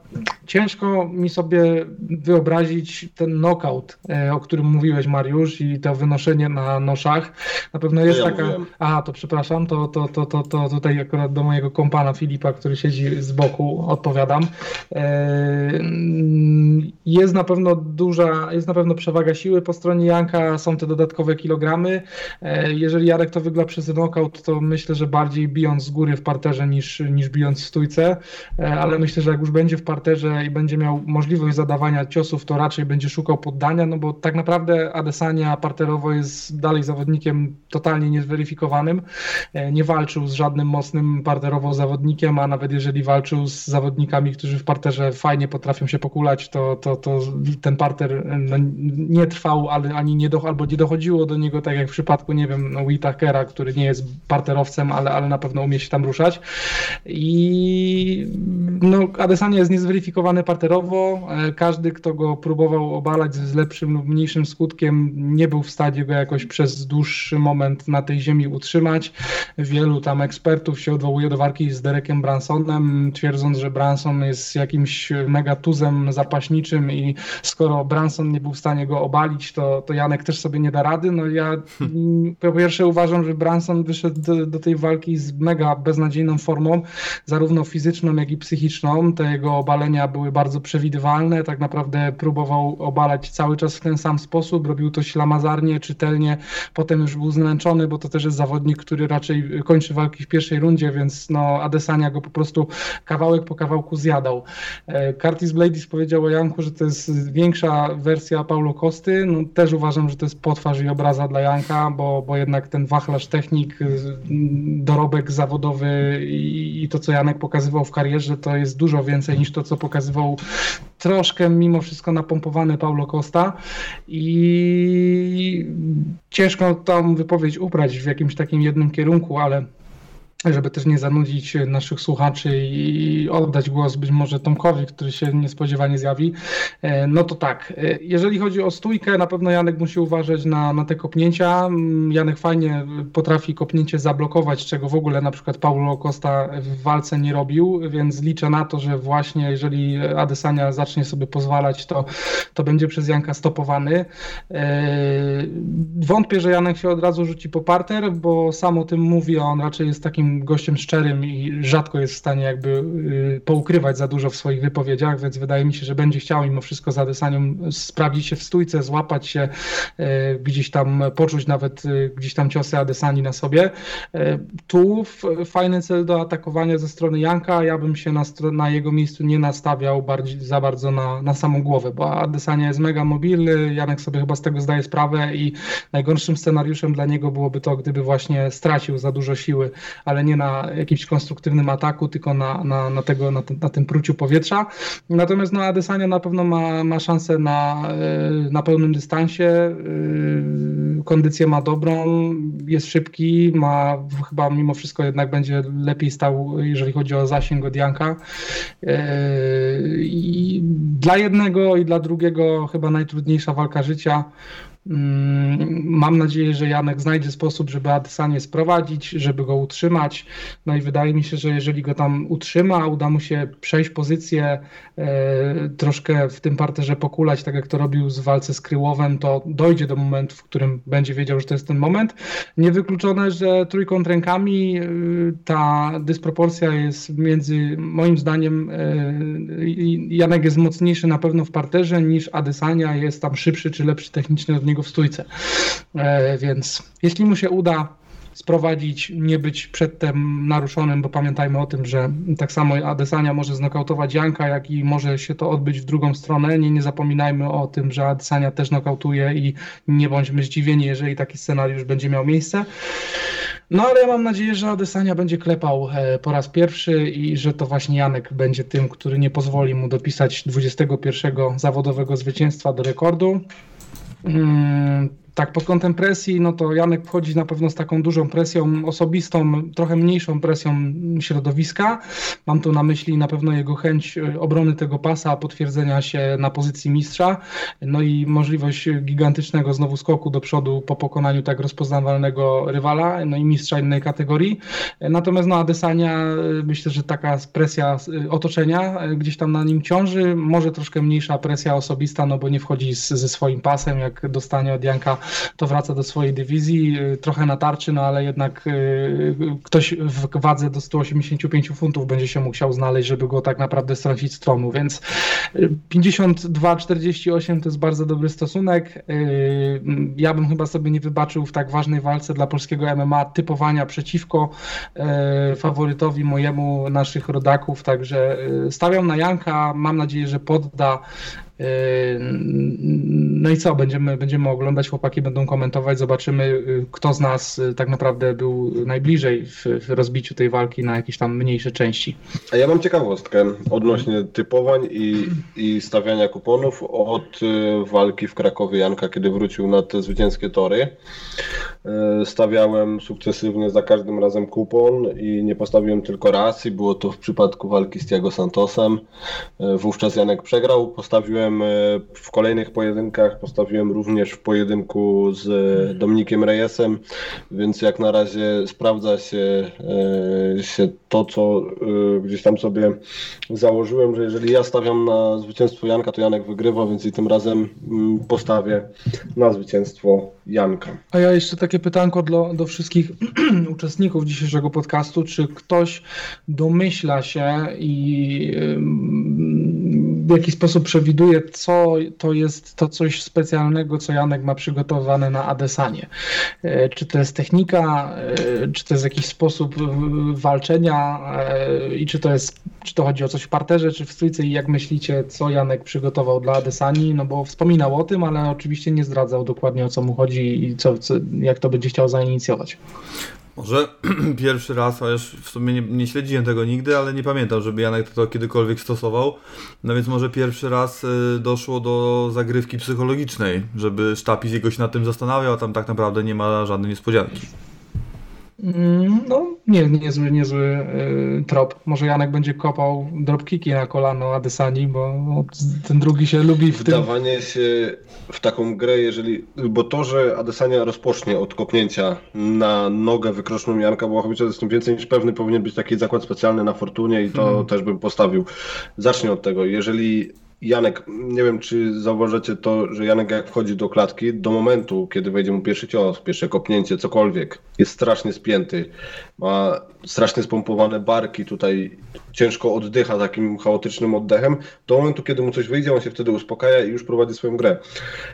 ciężko mi sobie wyobrazić ten knockout, e, o którym mówiłeś Mariusz i to wynoszenie na noszach. Na pewno jest taka... A, to przepraszam, to, to, to, to, to tutaj akurat do mojego kompana Filipa, który siedzi z boku, odpowiadam. E, jest na pewno duża, jest na pewno przewaga siły po stronie Janka, są te dodatkowe kilogramy. E, jeżeli Jarek to wygra przez knockout, to myślę, że bardziej bijąc z góry w parterze niż, niż bijąc w stójce, ale myślę, że jak już będzie w parterze i będzie miał możliwość zadawania ciosów, to raczej będzie szukał poddania, no bo tak naprawdę Adesania parterowo jest dalej zawodnikiem totalnie niezweryfikowanym. Nie walczył z żadnym mocnym parterowo zawodnikiem, a nawet jeżeli walczył z zawodnikami, którzy w parterze fajnie potrafią się pokulać, to, to, to ten parter no, nie trwał, ale ani nie do, albo nie dochodziło do niego, tak jak w przypadku, nie wiem, no, Whitakera, który nie jest parterowcem, ale, ale na pewno umie się tam ruszać. I no, Adesanya jest niezweryfikowany parterowo. E, każdy, kto go próbował obalać z lepszym lub mniejszym skutkiem, nie był w stanie go jakoś przez dłuższy moment na tej ziemi utrzymać. Wielu tam ekspertów się odwołuje do walki z Derekiem Bransonem, twierdząc, że Branson jest jakimś megatuzem zapaśniczym i skoro Branson nie był w stanie go obalić, to, to Janek też sobie nie da rady. No ja po pierwsze uważam, że Branson wyszedł do, do tej walki z mega beznadziejną formą, zarówno fizyczną, jak i psychiczną. Te jego obalenia były bardzo przewidywalne. Tak naprawdę próbował obalać cały czas w ten sam sposób. Robił to ślamazarnie, czytelnie. Potem już był zmęczony, bo to też jest zawodnik, który raczej kończy walki w pierwszej rundzie, więc no, Adesania go po prostu kawałek po kawałku zjadał. E, Curtis Bladis powiedział o Janku, że to jest większa wersja Paulo Kosty. No, też uważam, że to jest potwarz i obraza dla Janka, bo, bo jednak ten wachlarz technik, dorobek zawodowy i, i to, co Janek pokazywał w karierze, to jest dużo więcej niż to, co pokazywał troszkę mimo wszystko napompowany Paulo Costa. I ciężko tą wypowiedź ubrać w jakimś takim jednym kierunku, ale żeby też nie zanudzić naszych słuchaczy i oddać głos być może Tomkowi, który się niespodziewanie zjawi, e, no to tak, e, jeżeli chodzi o stójkę, na pewno Janek musi uważać na, na te kopnięcia. Mm, Janek fajnie potrafi kopnięcie zablokować, czego w ogóle na przykład Paulo Costa w walce nie robił, więc liczę na to, że właśnie jeżeli Adesania zacznie sobie pozwalać, to, to będzie przez Janka stopowany. E, wątpię, że Janek się od razu rzuci po parter, bo sam o tym mówi, a on raczej jest takim gościem szczerym i rzadko jest w stanie jakby y, poukrywać za dużo w swoich wypowiedziach, więc wydaje mi się, że będzie chciał mimo wszystko za Adesanią sprawdzić się w stójce, złapać się, y, gdzieś tam poczuć nawet y, gdzieś tam ciosy Adesani na sobie. Tu fajny cel do atakowania ze strony Janka, ja bym się na, na jego miejscu nie nastawiał bardziej, za bardzo na, na samą głowę, bo Adesania jest mega mobilny, Janek sobie chyba z tego zdaje sprawę i najgorszym scenariuszem dla niego byłoby to, gdyby właśnie stracił za dużo siły, ale ale nie na jakimś konstruktywnym ataku, tylko na, na, na, tego, na, na tym pruciu powietrza. Natomiast no, Adesanya na pewno ma, ma szansę na, e, na pełnym dystansie. E, kondycję ma dobrą, jest szybki, ma chyba mimo wszystko jednak będzie lepiej stał, jeżeli chodzi o zasięg od Janka. E, I dla jednego i dla drugiego chyba najtrudniejsza walka życia. Mm, mam nadzieję, że Janek znajdzie sposób, żeby Adesanie sprowadzić, żeby go utrzymać. No i wydaje mi się, że jeżeli go tam utrzyma, uda mu się przejść pozycję, e, troszkę w tym parterze pokulać, tak jak to robił z walce z Kryłowem, to dojdzie do momentu, w którym będzie wiedział, że to jest ten moment. Niewykluczone, że trójkąt rękami e, ta dysproporcja jest między, moim zdaniem, e, Janek jest mocniejszy na pewno w parterze niż Adesania, jest tam szybszy czy lepszy technicznie od niego w stójce. E, więc jeśli mu się uda sprowadzić, nie być przedtem naruszonym, bo pamiętajmy o tym, że tak samo Adesania może znokautować Janka, jak i może się to odbyć w drugą stronę. Nie, nie zapominajmy o tym, że Adesania też nokautuje i nie bądźmy zdziwieni, jeżeli taki scenariusz będzie miał miejsce. No ale ja mam nadzieję, że Adesania będzie klepał e, po raz pierwszy i że to właśnie Janek będzie tym, który nie pozwoli mu dopisać 21 zawodowego zwycięstwa do rekordu. Mm, tak, pod kątem presji, no to Janek wchodzi na pewno z taką dużą presją osobistą, trochę mniejszą presją środowiska. Mam tu na myśli na pewno jego chęć e, obrony tego pasa, potwierdzenia się na pozycji mistrza, no i możliwość gigantycznego znowu skoku do przodu po pokonaniu tak rozpoznawalnego rywala, no i mistrza innej kategorii. Natomiast no Adesania, e, myślę, że taka presja e, otoczenia gdzieś tam na nim ciąży, może troszkę mniejsza presja osobista, no bo nie wchodzi z, ze swoim pasem, jak dostanie od Janka to wraca do swojej dywizji, y, trochę na tarczy, no ale jednak y, ktoś w wadze do 185 funtów będzie się musiał znaleźć, żeby go tak naprawdę strącić z tronu, więc 52-48 y, to jest bardzo dobry stosunek. Ja bym chyba sobie nie wybaczył w tak ważnej walce dla polskiego MMA typowania przeciwko faworytowi mojemu, naszych rodaków, także stawiam na Janka, mam nadzieję, że podda no i co, będziemy, będziemy oglądać, chłopaki będą komentować, zobaczymy, yy, kto z nas yy, tak naprawdę był najbliżej w, w rozbiciu tej walki na jakieś tam mniejsze części. A ja mam ciekawostkę odnośnie typowań i, i stawiania kuponów od walki w Krakowie Janka, kiedy wrócił na te zwycięskie tory. Stawiałem sukcesywnie za każdym razem kupon i nie postawiłem tylko raz i było to w przypadku walki z Tiago Santosem. Wówczas Janek przegrał, postawiłem postawiłem e, w kolejnych pojedynkach, postawiłem również w pojedynku z Dominikiem Reyesem, więc jak na razie sprawdza się, e, się to, co e, gdzieś tam sobie założyłem, że jeżeli ja stawiam na zwycięstwo Janka, to Janek wygrywa, więc i tym razem mm, postawię na zwycięstwo Janka. A ja jeszcze takie pytanko do, do wszystkich uczestników dzisiejszego podcastu. Czy ktoś domyśla się i w jaki sposób przewiduje, co to jest to coś specjalnego, co Janek ma przygotowane na Adesanie? E, Czy to jest technika, e, czy to jest jakiś sposób walczenia e, i czy to jest, czy to chodzi o coś w parterze, czy w stójce i jak myślicie, co Janek przygotował dla Adesani? No bo wspominał o tym, ale oczywiście nie zdradzał dokładnie o co mu chodzi i co, co, jak to będzie chciał zainicjować. Może pierwszy raz, a już w sumie nie, nie śledziłem tego nigdy, ale nie pamiętam, żeby Janek to kiedykolwiek stosował. No więc może pierwszy raz y, doszło do zagrywki psychologicznej, żeby Sztapis jakoś nad tym zastanawiał, a tam tak naprawdę nie ma żadnej niespodzianki. Mm, No, nie, niezły, niezły trop. Może Janek będzie kopał dropkiki na kolano Adesani, bo ten drugi się lubi w tym. Wdawanie się w taką grę, jeżeli. Bo to, że Adesania rozpocznie od kopnięcia na nogę wykroczną Janka Błachowicza, jestem więcej niż pewny, powinien być taki zakład specjalny na Fortunie i to też bym postawił. Zacznij od tego. Jeżeli Janek, nie wiem czy zauważycie to, że Janek jak wchodzi do klatki, do momentu, kiedy wejdzie mu pierwszy cios, pierwsze kopnięcie, cokolwiek, jest strasznie spięty, ma strasznie spompowane barki, tutaj ciężko oddycha takim chaotycznym oddechem, do momentu, kiedy mu coś wyjdzie, on się wtedy uspokaja i już prowadzi swoją grę.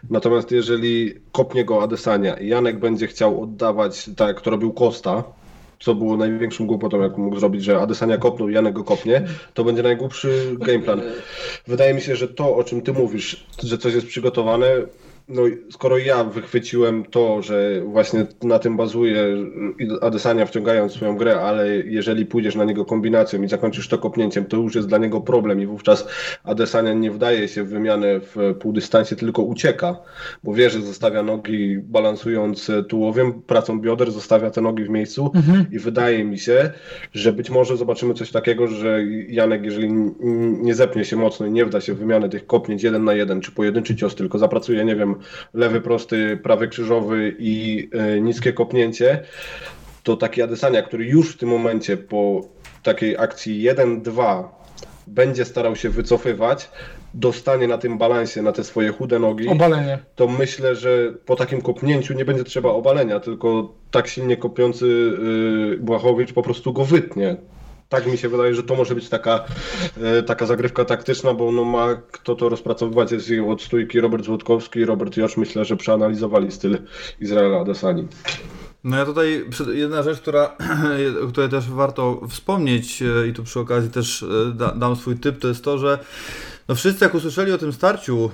Natomiast jeżeli kopnie go Adesania i Janek będzie chciał oddawać tak, jak to robił Costa, co było największą głupotą, jaką mógł zrobić, że Adesania kopnął, Janek go kopnie, to będzie najgłupszy gameplan. Wydaje mi się, że to, o czym ty mówisz, że coś jest przygotowane, no skoro ja wychwyciłem to, że właśnie na tym bazuje Adesania wciągając swoją grę, ale jeżeli pójdziesz na niego kombinacją i zakończysz to kopnięciem, to już jest dla niego problem i wówczas Adesania nie wdaje się w wymianę w półdystansie, tylko ucieka, bo wie, że zostawia nogi balansując tułowiem, pracą bioder, zostawia te nogi w miejscu i wydaje mi się, że być może zobaczymy coś takiego, że Janek, jeżeli nie zepnie się mocno i nie wda się w wymianę tych kopnięć jeden na jeden, czy pojedynczy cios, tylko zapracuje, nie wiem, lewy prosty, prawy krzyżowy i e, niskie kopnięcie, to taki Adesania, który już w tym momencie po takiej akcji 1-2 będzie starał się wycofywać, dostanie na tym balansie, na te swoje chude nogi, Obalenie. to myślę, że po takim kopnięciu nie będzie trzeba obalenia, tylko tak silnie kopiący yy, Błachowicz po prostu go wytnie. Tak mi się wydaje, że to może być taka, e, taka zagrywka taktyczna, bo no ma kto to rozpracowywać. Jest i od stójki Robert Złotkowski i Robert Josz. Myślę, że przeanalizowali styl Izraela Adesani. No ja tutaj, jedna rzecz, która, o której też warto wspomnieć e, i tu przy okazji też e, da, dam swój typ, to jest to, że no wszyscy jak usłyszeli o tym starciu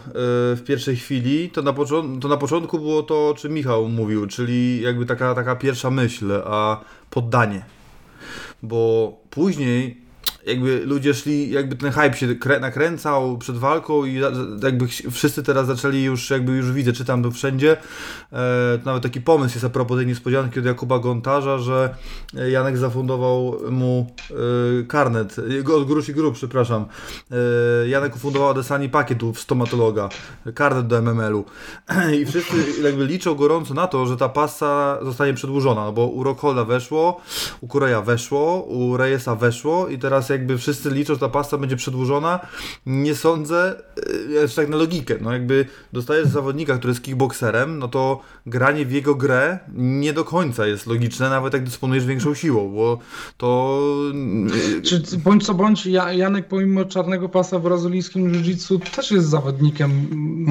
w pierwszej chwili, to na, to na początku było to, o czym Michał mówił, czyli jakby taka, taka pierwsza myśl, a poddanie. Bo później jakby ludzie szli, jakby ten hype się krę- nakręcał przed walką i jakby wszyscy teraz zaczęli już, jakby już widzę, czytam to wszędzie, e, nawet taki pomysł jest a propos tej niespodzianki od Jakuba Gontarza, że Janek zafundował mu e, karnet, e, od Grusz i Grub, przepraszam. E, Janek ufundował Adesani pakiet u stomatologa, karnet do MML-u i wszyscy jakby liczą gorąco na to, że ta pasa zostanie przedłużona, no bo u Rockholda weszło, u Kureja weszło, u Reyesa weszło i teraz jakby wszyscy liczą, że ta pasta będzie przedłużona. Nie sądzę, jeszcze tak na logikę, no jakby dostajesz zawodnika, który jest kickboxerem, no to granie w jego grę nie do końca jest logiczne, nawet jak dysponujesz większą siłą, bo to... e, Czy bądź co bądź, Ja- Janek pomimo czarnego pasa w brazylijskim jiu-jitsu też jest zawodnikiem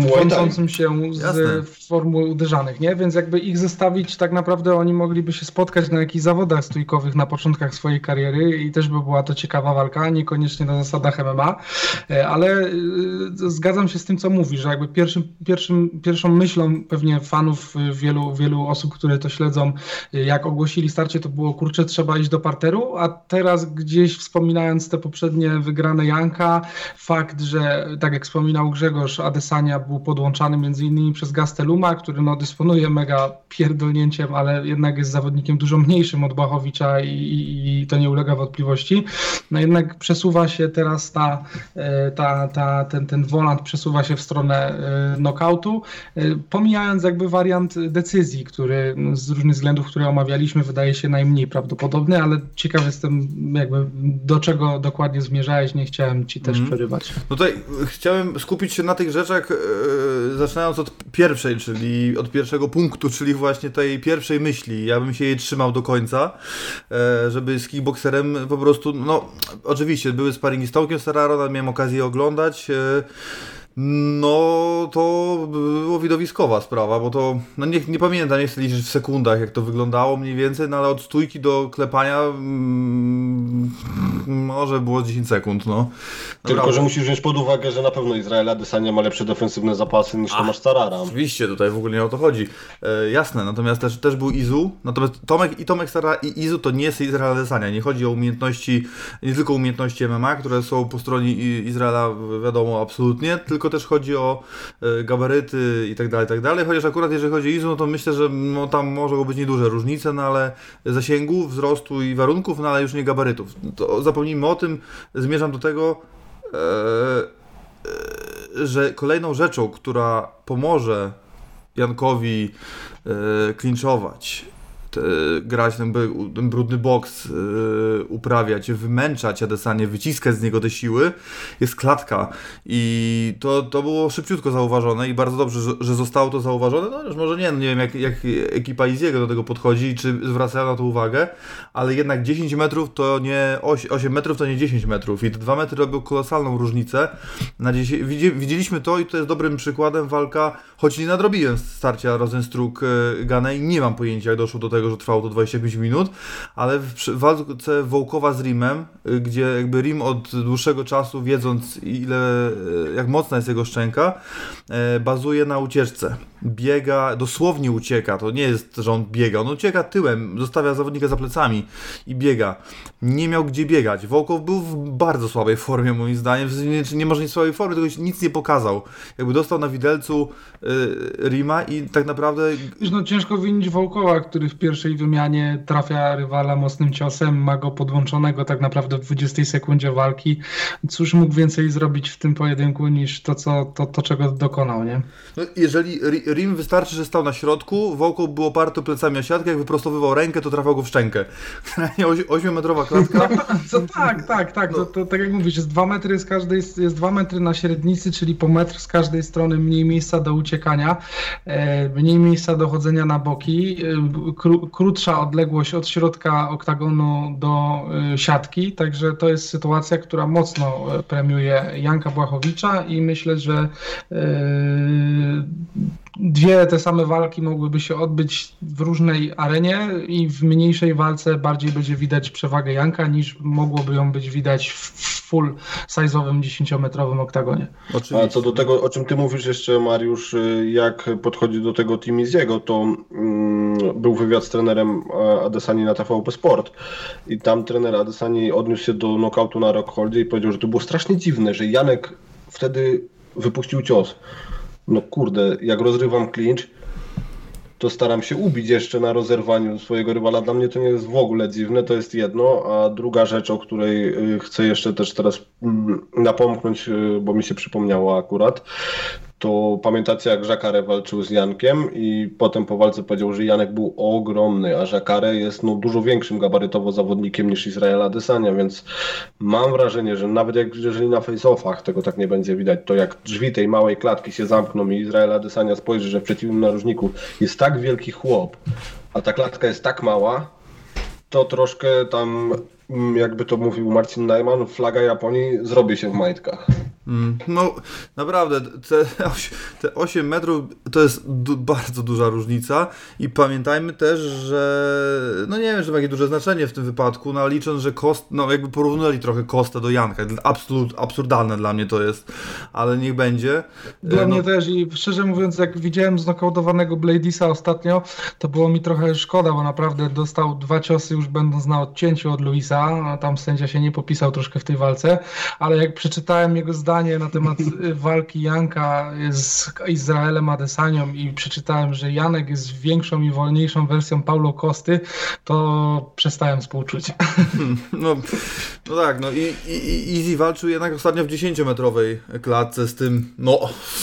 wtrącącym się Jasne. z formuł uderzanych, nie? Więc jakby ich zestawić, tak naprawdę oni mogliby się spotkać na jakichś zawodach stójkowych na początkach swojej kariery i też by była to ciekawa walka, niekoniecznie na zasadach MMA, E, ale e, zgadzam się z tym, co mówisz, że jakby pierwszym, pierwszym, pierwszą myślą pewnie fanów e, wielu, wielu osób, które to śledzą, jak ogłosili starcie, to było kurczę, trzeba iść do parteru, a teraz gdzieś wspominając te poprzednie wygrane Janka, fakt, że tak jak wspominał Grzegorz, Adesania był podłączany między innymi przez Gasteluma, który no, dysponuje mega pierdolnięciem, ale jednak jest zawodnikiem dużo mniejszym od Błachowicza i, i, i to nie ulega wątpliwości. No no jednak przesuwa się teraz ta, e, ta, ta, ten, ten volant przesuwa się w stronę e, knockoutu, e, pomijając jakby wariant decyzji, który z różnych względów, które omawialiśmy, wydaje się najmniej prawdopodobny, ale ciekaw jestem jakby do czego dokładnie zmierzałeś, nie chciałem ci też przerywać. No tutaj chciałem skupić się na tych rzeczach, e, zaczynając od pierwszej, czyli od pierwszego punktu, czyli właśnie tej pierwszej myśli. Ja bym się jej trzymał do końca, żeby z kickboxerem po prostu, no oczywiście były sparingi z Tomkiem Serraro, miałem okazję oglądać. No, to było widowiskowa sprawa, bo to, no nie, nie pamiętam, nie chcę liczyć w sekundach, jak to wyglądało mniej więcej, no ale od stójki do klepania mm, może było 10 sekund, no. Tylko, że musisz wziąć pod uwagę, że na pewno Izrael Adesanya ma lepsze defensywne zapasy niż Tomasz Starara. Oczywiście, tutaj w ogóle nie o to chodzi. E, jasne, natomiast też, też był Izu, natomiast Tomek i Tomek Stara i Izu to nie jest Izrael Adesanya. Nie chodzi o umiejętności, nie tylko umiejętności MMA, które są po stronie Izraela, wiadomo, absolutnie, tylko też chodzi o e, gabaryty i tak dalej, tak dalej. Chociaż akurat jeżeli chodzi o Izu, no to myślę, że no, tam mogą być nieduże różnice, no ale zasięgu, wzrostu i warunków, no ale już nie gabarytów. To zapomnijmy o tym, zmierzam do tego, e, e, że kolejną rzeczą, która pomoże Jankowi e, klinczować, te, grać ten, ten brudny boks, e, uprawiać, wymęczać Adesanie, wyciskać z niego te siły, jest klatka. I to, to było szybciutko zauważone i bardzo dobrze, że, że zostało to zauważone. No już może nie, no nie wiem jak, jak ekipa Iziego do tego podchodzi czy zwracają na to uwagę, ale jednak 10 metrów to nie 8, 8 metrów to nie 10 metrów i te 2 metry robią kolosalną różnicę. Na 10, widzi, widzieliśmy to i to jest dobrym przykładem walka, choć nie nadrobiłem starcia Rosenstruck e, Ganej, nie mam pojęcia jak doszło do tego, że trwało to 25 minut, ale w walce Wołkowa z Rimem, y, gdzie jakby Rim od dłuższego czasu, wiedząc ile, e, jak mocna jest jego szczęka, e, bazuje na ucieczce. Biega, dosłownie ucieka, to nie jest, że on biega, on ucieka tyłem, zostawia zawodnika za plecami i biega. Nie miał gdzie biegać. Wołkow był w bardzo słabej formie moim zdaniem, nie, nie może nie słabej formie, tylko nic nie pokazał. Jakby dostał na widelcu y, Rima i tak naprawdę Wiesz, no ciężko winić Wołkoła, który w pierwszej wymianie trafia rywala mocnym ciosem, ma go podłączonego tak naprawdę w 20 sekundzie walki. Cóż mógł więcej zrobić w tym pojedynku niż to, co, to, to czego dokonał, nie? No, jeżeli Rim wystarczy, że stał na środku, Wołkow był oparty plecami o siatkę, jak wyprostowywał rękę, to trafiał go w szczękę. Generalnie 8-metrowa klatka. Co, tak, tak, tak. To, to, tak jak mówisz, jest dwa metry z każdej, jest dwa metry na średnicy, czyli po metr z każdej strony mniej miejsca do uciekania, e, mniej miejsca do chodzenia na boki, e, kró, krótsza odległość od środka oktagonu do e, siatki, także to jest sytuacja, która mocno premiuje Janka Błachowicza i myślę, że dwie te same walki mogłyby się odbyć w różnej arenie i w mniejszej walce bardziej będzie widać przewagę Janka niż mogłoby ją być widać w full size'owym 10-metrowym oktagonie. Oczywiście. A co do tego, o czym ty mówisz jeszcze, Mariusz, y, jak podchodzi do tego Timiziego, to mm, był wywiad z trenerem e, Adesani na TVP Sport i tam trener Adesani odniósł się do knockoutu na Rockholdzie i powiedział, że to było strasznie dziwne, że Janek wtedy wypuścił cios. No kurde, jak rozrywam clinch, to staram się ubić jeszcze na rozerwaniu swojego rywala. Dla mnie to nie jest w ogóle dziwne, to jest jedno. A druga rzecz, o której y, chcę jeszcze też teraz mm, napomknąć, y, bo mi się przypomniało akurat, to pamiętacie jak Jacare walczył z Jankiem i potem po walce powiedział, że Janek był ogromny, a Jacare jest no, dużo większym gabarytowo zawodnikiem niż Izraela Adesanya, więc mam wrażenie, że nawet jak, jeżeli na face-offach tego tak nie będzie widać, to jak drzwi tej małej klatki się zamkną i Izrael Adesanya spojrzy, że w przeciwnym narożniku jest tak wielki chłop, a ta klatka jest tak mała, to troszkę tam, mm, jakby to mówił Marcin Najman, flaga Japonii zrobi się w majtkach. Mm, No, naprawdę, te, te 8 metrów to jest du- bardzo duża różnica i pamiętajmy też, że no nie wiem, że ma jakieś duże znaczenie w tym wypadku, no ale licząc, że kost, no jakby porównali trochę Kostę do Janka, absolut, absurdalne dla mnie to jest, ale niech będzie. Dla E, no, mnie też i szczerze mówiąc, jak widziałem znokautowanego Bladisa ostatnio, to było mi trochę szkoda, bo naprawdę dostał dwa ciosy już będąc na odcięciu od Luisa, tam sędzia się nie popisał troszkę w tej walce, ale jak przeczytałem jego zdanie pytanie na temat y, walki Janka z Izraelem Adesanią i przeczytałem, że Janek jest większą i wolniejszą wersją Paulo Kosty, to przestałem współczuć. No, no tak, no i, i, i Easy walczył jednak ostatnio w 10-metrowej klatce z tym, no,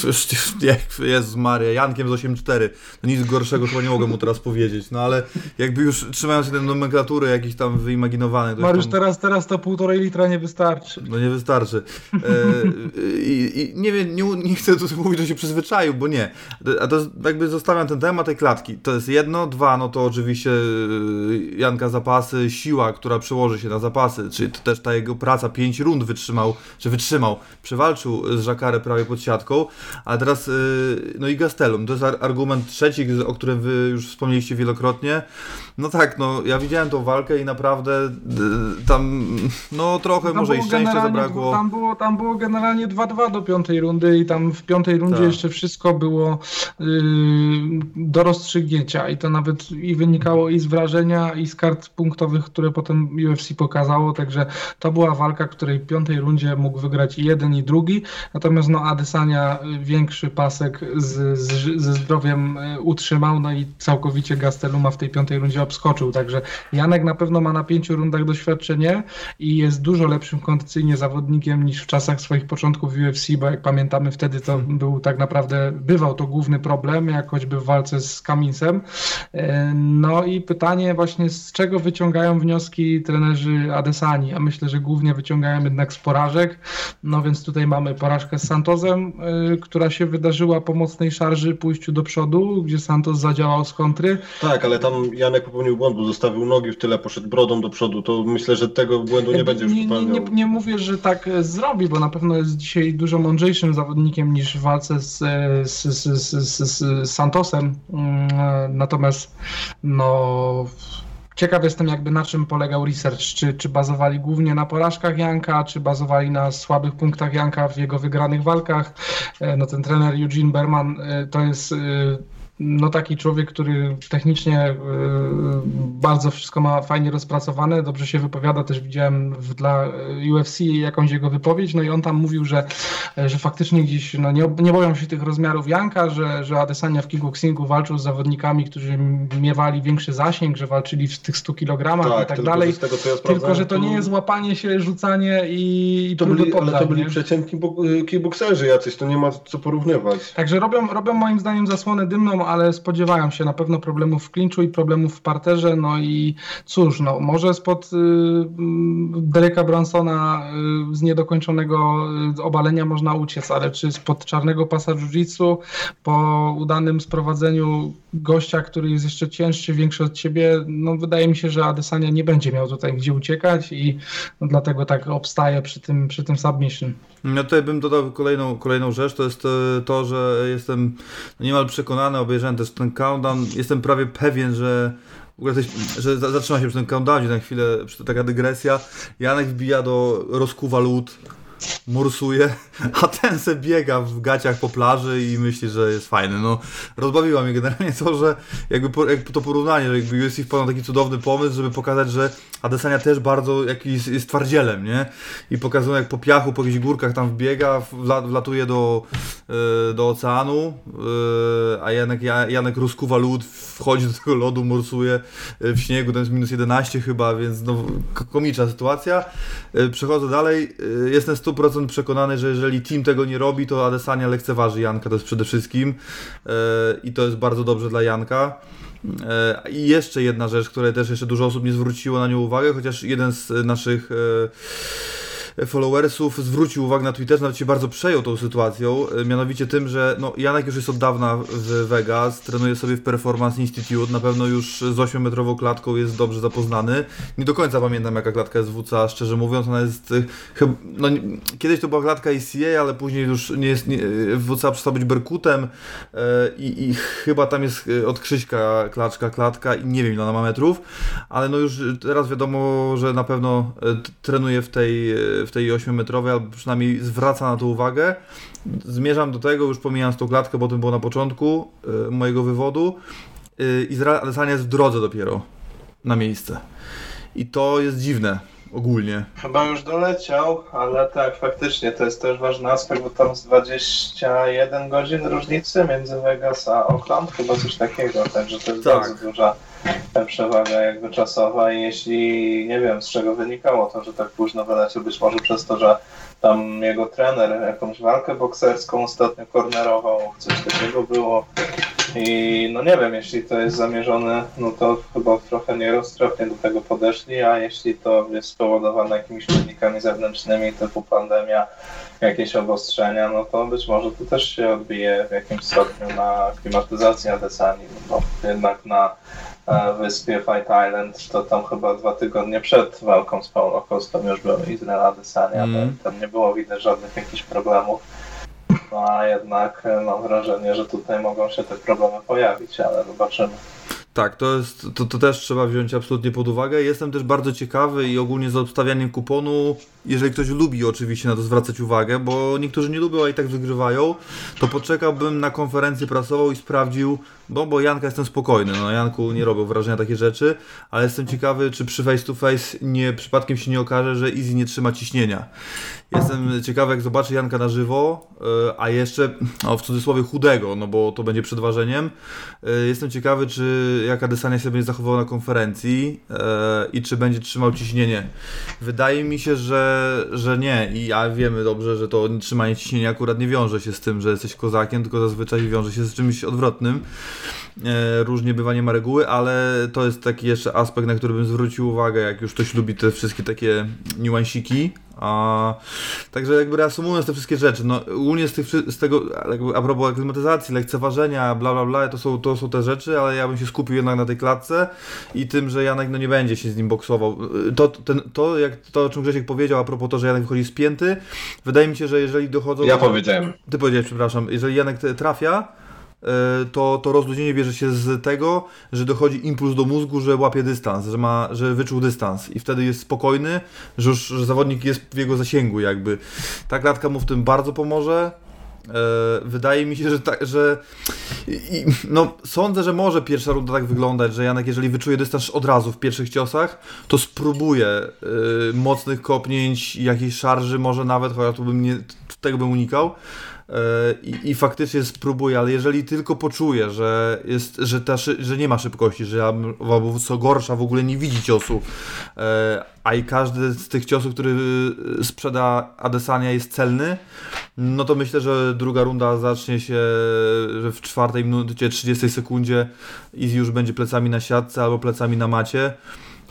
nie, Jezus Maria, Jankiem z 8-4. No nic gorszego chyba nie mogę mu teraz powiedzieć, no ale jakby już trzymając się tej nomenklatury jakiś tam wyimaginowany. to Mariusz, tam- teraz, teraz to półtorej litra nie wystarczy. No nie wystarczy. E, i, I nie wiem, nie, nie chcę tu mówić, że się przyzwyczaił, bo nie. A to jakby zostawiam ten temat tej klatki. To jest jedno. Dwa, no to oczywiście e, Janka zapasy, siła, która przełoży się na zapasy, czyli to też ta jego praca, pięć rund wytrzymał, czy wytrzymał, przewalczył z Żakarę prawie pod siatką, ale teraz, e, no i Gastelum, to jest ar- argument trzeci, o którym wy już wspomnieliście wielokrotnie. No tak, no ja widziałem tą walkę i naprawdę e, tam, no trochę może i szczęścia zabrakło. Tam było, tam było generalnie 2-2 do piątej rundy i tam w piątej rundzie Tak. jeszcze wszystko było yy, do rozstrzygnięcia. I to nawet i wynikało i z wrażenia i z kart punktowych, które potem UFC pokazało, także to była walka, której w piątej rundzie mógł wygrać i jeden i drugi, natomiast no Adesania y, większy pasek z, z, ze zdrowiem y, utrzymał, no i całkowicie Gasteluma w tej piątej rundzie obskoczył, także Janek na pewno ma na pięciu rundach doświadczenie i jest dużo lepszym kondycyjnie zawodnikiem niż w czasach swoich początków UFC, bo jak pamiętamy wtedy to był tak naprawdę, bywał to główny problem, jak choćby w walce z Kaminsem. E, No i pytanie właśnie z czego wyciągają wnioski trenerzy Adesani, a myślę, że głównie wyciągają jednak z porażek, no więc tutaj mamy porażkę z Santozem, y, która się wydarzyła po mocnej szarży, pójściu do przodu, gdzie Santos zadziałał z kontry, Tak, ale tam Janek popełnił błąd, bo zostawił nogi w tyle, poszedł brodą do przodu, to myślę, że tego błędu nie będzie już nie, nie, popełniał. nie, nie mówię, że tak e, zrobi, bo na pewno jest dzisiaj dużo mądrzejszym zawodnikiem niż w walce z, z, z, z, z, Santosem. Mm, Natomiast no. Ciekaw jestem jakby na czym polegał research, czy, czy bazowali głównie na porażkach Janka, czy bazowali na słabych punktach Janka w jego wygranych walkach. E, No ten trener Eugene Berman e, to jest e, no taki człowiek, który technicznie e, bardzo wszystko ma fajnie rozpracowane, dobrze się wypowiada, też widziałem w, dla e, UFC jakąś jego wypowiedź, no i on tam mówił, że, e, że faktycznie gdzieś no nie, nie boją się tych rozmiarów Janka, że, że Adesanya w kickboxingu walczył z zawodnikami, którzy miewali większy zasięg, że walczyli w tych 100 kg i tak tylko, dalej. tego ja Tylko, że to nie jest łapanie się, rzucanie i, To byli, ale to poddań, byli nie? przeciętni bo- kickboxerzy jacyś, to nie ma co porównywać. Także robią, robią moim zdaniem zasłonę dymną, ale spodziewają się na pewno problemów w klinczu i problemów w parterze. No i cóż, no, może spod y, mm, Dereka Bransona y, z niedokończonego y, obalenia można uciec, ale czy spod czarnego pasa jiu-jitsu po udanym sprowadzeniu gościa, który jest jeszcze cięższy, większy od ciebie, no wydaje mi się, że Adesanya nie będzie miał tutaj gdzie uciekać i no, dlatego tak obstaję przy tym, przy tym submission. Ja tutaj bym dodał kolejną, kolejną rzecz, to jest e, to, że jestem niemal przekonany, obejrzałem też ten countdown, jestem prawie pewien, że w ogóle coś, że za- zatrzyma się przy tym countdownie na chwilę, taka dygresja. Janek wbija do rozkuwa lód, morsuje, a ten se biega w gaciach po plaży i myśli, że jest fajny. No, rozbawiła mnie generalnie to, że jakby, po, to porównanie, że jakby UFC wpadł na taki cudowny pomysł, żeby pokazać, że Adesanya też bardzo jakiś jest twardzielem, nie? I pokazują jak po piachu, po jakichś górkach tam wbiega, wla, wlatuje do, e, do oceanu, e, a Janek, Ja- Janek rozkuwa lód, wchodzi do tego lodu, morsuje e, w śniegu, tam jest minus 11 chyba, więc no, komiczna sytuacja. Przechodzę dalej, jestem 100% przekonany, że jeżeli team tego nie robi, to Adesanya lekceważy Janka, to jest przede wszystkim E, i to jest bardzo dobrze dla Janka. E, I jeszcze jedna rzecz, której też jeszcze dużo osób nie zwróciło na nią uwagę, chociaż jeden z naszych e, followersów zwrócił uwagę na Twitterze, nawet się bardzo przejął tą sytuacją, e, mianowicie tym, że no, Janek już jest od dawna w Vegas, trenuje sobie w Performance Institute, na pewno już z 8-metrową klatką jest dobrze zapoznany. Nie do końca pamiętam jaka klatka jest WCA, szczerze mówiąc, ona jest e, chyb, no, kiedyś to była klatka ACA, ale później już nie jest, nie, WCA przestał być Berkutem e, i, i chyba tam jest e, od Krzyśka klaczka, klatka i nie wiem ile ona ma metrów, ale no już teraz wiadomo, że na pewno e, trenuje w tej, e, w tej 8-metrowej, albo przynajmniej zwraca na to uwagę. Zmierzam do tego, już pomijając tą klatkę, bo o tym było na początku e, mojego wywodu. E, Izrael Adesanya jest w drodze dopiero na miejsce. I to jest dziwne, ogólnie. Chyba już doleciał, ale tak, faktycznie to jest też ważny aspekt, bo tam z 21 godzin różnicy między Vegas a Oakland, chyba coś takiego, także to jest Tak. bardzo duża e, przewaga jakby czasowa i jeśli, nie wiem z czego wynikało to, że tak późno wyleciał, być może przez to, że tam jego trener jakąś walkę bokserską ostatnio kornerował, coś takiego było. I no nie wiem, jeśli to jest zamierzone, no to chyba trochę nieroztropnie do tego podeszli, a jeśli to jest spowodowane jakimiś czynnikami zewnętrznymi typu pandemia, jakieś obostrzenia, no to być może to też się odbije w jakimś stopniu na klimatyzacji Adesanii, no bo jednak na wyspie Fight Island to tam chyba dwa tygodnie przed walką z Paulo Costą już był Izrael Adesanya, Mm. tam nie było widać żadnych jakichś problemów. No a jednak e, mam wrażenie, że tutaj mogą się te problemy pojawić, ale zobaczymy. Tak, to, jest, to, to też trzeba wziąć absolutnie pod uwagę. Jestem też bardzo ciekawy i ogólnie za obstawianiem kuponu, jeżeli ktoś lubi oczywiście na to zwracać uwagę, bo niektórzy nie lubią, a i tak wygrywają, to poczekałbym na konferencję prasową i sprawdził, bo, bo Janka jestem spokojny, no Janku nie robią wrażenia takie rzeczy, ale jestem ciekawy, czy przy face to face nie, przypadkiem się nie okaże, że Easy nie trzyma ciśnienia. Jestem ciekawy, jak zobaczę Janka na żywo, e, a jeszcze, no, w cudzysłowie chudego, no bo to będzie przed ważeniem. E, Jestem ciekawy, czy jak Adesanya się będzie zachował na konferencji e, i czy będzie trzymał ciśnienie. Wydaje mi się, że, że nie i ja wiemy dobrze, że to trzymanie ciśnienia akurat nie wiąże się z tym, że jesteś kozakiem, tylko zazwyczaj wiąże się z czymś odwrotnym. E, różnie bywa, nie ma reguły, ale to jest taki jeszcze aspekt, na który bym zwrócił uwagę, jak już ktoś lubi te wszystkie takie niuansiki. A, także jakby reasumując te wszystkie rzeczy, no ogólnie z, tych, z tego, jakby a propos aklimatyzacji, lekceważenia, bla bla bla, to są, to są te rzeczy, ale ja bym się skupił jednak na tej klatce i tym, że Janek no nie będzie się z nim boksował. To, ten, to, jak, to o czym Grzesiek powiedział a propos to, że Janek wychodzi spięty, wydaje mi się, że jeżeli dochodzą... Ja powiedziałem. Ty powiedziałeś, przepraszam, jeżeli Janek trafia, to, to rozluźnienie bierze się z tego, że dochodzi impuls do mózgu, że łapie dystans, że, ma, że wyczuł dystans i wtedy jest spokojny, że już że zawodnik jest w jego zasięgu jakby. Ta klatka mu w tym bardzo pomoże. E, Wydaje mi się, że, tak, że i, no, sądzę, że może pierwsza runda tak wyglądać, że Janek, jeżeli wyczuje dystans od razu w pierwszych ciosach, to spróbuje y, mocnych kopnięć, jakiejś szarży, może nawet, chociaż tu bym nie, tego bym unikał. E, I, I faktycznie spróbuję, ale jeżeli tylko poczuję, że, jest, że, ta, że nie ma szybkości, że ja, albo co gorsza w ogóle nie widzi ciosu, e, a i każdy z tych ciosów, który y, sprzeda Adesanya jest celny, no to myślę, że druga runda zacznie się, w czwartej minucie, 30 sekundzie Easy już będzie plecami na siatce albo plecami na macie.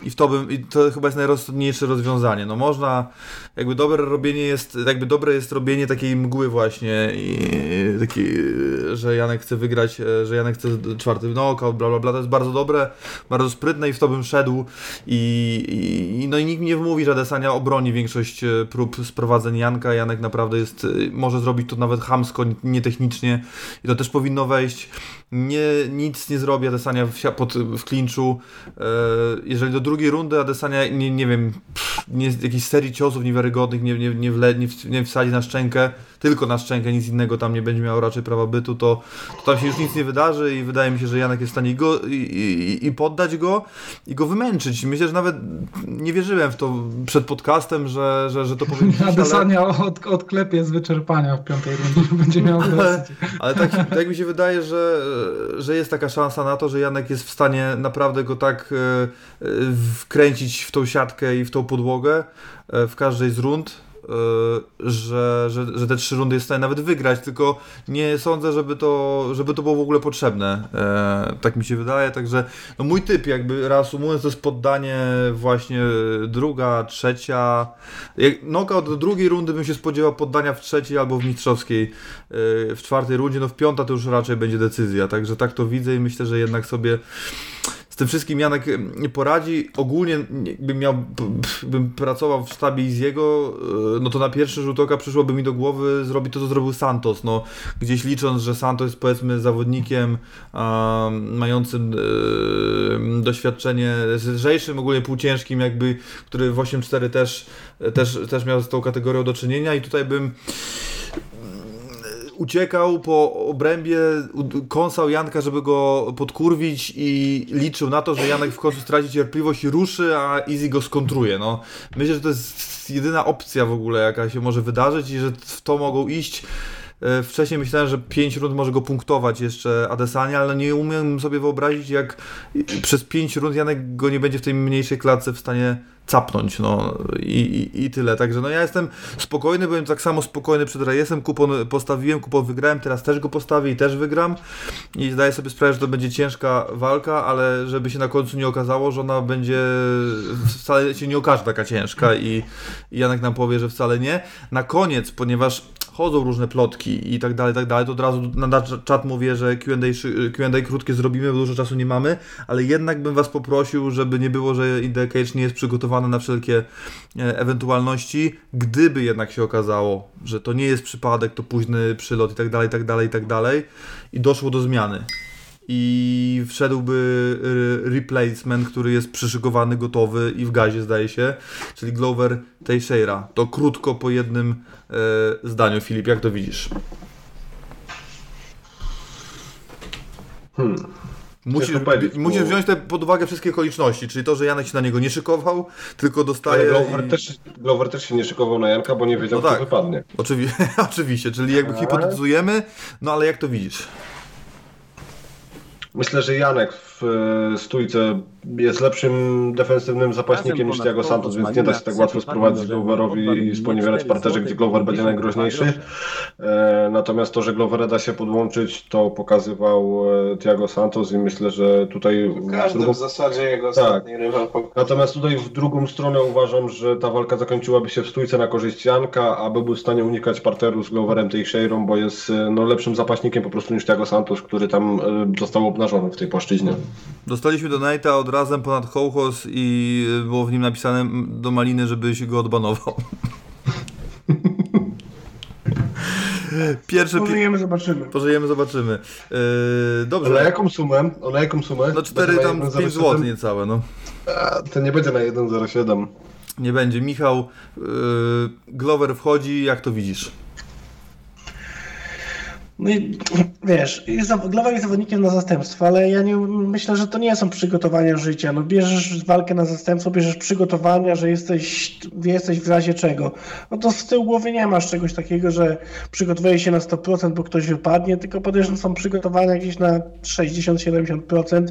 I w to bym, i to chyba jest najrozsądniejsze rozwiązanie. No można, jakby dobre robienie jest, jakby dobre jest robienie takiej mgły właśnie i taki, że Janek chce wygrać, e, że Janek chce czwarty knockout, bla bla bla, to jest bardzo dobre, bardzo sprytne i w to bym szedł i, i no i nikt mi nie wmówi, że Desania obroni większość e, prób sprowadzeń Janka, Janek naprawdę jest, e, może zrobić to nawet chamsko, nietechnicznie i to też powinno wejść. Nie, nic nie zrobi Adesania w, pod, w klinczu. E, jeżeli do drugiej rundy Adesania, nie, nie wiem, pff, nie, jakiejś serii ciosów niewiarygodnych nie, nie, nie, wle, nie, nie wsadzi na szczękę, tylko na szczękę, nic innego tam nie będzie miał raczej prawa bytu, to, to tam się już nic nie wydarzy i wydaje mi się, że Janek jest w stanie go i, i, i poddać go i go wymęczyć. Myślę, że nawet nie wierzyłem w to przed podcastem, że, że, że to powinno być, ale... Adesania od, odklepie z wyczerpania w piątej rundzie, będzie miał dosyć. Ale tak, tak mi się wydaje, że, że jest taka szansa na to, że Janek jest w stanie naprawdę go tak e, e, wkręcić w tą siatkę i w tą podłogę e, w każdej z rund, że, że, że te trzy rundy jest w stanie nawet wygrać, tylko nie sądzę, żeby to, żeby to było w ogóle potrzebne. E, tak mi się wydaje, także no mój typ jakby reasumując to jest poddanie właśnie druga, trzecia jak knockout do drugiej rundy bym się spodziewał poddania w trzeciej albo w mistrzowskiej yy, w czwartej rundzie, no w piąta to już raczej będzie decyzja, także tak to widzę i myślę, że jednak sobie z tym wszystkim Janek poradzi. Ogólnie bym miał, bym pracował w sztabie Iziego, y, no to na pierwszy rzut oka przyszłoby mi do głowy zrobić to, co zrobił Santos. No, gdzieś licząc, że Santos jest powiedzmy zawodnikiem a, mającym y, doświadczenie lżejszym, ogólnie półciężkim, jakby, który w 8-4 też, też, też miał z tą kategorią do czynienia i tutaj bym uciekał po obrębie, kąsał Janka, żeby go podkurwić i liczył na to, że Janek w końcu straci cierpliwość i ruszy, a Easy go skontruje. No, myślę, że to jest jedyna opcja w ogóle, jaka się może wydarzyć i że w to mogą iść. E, Wcześniej myślałem, że 5 rund może go punktować jeszcze Adesanya, ale nie umiem sobie wyobrazić, jak przez 5 rund Janek go nie będzie w tej mniejszej klatce w stanie capnąć, no i, i, i tyle. Także no ja jestem spokojny, byłem tak samo spokojny przed rejesem, kupon postawiłem, kupon wygrałem, teraz też go postawię i też wygram i zdaję sobie sprawę, że to będzie ciężka walka, ale żeby się na końcu nie okazało, że ona będzie wcale się nie okaże taka ciężka i, i Janek nam powie, że wcale nie. Na koniec, ponieważ chodzą różne plotki i tak dalej, tak dalej, to od razu na czat mówię, że Q&A, szy- Q&A krótkie zrobimy, bo dużo czasu nie mamy, ale jednak bym was poprosił, żeby nie było, że In The Cage nie jest przygotowany na wszelkie e, ewentualności, gdyby jednak się okazało, że to nie jest przypadek, to późny przylot i tak dalej, tak dalej, tak dalej i doszło do zmiany i wszedłby replacement, który jest przyszykowany, gotowy i w gazie zdaje się, czyli Glover Teixeira. To krótko po jednym e, zdaniu. Filip, jak to widzisz? Hmm. Musisz, musisz bo- wziąć te pod uwagę wszystkie okoliczności, czyli to, że Janek się na niego nie szykował, tylko dostaje... Ale Glover, i- też, Glover też się nie szykował na Janka, bo nie wiedział, No tak. co wypadnie. Oczywi oczywiście, czyli jakby hipotetyzujemy, no ale jak to widzisz? Myślę, że Janek w e, stójce jest lepszym defensywnym zapaśnikiem niż Thiago Santos, więc nie da się tak łatwo sprowadzić Gloverowi i sponiewierać w parterze, gdzie Glover będzie najgroźniejszy. E, Natomiast to, że Glovera da się podłączyć, to pokazywał e, Thiago Santos i myślę, że tutaj w Każdy drugą... w zasadzie jego Tak. ostatni rywal pokazał. Natomiast tutaj w drugą stronę uważam, że ta walka zakończyłaby się w stójce na korzyść Janka, aby był w stanie unikać parteru z Gloverem Teixeirą, bo jest e, no, lepszym zapaśnikiem po prostu niż Thiago Santos, który tam został obnażony w tej płaszczyźnie. Dostaliśmy donate'a od razem ponad Hołchos i było w nim napisane do Maliny, żebyś go odbanował. Pierwsze... Pi- Pożyjemy, zobaczymy. pożyjemy, zobaczymy. Yy, dobrze. Na jaką sumę? Na jaką sumę? No 4 Będzie tam na 5 1,07? zł niecałe, no. A, To nie będzie na 1,07. Nie będzie. Michał, yy, Glover wchodzi, jak to widzisz? No i wiesz, jest, Glover jest zawodnikiem na zastępstwo, ale ja nie myślę, że to nie są przygotowania życia. No bierzesz walkę na zastępstwo, bierzesz przygotowania, że jesteś, jesteś w razie czego. No to z tyłu głowy nie masz czegoś takiego, że przygotowujesz się na 100%, bo ktoś wypadnie, tylko podejrzewam, są przygotowania gdzieś na 60-70%.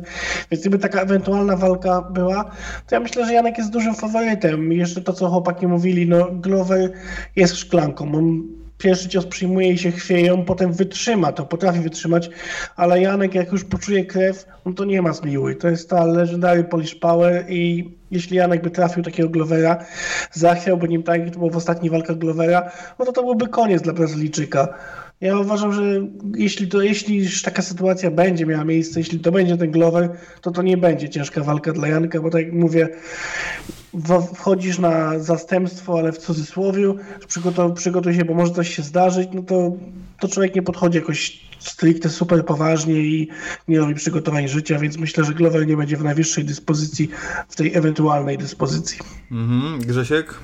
Więc gdyby taka ewentualna walka była, to ja myślę, że Janek jest dużym faworytem. Jeszcze to, co chłopaki mówili, no Glover jest szklanką. On pierwszy cios przyjmuje i się chwieją, potem wytrzyma, to potrafi wytrzymać, ale Janek jak już poczuje krew, no to nie ma zmiłuj. To jest ta legendary Polish Power i jeśli Janek by trafił takiego Glovera, zachwiałby nim tak, jak to było w ostatnich walkach Glovera, no to to byłby koniec dla Brazylijczyka. Ja uważam, że jeśli, to, jeśli taka sytuacja będzie miała miejsce, jeśli to będzie ten Glover, to to nie będzie ciężka walka dla Janka, bo tak jak mówię, wchodzisz na zastępstwo, ale w cudzysłowie, przygotuj, przygotuj się, bo może coś się zdarzyć, no to, to człowiek nie podchodzi jakoś stricte super poważnie i nie robi przygotowań życia, więc myślę, że Glover nie będzie w najwyższej dyspozycji, w tej ewentualnej dyspozycji. Mhm. Grzesiek?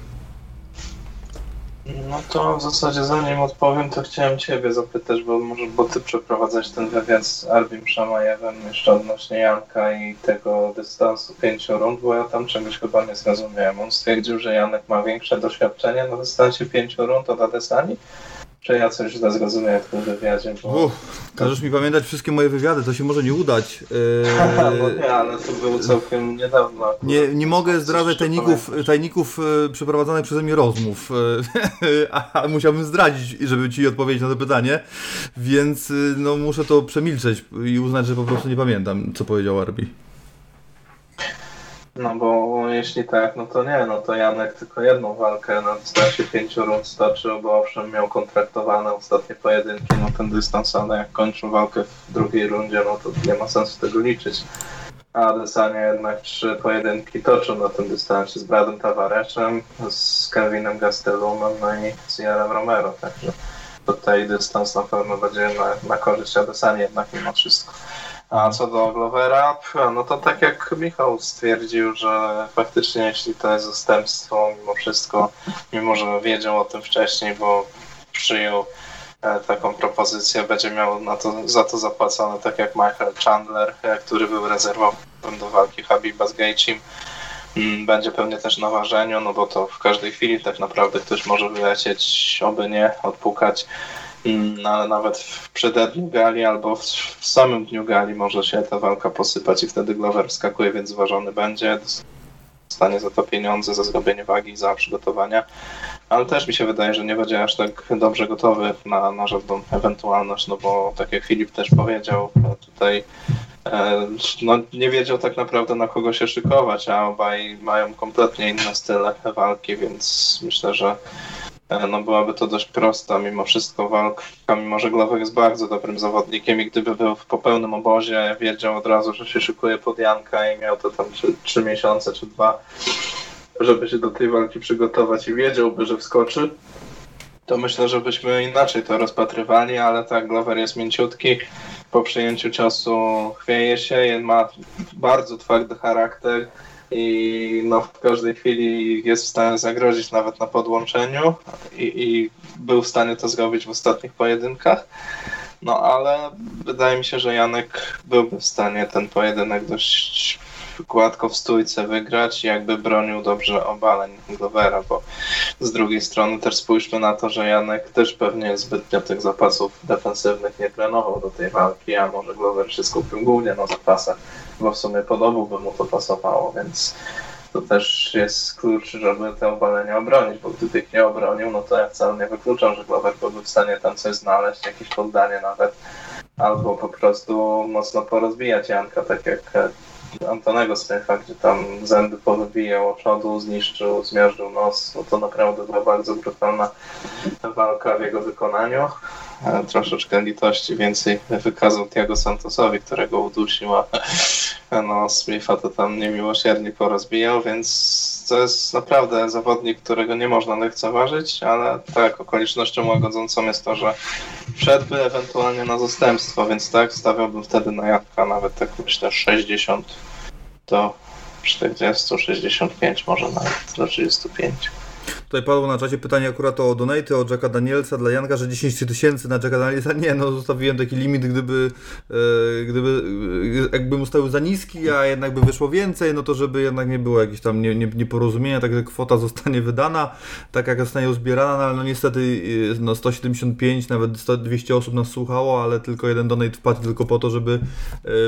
No to w zasadzie zanim odpowiem, to chciałem Ciebie zapytać, bo może bo Ty przeprowadzać ten wywiad z Albim Szamajewem jeszcze odnośnie Janka i tego dystansu pięciu rund, bo ja tam czegoś chyba nie zrozumiałem. On stwierdził, że Janek ma większe doświadczenie na dystansie pięciu rund od Adesani? Czy ja coś źle zrozumiałem w tym wywiadzie? Bo... Uff, każesz mi pamiętać wszystkie moje wywiady, to się może nie udać. Bo Yy, nie, ale to było całkiem niedawno. akurat. Nie, nie mogę zdradzać tajników, tajników e, przeprowadzanych przeze mnie rozmów, e, a musiałbym zdradzić, żeby ci odpowiedzieć na to pytanie, więc e, no, muszę to przemilczeć i uznać, że po prostu nie pamiętam, co powiedział Arbi. No bo jeśli tak, no to nie, no to Janek tylko jedną walkę na dystansie pięciu rund stoczył, bo owszem miał kontraktowane ostatnie pojedynki na ten dystans, ale jak kończył walkę w drugiej rundzie, no to nie ma sensu tego liczyć. A Adesanya jednak trzy pojedynki toczył na tym dystansie z Bradem Tavareszem, z Kevinem Gastelumem, no i z Jarem Romero, także tutaj dystans na pewno będzie na, na korzyść Adesanya jednak mimo wszystko. A co do Glovera, no to tak jak Michał stwierdził, że faktycznie jeśli to jest zastępstwo, mimo wszystko, mimo że wiedział o tym wcześniej, bo przyjął e, taką propozycję, będzie miał na to, za to zapłacone, tak jak Michael Chandler, e, który był rezerwowym do walki Habiba z Gaethjem. Mm, Będzie pewnie też na ważeniu, no bo to w każdej chwili tak naprawdę ktoś może wylecieć, oby nie, odpukać. Ale nawet w przededniu gali albo w, w samym dniu gali może się ta walka posypać i wtedy Glover wskakuje, więc ważony będzie. Dostanie za to pieniądze, za zrobienie wagi, za przygotowania. Ale też mi się wydaje, że nie będzie aż tak dobrze gotowy na, na żadną ewentualność, no bo tak jak Filip też powiedział, tutaj e, no, nie wiedział tak naprawdę na kogo się szykować, a obaj mają kompletnie inne style walki, więc myślę, że no byłaby to dość prosta mimo wszystko walka, mimo że Glover jest bardzo dobrym zawodnikiem i gdyby był po pełnym obozie, wiedział od razu, że się szykuje pod Janka i miał to tam trzy, trzy miesiące czy dwa, żeby się do tej walki przygotować i wiedziałby, że wskoczy, to myślę, że byśmy inaczej to rozpatrywali, ale tak, Glover jest mięciutki, po przyjęciu ciosu chwieje się, ma bardzo twardy charakter i no, w każdej chwili jest w stanie zagrozić nawet na podłączeniu. I, i był w stanie to zrobić w ostatnich pojedynkach. No ale wydaje mi się, że Janek byłby w stanie ten pojedynek dość gładko w stójce wygrać, jakby bronił dobrze obaleń Glovera, bo z drugiej strony też spójrzmy na to, że Janek też pewnie zbytnio tych zapasów defensywnych nie trenował do tej walki, a może Glover się skupił głównie na zapasach, bo w sumie po by mu to pasowało, więc to też jest klucz, żeby te obalenia obronić, bo gdyby ich nie obronił, no to ja wcale nie wykluczam, że Glover byłby w stanie tam coś znaleźć, jakieś poddanie nawet, albo po prostu mocno porozbijać Janka, tak jak Antonego Smycha, gdzie tam zęby powybijał od przodu, zniszczył, zmiażdżył nos, no to naprawdę była bardzo brutalna walka w jego wykonaniu. E, Troszeczkę litości więcej wykazał Tiago Santosowi, którego udusił, a no Smitha to tam niemiłosiernie porozbijał, więc to jest naprawdę zawodnik, którego nie można lekceważyć, ale tak, okolicznością łagodzącą jest to, że wszedłby ewentualnie na zastępstwo, więc tak, stawiałbym wtedy na Janka nawet tak myślę 60 do 40, 65 może nawet do 35. Tutaj padło na czacie pytanie akurat o donate, o Jacka Danielsa dla Janka, że 10 tysięcy na Jacka Danielsa. Nie, no zostawiłem taki limit, gdyby, e, gdyby e, jakbym ustawił za niski, a jednak by wyszło więcej, no to żeby jednak nie było jakichś tam nie, nie, nieporozumienia, także kwota zostanie wydana, tak jak zostanie uzbierana, no, ale no niestety e, no 175, nawet 100, 200 osób nas słuchało, ale tylko jeden donate wpadł tylko po to, żeby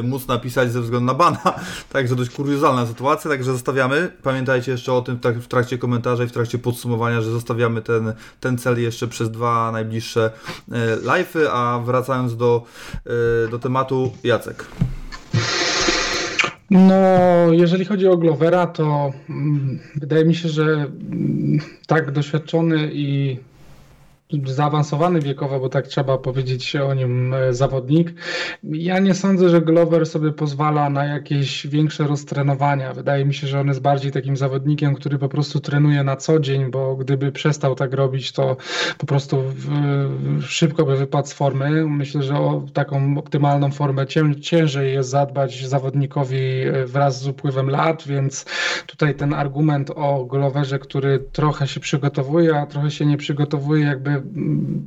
móc napisać ze względu na bana. Także dość kuriozalna sytuacja, także zostawiamy. Pamiętajcie jeszcze o tym w w trakcie komentarzy i w trakcie podsumowania, że zostawiamy ten, ten cel jeszcze przez dwa najbliższe e, live'y, a wracając do, e, do tematu, Jacek. No, jeżeli chodzi o Glovera, to mm, wydaje mi się, że mm, tak doświadczony i zaawansowany wiekowo, bo tak trzeba powiedzieć o nim e, zawodnik. Ja nie sądzę, że Glover sobie pozwala na jakieś większe roztrenowania. Wydaje mi się, że on jest bardziej takim zawodnikiem, który po prostu trenuje na co dzień, bo gdyby przestał tak robić, to po prostu w, szybko by wypadł z formy. Myślę, że o taką optymalną formę cię, ciężej jest zadbać zawodnikowi e, wraz z upływem lat, więc tutaj ten argument o Gloverze, który trochę się przygotowuje, a trochę się nie przygotowuje, jakby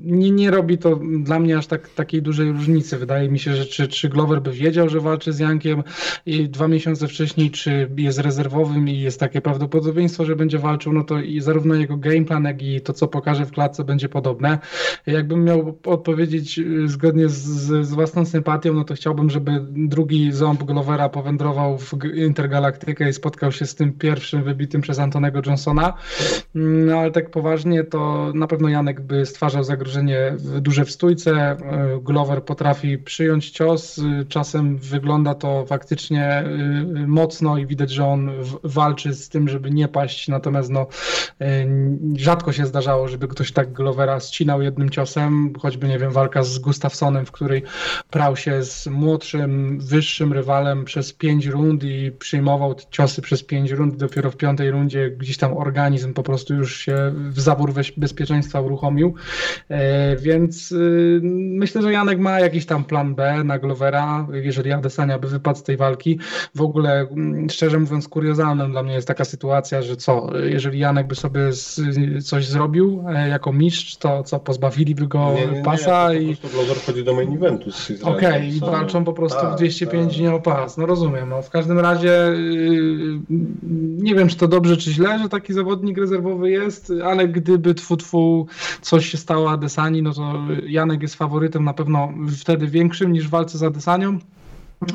nie, nie robi to dla mnie aż tak, takiej dużej różnicy. Wydaje mi się, że czy, czy Glover by wiedział, że walczy z Jankiem i dwa miesiące wcześniej, czy jest rezerwowym i jest takie prawdopodobieństwo, że będzie walczył, no to i zarówno jego gameplan, jak i to, co pokaże w klatce, będzie podobne. Jakbym miał odpowiedzieć y, zgodnie z, z własną sympatią, no to chciałbym, żeby drugi ząb Glovera powędrował w Intergalaktykę i spotkał się z tym pierwszym wybitym przez Antonego Johnsona. No ale tak poważnie, to na pewno Janek by stwarzał zagrożenie duże w stójce. Glover potrafi przyjąć cios. Czasem wygląda to faktycznie mocno i widać, że on walczy z tym, żeby nie paść. Natomiast no, rzadko się zdarzało, żeby ktoś tak Glovera ścinał jednym ciosem. Choćby, nie wiem, walka z Gustafsonem, w której prał się z młodszym, wyższym rywalem przez pięć rund i przyjmował ciosy przez pięć rund. Dopiero w piątej rundzie gdzieś tam organizm po prostu już się w zawór bezpieczeństwa uruchomił. E, więc y, myślę, że Janek ma jakiś tam plan B na Glovera, jeżeli Adesania by wypadł z tej walki. W ogóle, mm, szczerze mówiąc, kuriozalnym dla mnie jest taka sytuacja, że co, jeżeli Janek by sobie z, coś zrobił e, jako mistrz, to co, pozbawiliby go Nie, nie, nie, pasa to i... Po prostu Glover wchodzi do main eventu z. Okej, i co- walczą po prostu Tak, w 205 tak. dni o pas. No rozumiem. No, w każdym razie yy, nie wiem, czy to dobrze, czy źle, że taki zawodnik rezerwowy jest, ale gdyby tfu, tfu coś się stało Adesani, no to Janek jest faworytem na pewno wtedy większym niż w walce z Adesanią.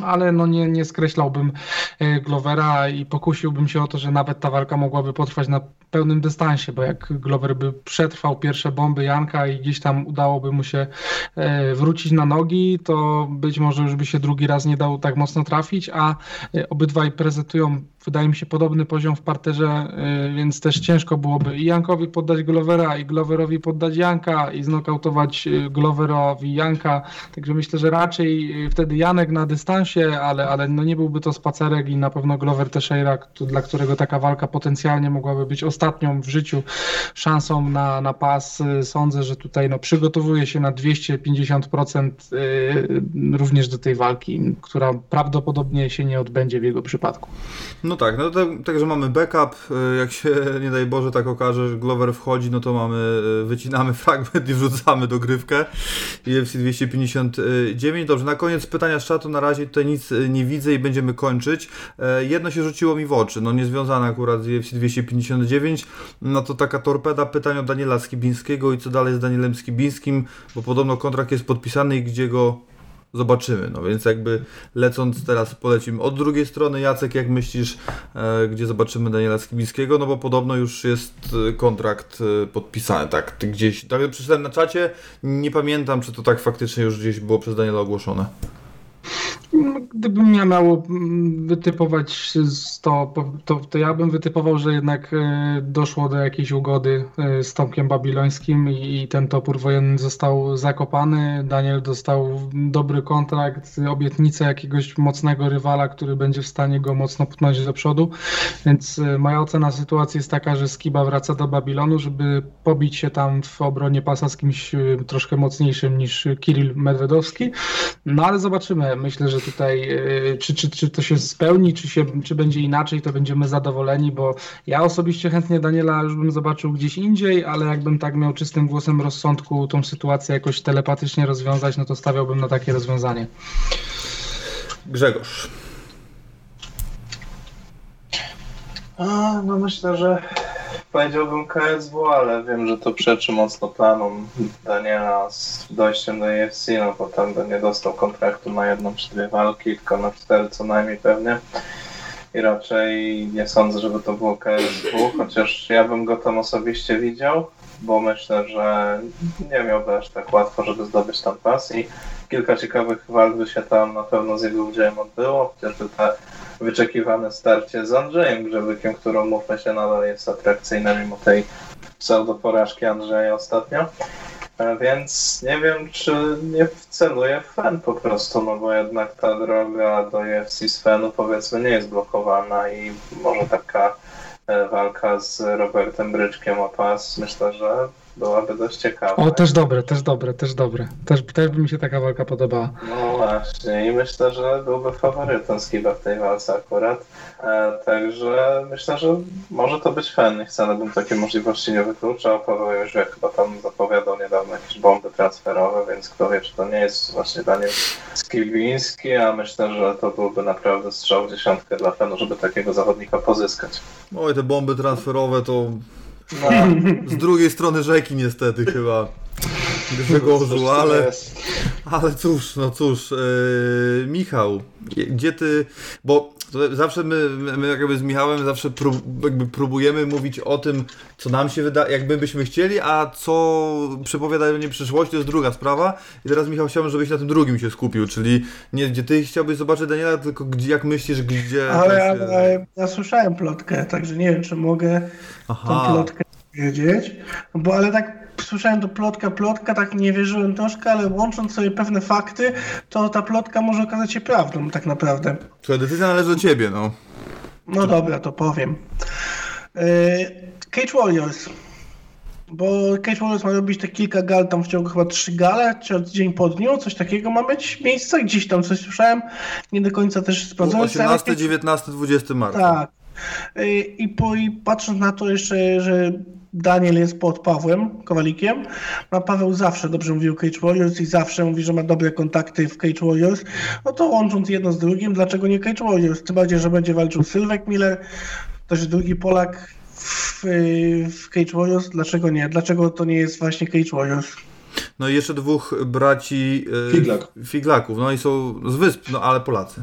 Ale no nie, nie skreślałbym e, Glovera i pokusiłbym się o to, że nawet ta walka mogłaby potrwać na pełnym dystansie, bo jak Glover by przetrwał pierwsze bomby Janka i gdzieś tam udałoby mu się e, wrócić na nogi, to być może już by się drugi raz nie dał tak mocno trafić, a e, obydwaj prezentują, wydaje mi się, podobny poziom w parterze, e, więc też ciężko byłoby i Jankowi poddać Glovera, i Gloverowi poddać Janka, i znokautować Gloverowi Janka, także myślę, że raczej wtedy Janek na dystansie, ale, ale no nie byłby to spacerek i na pewno Glover Teixeira, dla którego taka walka potencjalnie mogłaby być ostatnią w życiu szansą na, na pas. Sądzę, że tutaj no, przygotowuje się na 250% y, również do tej walki, która prawdopodobnie się nie odbędzie w jego przypadku. No tak, no tak, także mamy backup, y, jak się nie daj Boże tak okaże, że Glover wchodzi, no to mamy, y, wycinamy fragment i wrzucamy dogrywkę UFC 259. Dobrze, na koniec pytania z czatu, na razie tutaj nic nie widzę i będziemy kończyć. Jedno się rzuciło mi w oczy, no niezwiązane akurat z UFC 259, no to taka torpeda pytań od Daniela Skibińskiego i co dalej z Danielem Skibińskim, bo podobno kontrakt jest podpisany i gdzie go zobaczymy. No więc jakby lecąc teraz polecimy od drugiej strony. Jacek, jak myślisz, e, gdzie zobaczymy Daniela Skibińskiego? No bo podobno już jest e, kontrakt e, podpisany, tak? Gdzieś, tak przeczytałem na czacie, nie pamiętam, czy to tak faktycznie już gdzieś było przez Daniela ogłoszone. No, Gdybym ja miał mm, wytypować to, to, to ja bym wytypował, że jednak e, doszło do jakiejś ugody e, z Tomkiem Babilońskim i, ten topór wojenny został zakopany. Daniel dostał dobry kontrakt, obietnicę jakiegoś mocnego rywala, który będzie w stanie go mocno pchnąć do przodu. Więc e, moja ocena sytuacji jest taka, że Skiba wraca do Babilonu, żeby pobić się tam w obronie pasa z kimś troszkę mocniejszym niż Kirill Medvedowski. No ale zobaczymy. Myślę, że tutaj e, czy, czy, czy to się spełni, czy, się, czy będzie inaczej, to będziemy zadowoleni, bo ja osobiście chętnie Daniela już bym zobaczył gdzieś indziej, ale jakbym tak miał czystym głosem rozsądku tą sytuację jakoś telepatycznie rozwiązać, no to stawiałbym na takie rozwiązanie. Grzegorz. A, no myślę, że powiedziałbym KSW, ale wiem, że to przeczy mocno planom Daniela z dojściem do UFC, no bo tam nie dostał kontraktu na jedną czy dwie walki, tylko na cztery co najmniej pewnie. I raczej nie sądzę, żeby to było KSW, chociaż ja bym go tam osobiście widział, bo myślę, że nie miałby aż tak łatwo, żeby zdobyć tam pas i kilka ciekawych walk by się tam na pewno z jego udziałem odbyło, chociażby te wyczekiwane starcie z Andrzejem Grzebykiem, którą mówmy się nadal jest atrakcyjna mimo tej pseudo porażki Andrzeja ostatnio. E, Więc nie wiem, czy nie wceluję w Fen po prostu, no bo jednak ta droga do UFC z Fenu powiedzmy nie jest blokowana i może taka e, walka z Robertem Bryczkiem o pas myślę, że byłaby dość ciekawa. O, też dobre, też dobre, też dobre. Też, też by mi się taka walka podobała. No właśnie i myślę, że byłby faworytem Skiba w tej walce akurat. E, także myślę, że może to być fan. Wcale bym takiej możliwości nie wykluczał. Paweł już jak chyba tam zapowiadał niedawno jakieś bomby transferowe, więc kto wie, czy to nie jest właśnie Daniel Skibiński, a myślę, że to byłby naprawdę strzał w dziesiątkę dla fanu, żeby takiego zawodnika pozyskać. Oj, te bomby transferowe to No, z drugiej strony rzeki niestety chyba. Grzegorzu, ale... Ale cóż, no cóż, yy, Michał, gdzie ty, bo to zawsze my, my jakby z Michałem zawsze prób, jakby próbujemy mówić o tym, co nam się wydaje, jakby byśmy chcieli, a co przepowiadanie przyszłości to jest druga sprawa. I teraz Michał chciałbym, żebyś na tym drugim się skupił, czyli nie gdzie ty chciałbyś zobaczyć Daniela, tylko gdzie, jak myślisz, gdzie... Ale, to się- ale ja słyszałem plotkę, także nie wiem, czy mogę tą Aha, plotkę wiedzieć. Bo ale tak słyszałem to plotka, plotka, tak nie wierzyłem troszkę, ale łącząc sobie pewne fakty, to ta plotka może okazać się prawdą tak naprawdę. Słuchaj, decyzja należy do ciebie, no. No dobra, to powiem. Yy, Cage Warriors. Bo Cage Warriors ma robić te kilka gal tam w ciągu chyba trzy gale, czy dzień po dniu, coś takiego ma być miejsce, gdzieś tam coś słyszałem, nie do końca też sprawdzałem. 18, 19, 20 marca. Tak. Y, I, po, I patrząc na to jeszcze, że Daniel jest pod Pawłem Kowalikiem, a Paweł zawsze dobrze mówił Cage Warriors i zawsze mówi, że ma dobre kontakty w Cage Warriors, no to łącząc jedno z drugim, dlaczego nie Cage Warriors? Tym bardziej, że będzie walczył Sylwek Miller, też drugi Polak w, w Cage Warriors, dlaczego nie? Dlaczego to nie jest właśnie Cage Warriors? No i jeszcze dwóch braci e, Figlak. Figlaków, no i są z wysp, no ale Polacy.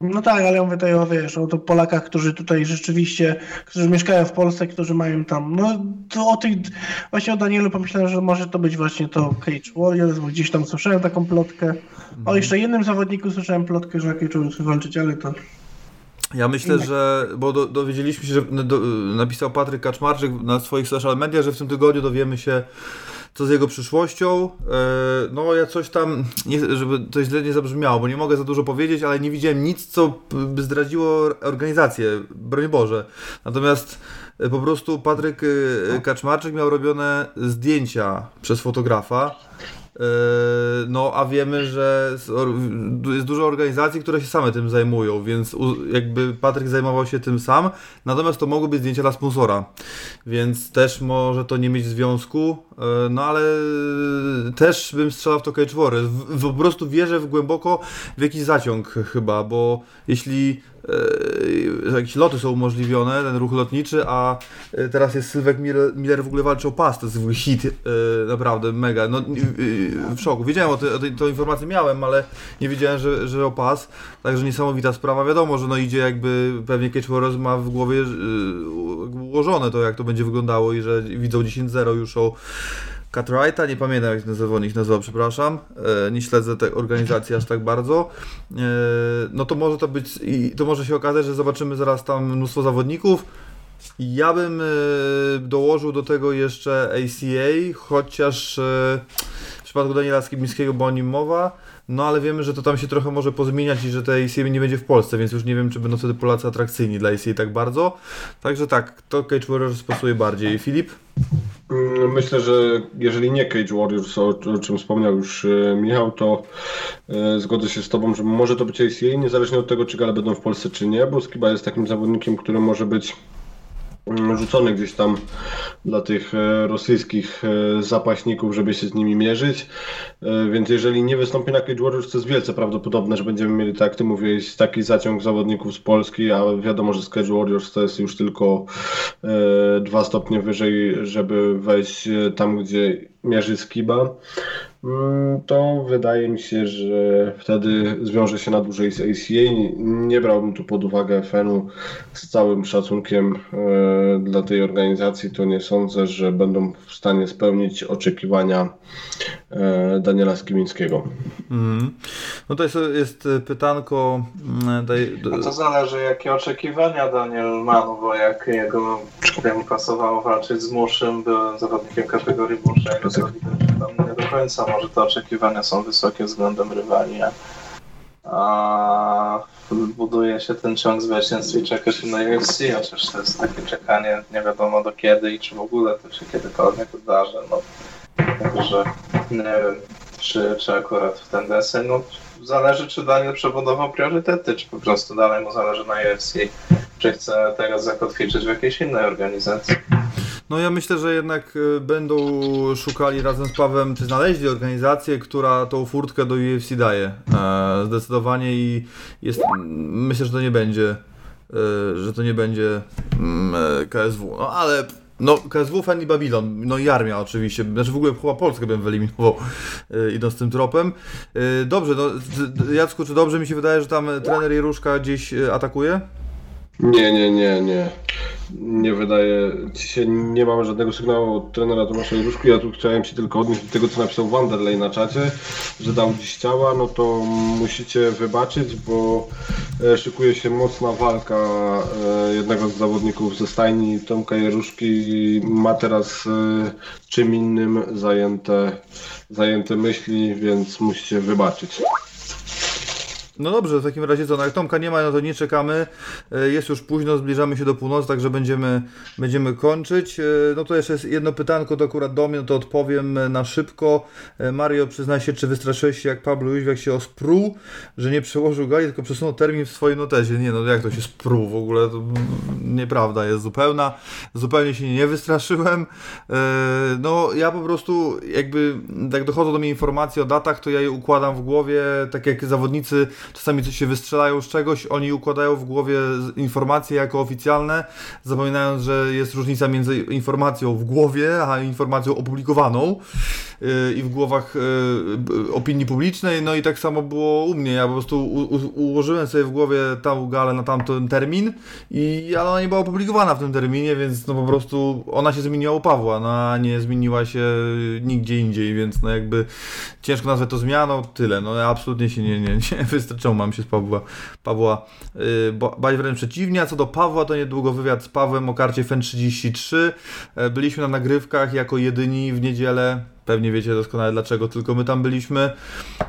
No tak, ale ja mówię tutaj o, wiesz, o to Polakach, którzy tutaj rzeczywiście, którzy mieszkają w Polsce, którzy mają tam, no to o tych, właśnie o Danielu pomyślałem, że może to być właśnie to Cage Warriors, bo gdzieś tam słyszałem taką plotkę. O jeszcze jednym zawodniku słyszałem plotkę, że Cage Warriors walczyć, ale to... Ja myślę, że, bo do, dowiedzieliśmy się, że do, napisał Patryk Kaczmarczyk na swoich social mediach, że w tym tygodniu dowiemy się, co z jego przyszłością. E, No, ja coś tam, żeby to źle nie zabrzmiało, bo nie mogę za dużo powiedzieć, ale nie widziałem nic, co by zdradziło organizację, broń Boże. Natomiast e, po prostu Patryk e, Kaczmarczyk miał robione zdjęcia przez fotografa. E, No, a wiemy, że jest dużo organizacji, które się same tym zajmują, więc jakby Patryk zajmował się tym sam, natomiast to mogły być zdjęcia dla sponsora, więc też może to nie mieć związku, e, no ale też bym strzelał w to Cage Po prostu wierzę w głęboko w jakiś zaciąg chyba, bo jeśli e, jakieś loty są umożliwione, ten ruch lotniczy, a e, teraz jest Sylwek Miller, Miller w ogóle walczy o pas, to jest ogóle hit, e, naprawdę mega, no w szoku. Wiedziałem o, tej, o tą informację miałem, ale nie wiedziałem, że, że o pas, także niesamowita sprawa, wiadomo, że no idzie jakby, pewnie Cage Warriors ma w głowie e, ułożone to, jak to będzie wyglądało i że widzą 10-0 już o Cartwrighta, nie pamiętam jak ten zawodnik nazywał, przepraszam, e, nie śledzę tej organizacji aż tak bardzo, e, no to może to być, i to może się okazać, że zobaczymy zaraz tam mnóstwo zawodników. Ja bym e, dołożył do tego jeszcze ACA, chociaż w przypadku Daniela Skibińskiego była o nim mowa, no ale wiemy, że to tam się trochę może pozmieniać i że te ACA nie będzie w Polsce, więc już nie wiem, czy będą wtedy Polacy atrakcyjni dla ACA tak bardzo. Także tak, to Cage Warriors pasuje bardziej. Filip? Mm, Myślę, że jeżeli nie Cage Warriors, o, o czym wspomniał już e, Michał, to e, zgodzę się z Tobą, że może to być ACA, niezależnie od tego, czy gale będą w Polsce, czy nie, bo Skiba jest takim zawodnikiem, który może być rzucony gdzieś tam dla tych e, rosyjskich e, zapaśników, żeby się z nimi mierzyć. E, Więc jeżeli nie wystąpi na Cage Warriors, to jest wielce prawdopodobne, że będziemy mieli, tak jak Ty mówiłeś, taki zaciąg zawodników z Polski, a wiadomo, że z Cage Warriors to jest już tylko dwa stopnie wyżej, żeby wejść tam, gdzie mierzy Skiba. Mm, To wydaje mi się, że wtedy zwiąże się na dłużej z ACA. Nie brałbym tu pod uwagę FN-u z całym szacunkiem e, dla tej organizacji. To nie sądzę, że będą w stanie spełnić oczekiwania e, Daniela Skimińskiego. Mhm. No to jest, jest pytanko. mm, Daj, No to zależy, jakie oczekiwania Daniel ma, no bo jak jego jemu pasowało walczyć z Muszym, byłem zawodnikiem kategorii Muszego, to widać, że tam nie do końca może te oczekiwania są wysokie względem rywali, a, buduje się ten ciąg zwycięstw i czeka się na UFC, chociaż to jest takie czekanie nie wiadomo do kiedy i czy w ogóle to się kiedykolwiek wydarzy, no także nie wiem, czy, czy akurat w ten deseń, no zależy, czy Daniel przebudował priorytety, czy po prostu dalej mu zależy na UFC, czy chce teraz zakotwiczyć w jakiejś innej organizacji. No ja myślę, że jednak y, będą szukali razem z Pawem, czy znaleźli organizację, która tą furtkę do UFC daje. E, zdecydowanie i jest, myślę, że to nie będzie, e, że to nie będzie mm, e, KSW. No ale no, KSW, Fan i Babylon, no i armia oczywiście, znaczy w ogóle chyba Polskę bym wyeliminował e, idąc tym tropem. E, dobrze, no Jacku, czy dobrze mi się wydaje, że tam trener Jeruszka gdzieś atakuje? Nie, nie, nie, nie. Nie wydaje ci się, nie mamy żadnego sygnału od trenera Tomasza Jeruszki. Ja tu chciałem się tylko odnieść do tego, co napisał Wanderlei na czacie, że dał dziś ciała, no to musicie wybaczyć, bo e, szykuje się mocna walka e, jednego z zawodników ze stajni Tomka Jeruszki ma teraz e, czym innym zajęte, zajęte myśli, więc musicie wybaczyć. No dobrze, w takim razie co, no jak Tomka nie ma, no to nie czekamy. E, Jest już późno, zbliżamy się do północy, także będziemy, będziemy kończyć. E, No to jeszcze jest jedno pytanko, to akurat do mnie, no to odpowiem e, na szybko. Mario, przyznaj się, czy wystraszyłeś się jak Pablo Jóźwiak się ospruł, że nie przełożył gali, tylko przesunął termin w swoim notezie. Nie no, jak to się spruł w ogóle, to mm, nieprawda jest zupełna. Zupełnie się nie wystraszyłem. No ja po prostu jakby, jak dochodzą do mnie informacje o datach, to ja je układam w głowie, tak jak zawodnicy czasami coś się wystrzelają z czegoś, oni układają w głowie informacje jako oficjalne, zapominając, że jest różnica między informacją w głowie, a informacją opublikowaną i w głowach b- opinii publicznej. No i tak samo było u mnie. Ja po prostu ułożyłem sobie w głowie tą galę na tamten termin i ale ona nie była opublikowana w tym terminie, więc no po prostu ona się zmieniła u Pawła, no a nie zmieniła się nigdzie indziej, więc no jakby ciężko nazwać to zmianą, tyle. No ja absolutnie się nie, nie, nie wystarczyło mam się z Pawła, Pawła yy, ba- bać wręcz przeciwnie, a co do Pawła, to niedługo wywiad z Pawłem o karcie FEN 33. E, Byliśmy na nagrywkach jako jedyni w niedzielę. Pewnie wiecie doskonale dlaczego, tylko my tam byliśmy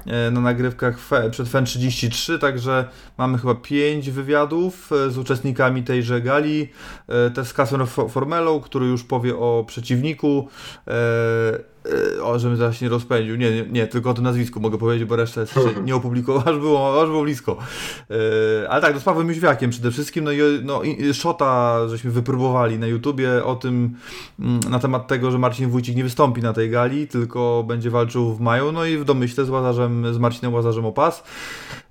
e, na nagrywkach przed FEN 33, także mamy chyba 5 wywiadów e, z uczestnikami tejże gali. E, Też z Fo- Formelą, który już powie o przeciwniku. E, O, żebym teraz się nie rozpędził. Nie, nie, nie, tylko o tym nazwisku mogę powiedzieć, bo resztę jeszcze nie opublikowałem, aż było, aż było blisko. E, Ale tak, no z Pawłem Jóźwiakiem przede wszystkim. No i no, i- Shota żeśmy wypróbowali na YouTubie o tym, mm, na temat tego, że Marcin Wójcik nie wystąpi na tej gali, tylko będzie walczył w maju. No i w domyśle z Łazarzem, z Marcinem Łazarzem o pas.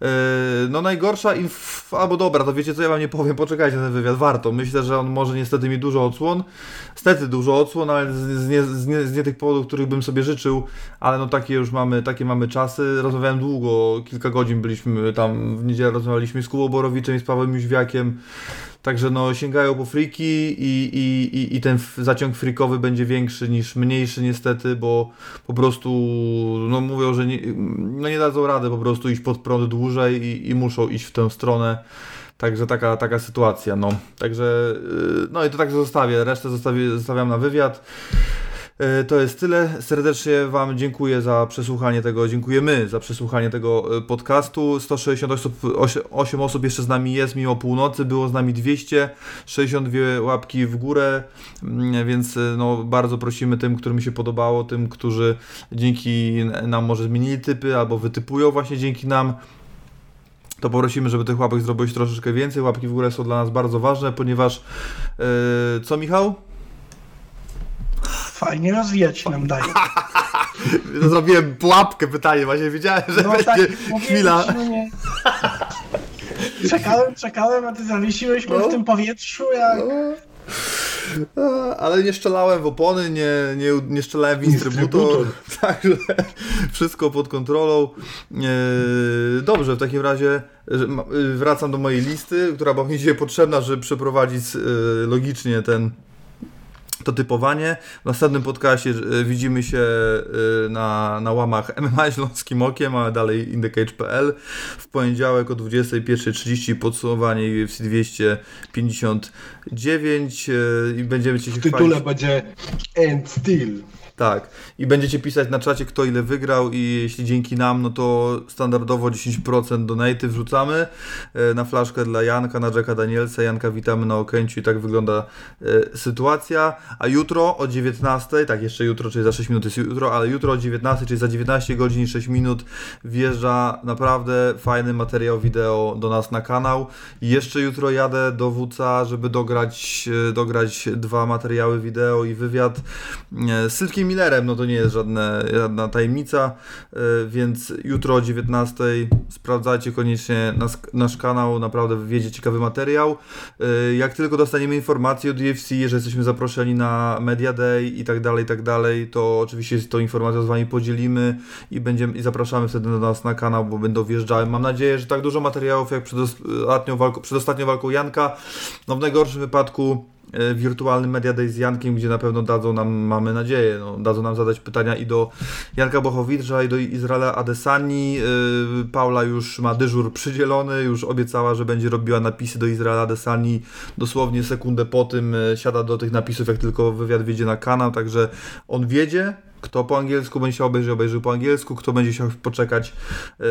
E, No najgorsza inf... albo dobra, to wiecie co, ja wam nie powiem, poczekajcie na ten wywiad, warto. Myślę, że on może niestety mieć dużo odsłon, niestety dużo odsłon, ale z, z, nie, z, nie, z nie tych powodów, których bym sobie życzył, ale no takie już mamy, takie mamy czasy. Rozmawiałem długo, kilka godzin byliśmy tam, w niedzielę rozmawialiśmy z Kubą Borowiczem i z Pawłem Jóźwiakiem, Także no sięgają po friki i, i, i, i ten zaciąg frikowy będzie większy niż mniejszy niestety, bo po prostu no mówią, że nie, no nie dadzą rady po prostu iść pod prąd dłużej i, i muszą iść w tę stronę. Także taka, taka sytuacja, no. Także, yy, no i to tak zostawię, resztę zostawię, zostawiam na wywiad. E, To jest tyle. Serdecznie Wam dziękuję za przesłuchanie tego, dziękujemy za przesłuchanie tego e, podcastu. 168 osób, osie- 8 osób jeszcze z nami jest mimo północy, było z nami 262 łapki w górę, mm, więc e, no, bardzo prosimy tym, którym się podobało, tym, którzy dzięki nam może zmienili typy albo wytypują właśnie dzięki nam to poprosimy, żeby tych łapek zrobić troszeczkę więcej. Łapki w górę są dla nas bardzo ważne, ponieważ e, co Michał? Fajnie rozwijać nam daje. Zrobiłem pułapkę pytanie, właśnie wiedziałem, że No będzie tak, chwila. ci, no nie. Czekałem, czekałem, a ty zawiesiłeś mnie No. w tym powietrzu, jak... A, Ale nie strzelałem w opony, nie, nie, nie strzelałem w instrybutor, także wszystko pod kontrolą. E, Dobrze, w takim razie y, wracam do mojej listy, która była mi dzisiaj potrzebna, żeby przeprowadzić e, logicznie ten to typowanie. W następnym podcastie e, widzimy się e, na, na łamach MMA Śląskim Okiem, a dalej indecage.pl. W poniedziałek o 21.30 podsumowanie UFC 259 e, i będziemy cię się W tytule chwalić. będzie End Still. Tak. I będziecie pisać na czacie, kto ile wygrał i jeśli dzięki nam, no to standardowo 10% donaty wrzucamy e, na flaszkę dla Janka, na Jacka Danielsa. Janka witamy na Okęciu i tak wygląda e, sytuacja. A jutro o 19, tak jeszcze jutro, czyli za 6 minut jest jutro, ale jutro o 19, czyli za 19 godzin i 6 minut wjeżdża naprawdę fajny materiał wideo do nas na kanał. I jeszcze jutro jadę do WCA, żeby dograć, e, dograć dwa materiały wideo i wywiad z Sylkiem Millerem, no to nie jest żadne, żadna tajemnica, e, więc jutro o 19 sprawdzajcie koniecznie nas, nasz kanał, naprawdę wjedzie ciekawy materiał. E, Jak tylko dostaniemy informację od UFC, że jesteśmy zaproszeni na Media Day i tak dalej, i tak dalej, to oczywiście tą informacją z Wami podzielimy i będziemy i zapraszamy wtedy do nas na kanał, bo będą wjeżdżały. Mam nadzieję, że tak dużo materiałów jak przed ostatnią walką, przed ostatnią walką Janka, no w najgorszym wypadku e, wirtualnym Media Day z Jankiem, gdzie na pewno dadzą nam, mamy nadzieję, no, dadzą nam zadać pytania i do Janka Bochowicza i do Izraela Adesani. Yy, Paula już ma dyżur przydzielony, już obiecała, że będzie robiła napisy do Izraela Adesani dosłownie sekundę po tym, yy, siada do tych napisów, jak tylko wywiad wjedzie na kanał, także on wiedzie, Kto po angielsku będzie chciał obejrzeć, obejrzy po angielsku. Kto będzie chciał poczekać, yy,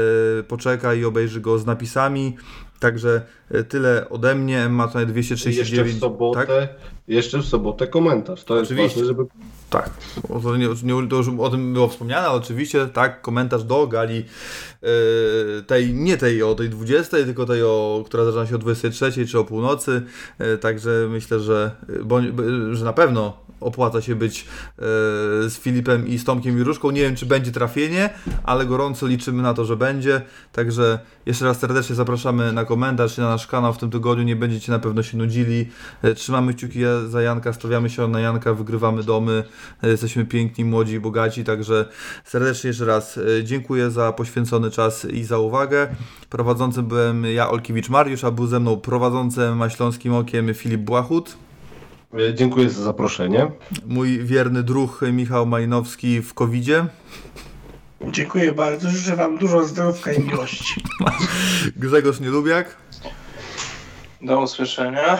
poczeka i obejrzy go z napisami. Także yy, tyle ode mnie. Ma to Jeszcze 239. w sobotę, Tak? jeszcze w sobotę komentarz. To jest Oczywiście. ważne, żeby Tak, to, nie, to już o tym było wspomniane, ale oczywiście tak, komentarz do gali e, tej, nie tej o tej 20, tylko tej, o, która zaczyna się o 23 czy o północy, e, także myślę, że, bo, że na pewno opłaca się być e, z Filipem i z Tomkiem Juruszką. Nie wiem, czy będzie trafienie, ale gorąco liczymy na to, że będzie. Także jeszcze raz serdecznie zapraszamy na komentarz i na nasz kanał w tym tygodniu. Nie będziecie na pewno się nudzili. E, Trzymamy kciuki za Janka, stawiamy się na Janka, wygrywamy domy. E, Jesteśmy piękni, młodzi, bogaci. Także serdecznie jeszcze raz dziękuję za poświęcony czas i za uwagę. Prowadzącym byłem ja, Olkiewicz Mariusz, a był ze mną prowadzącym Maśląskim Okiem Filip Błachut. E, Dziękuję za zaproszenie. Mój wierny druh Michał Majnowski w covidzie. Dziękuję bardzo. Życzę Wam dużo zdrówka i miłości. Grzegorz Nielubiak, Do usłyszenia.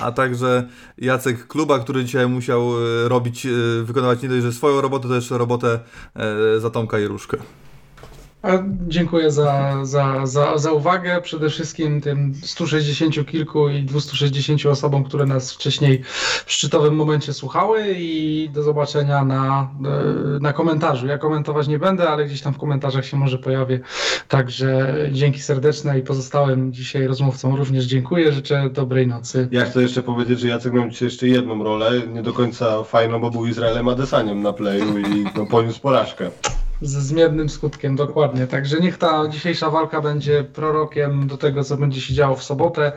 a także Jacek Kluba, który dzisiaj musiał e, robić, e, wykonywać nie dość, że swoją robotę, to jeszcze robotę za Tomka i Różkę. Dziękuję za, za, za, za uwagę. Przede wszystkim tym 160 kilku i 260 osobom, które nas wcześniej w szczytowym momencie słuchały i do zobaczenia na, e, na komentarzu. Ja komentować nie będę, ale gdzieś tam w komentarzach się może pojawię. Także dzięki serdeczne i pozostałym dzisiaj rozmówcom również dziękuję. Życzę dobrej nocy. Ja chcę jeszcze powiedzieć, że Jacek miał dzisiaj jeszcze jedną rolę, nie do końca fajną, bo był Izraelem Adesaniem na playu i no, poniósł porażkę. Ze zmiennym skutkiem, dokładnie. Także niech ta dzisiejsza walka będzie prorokiem do tego, co będzie się działo w sobotę.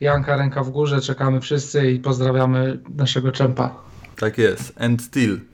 Janka, ręka w górze, czekamy wszyscy i pozdrawiamy naszego czempa. Tak jest. And still.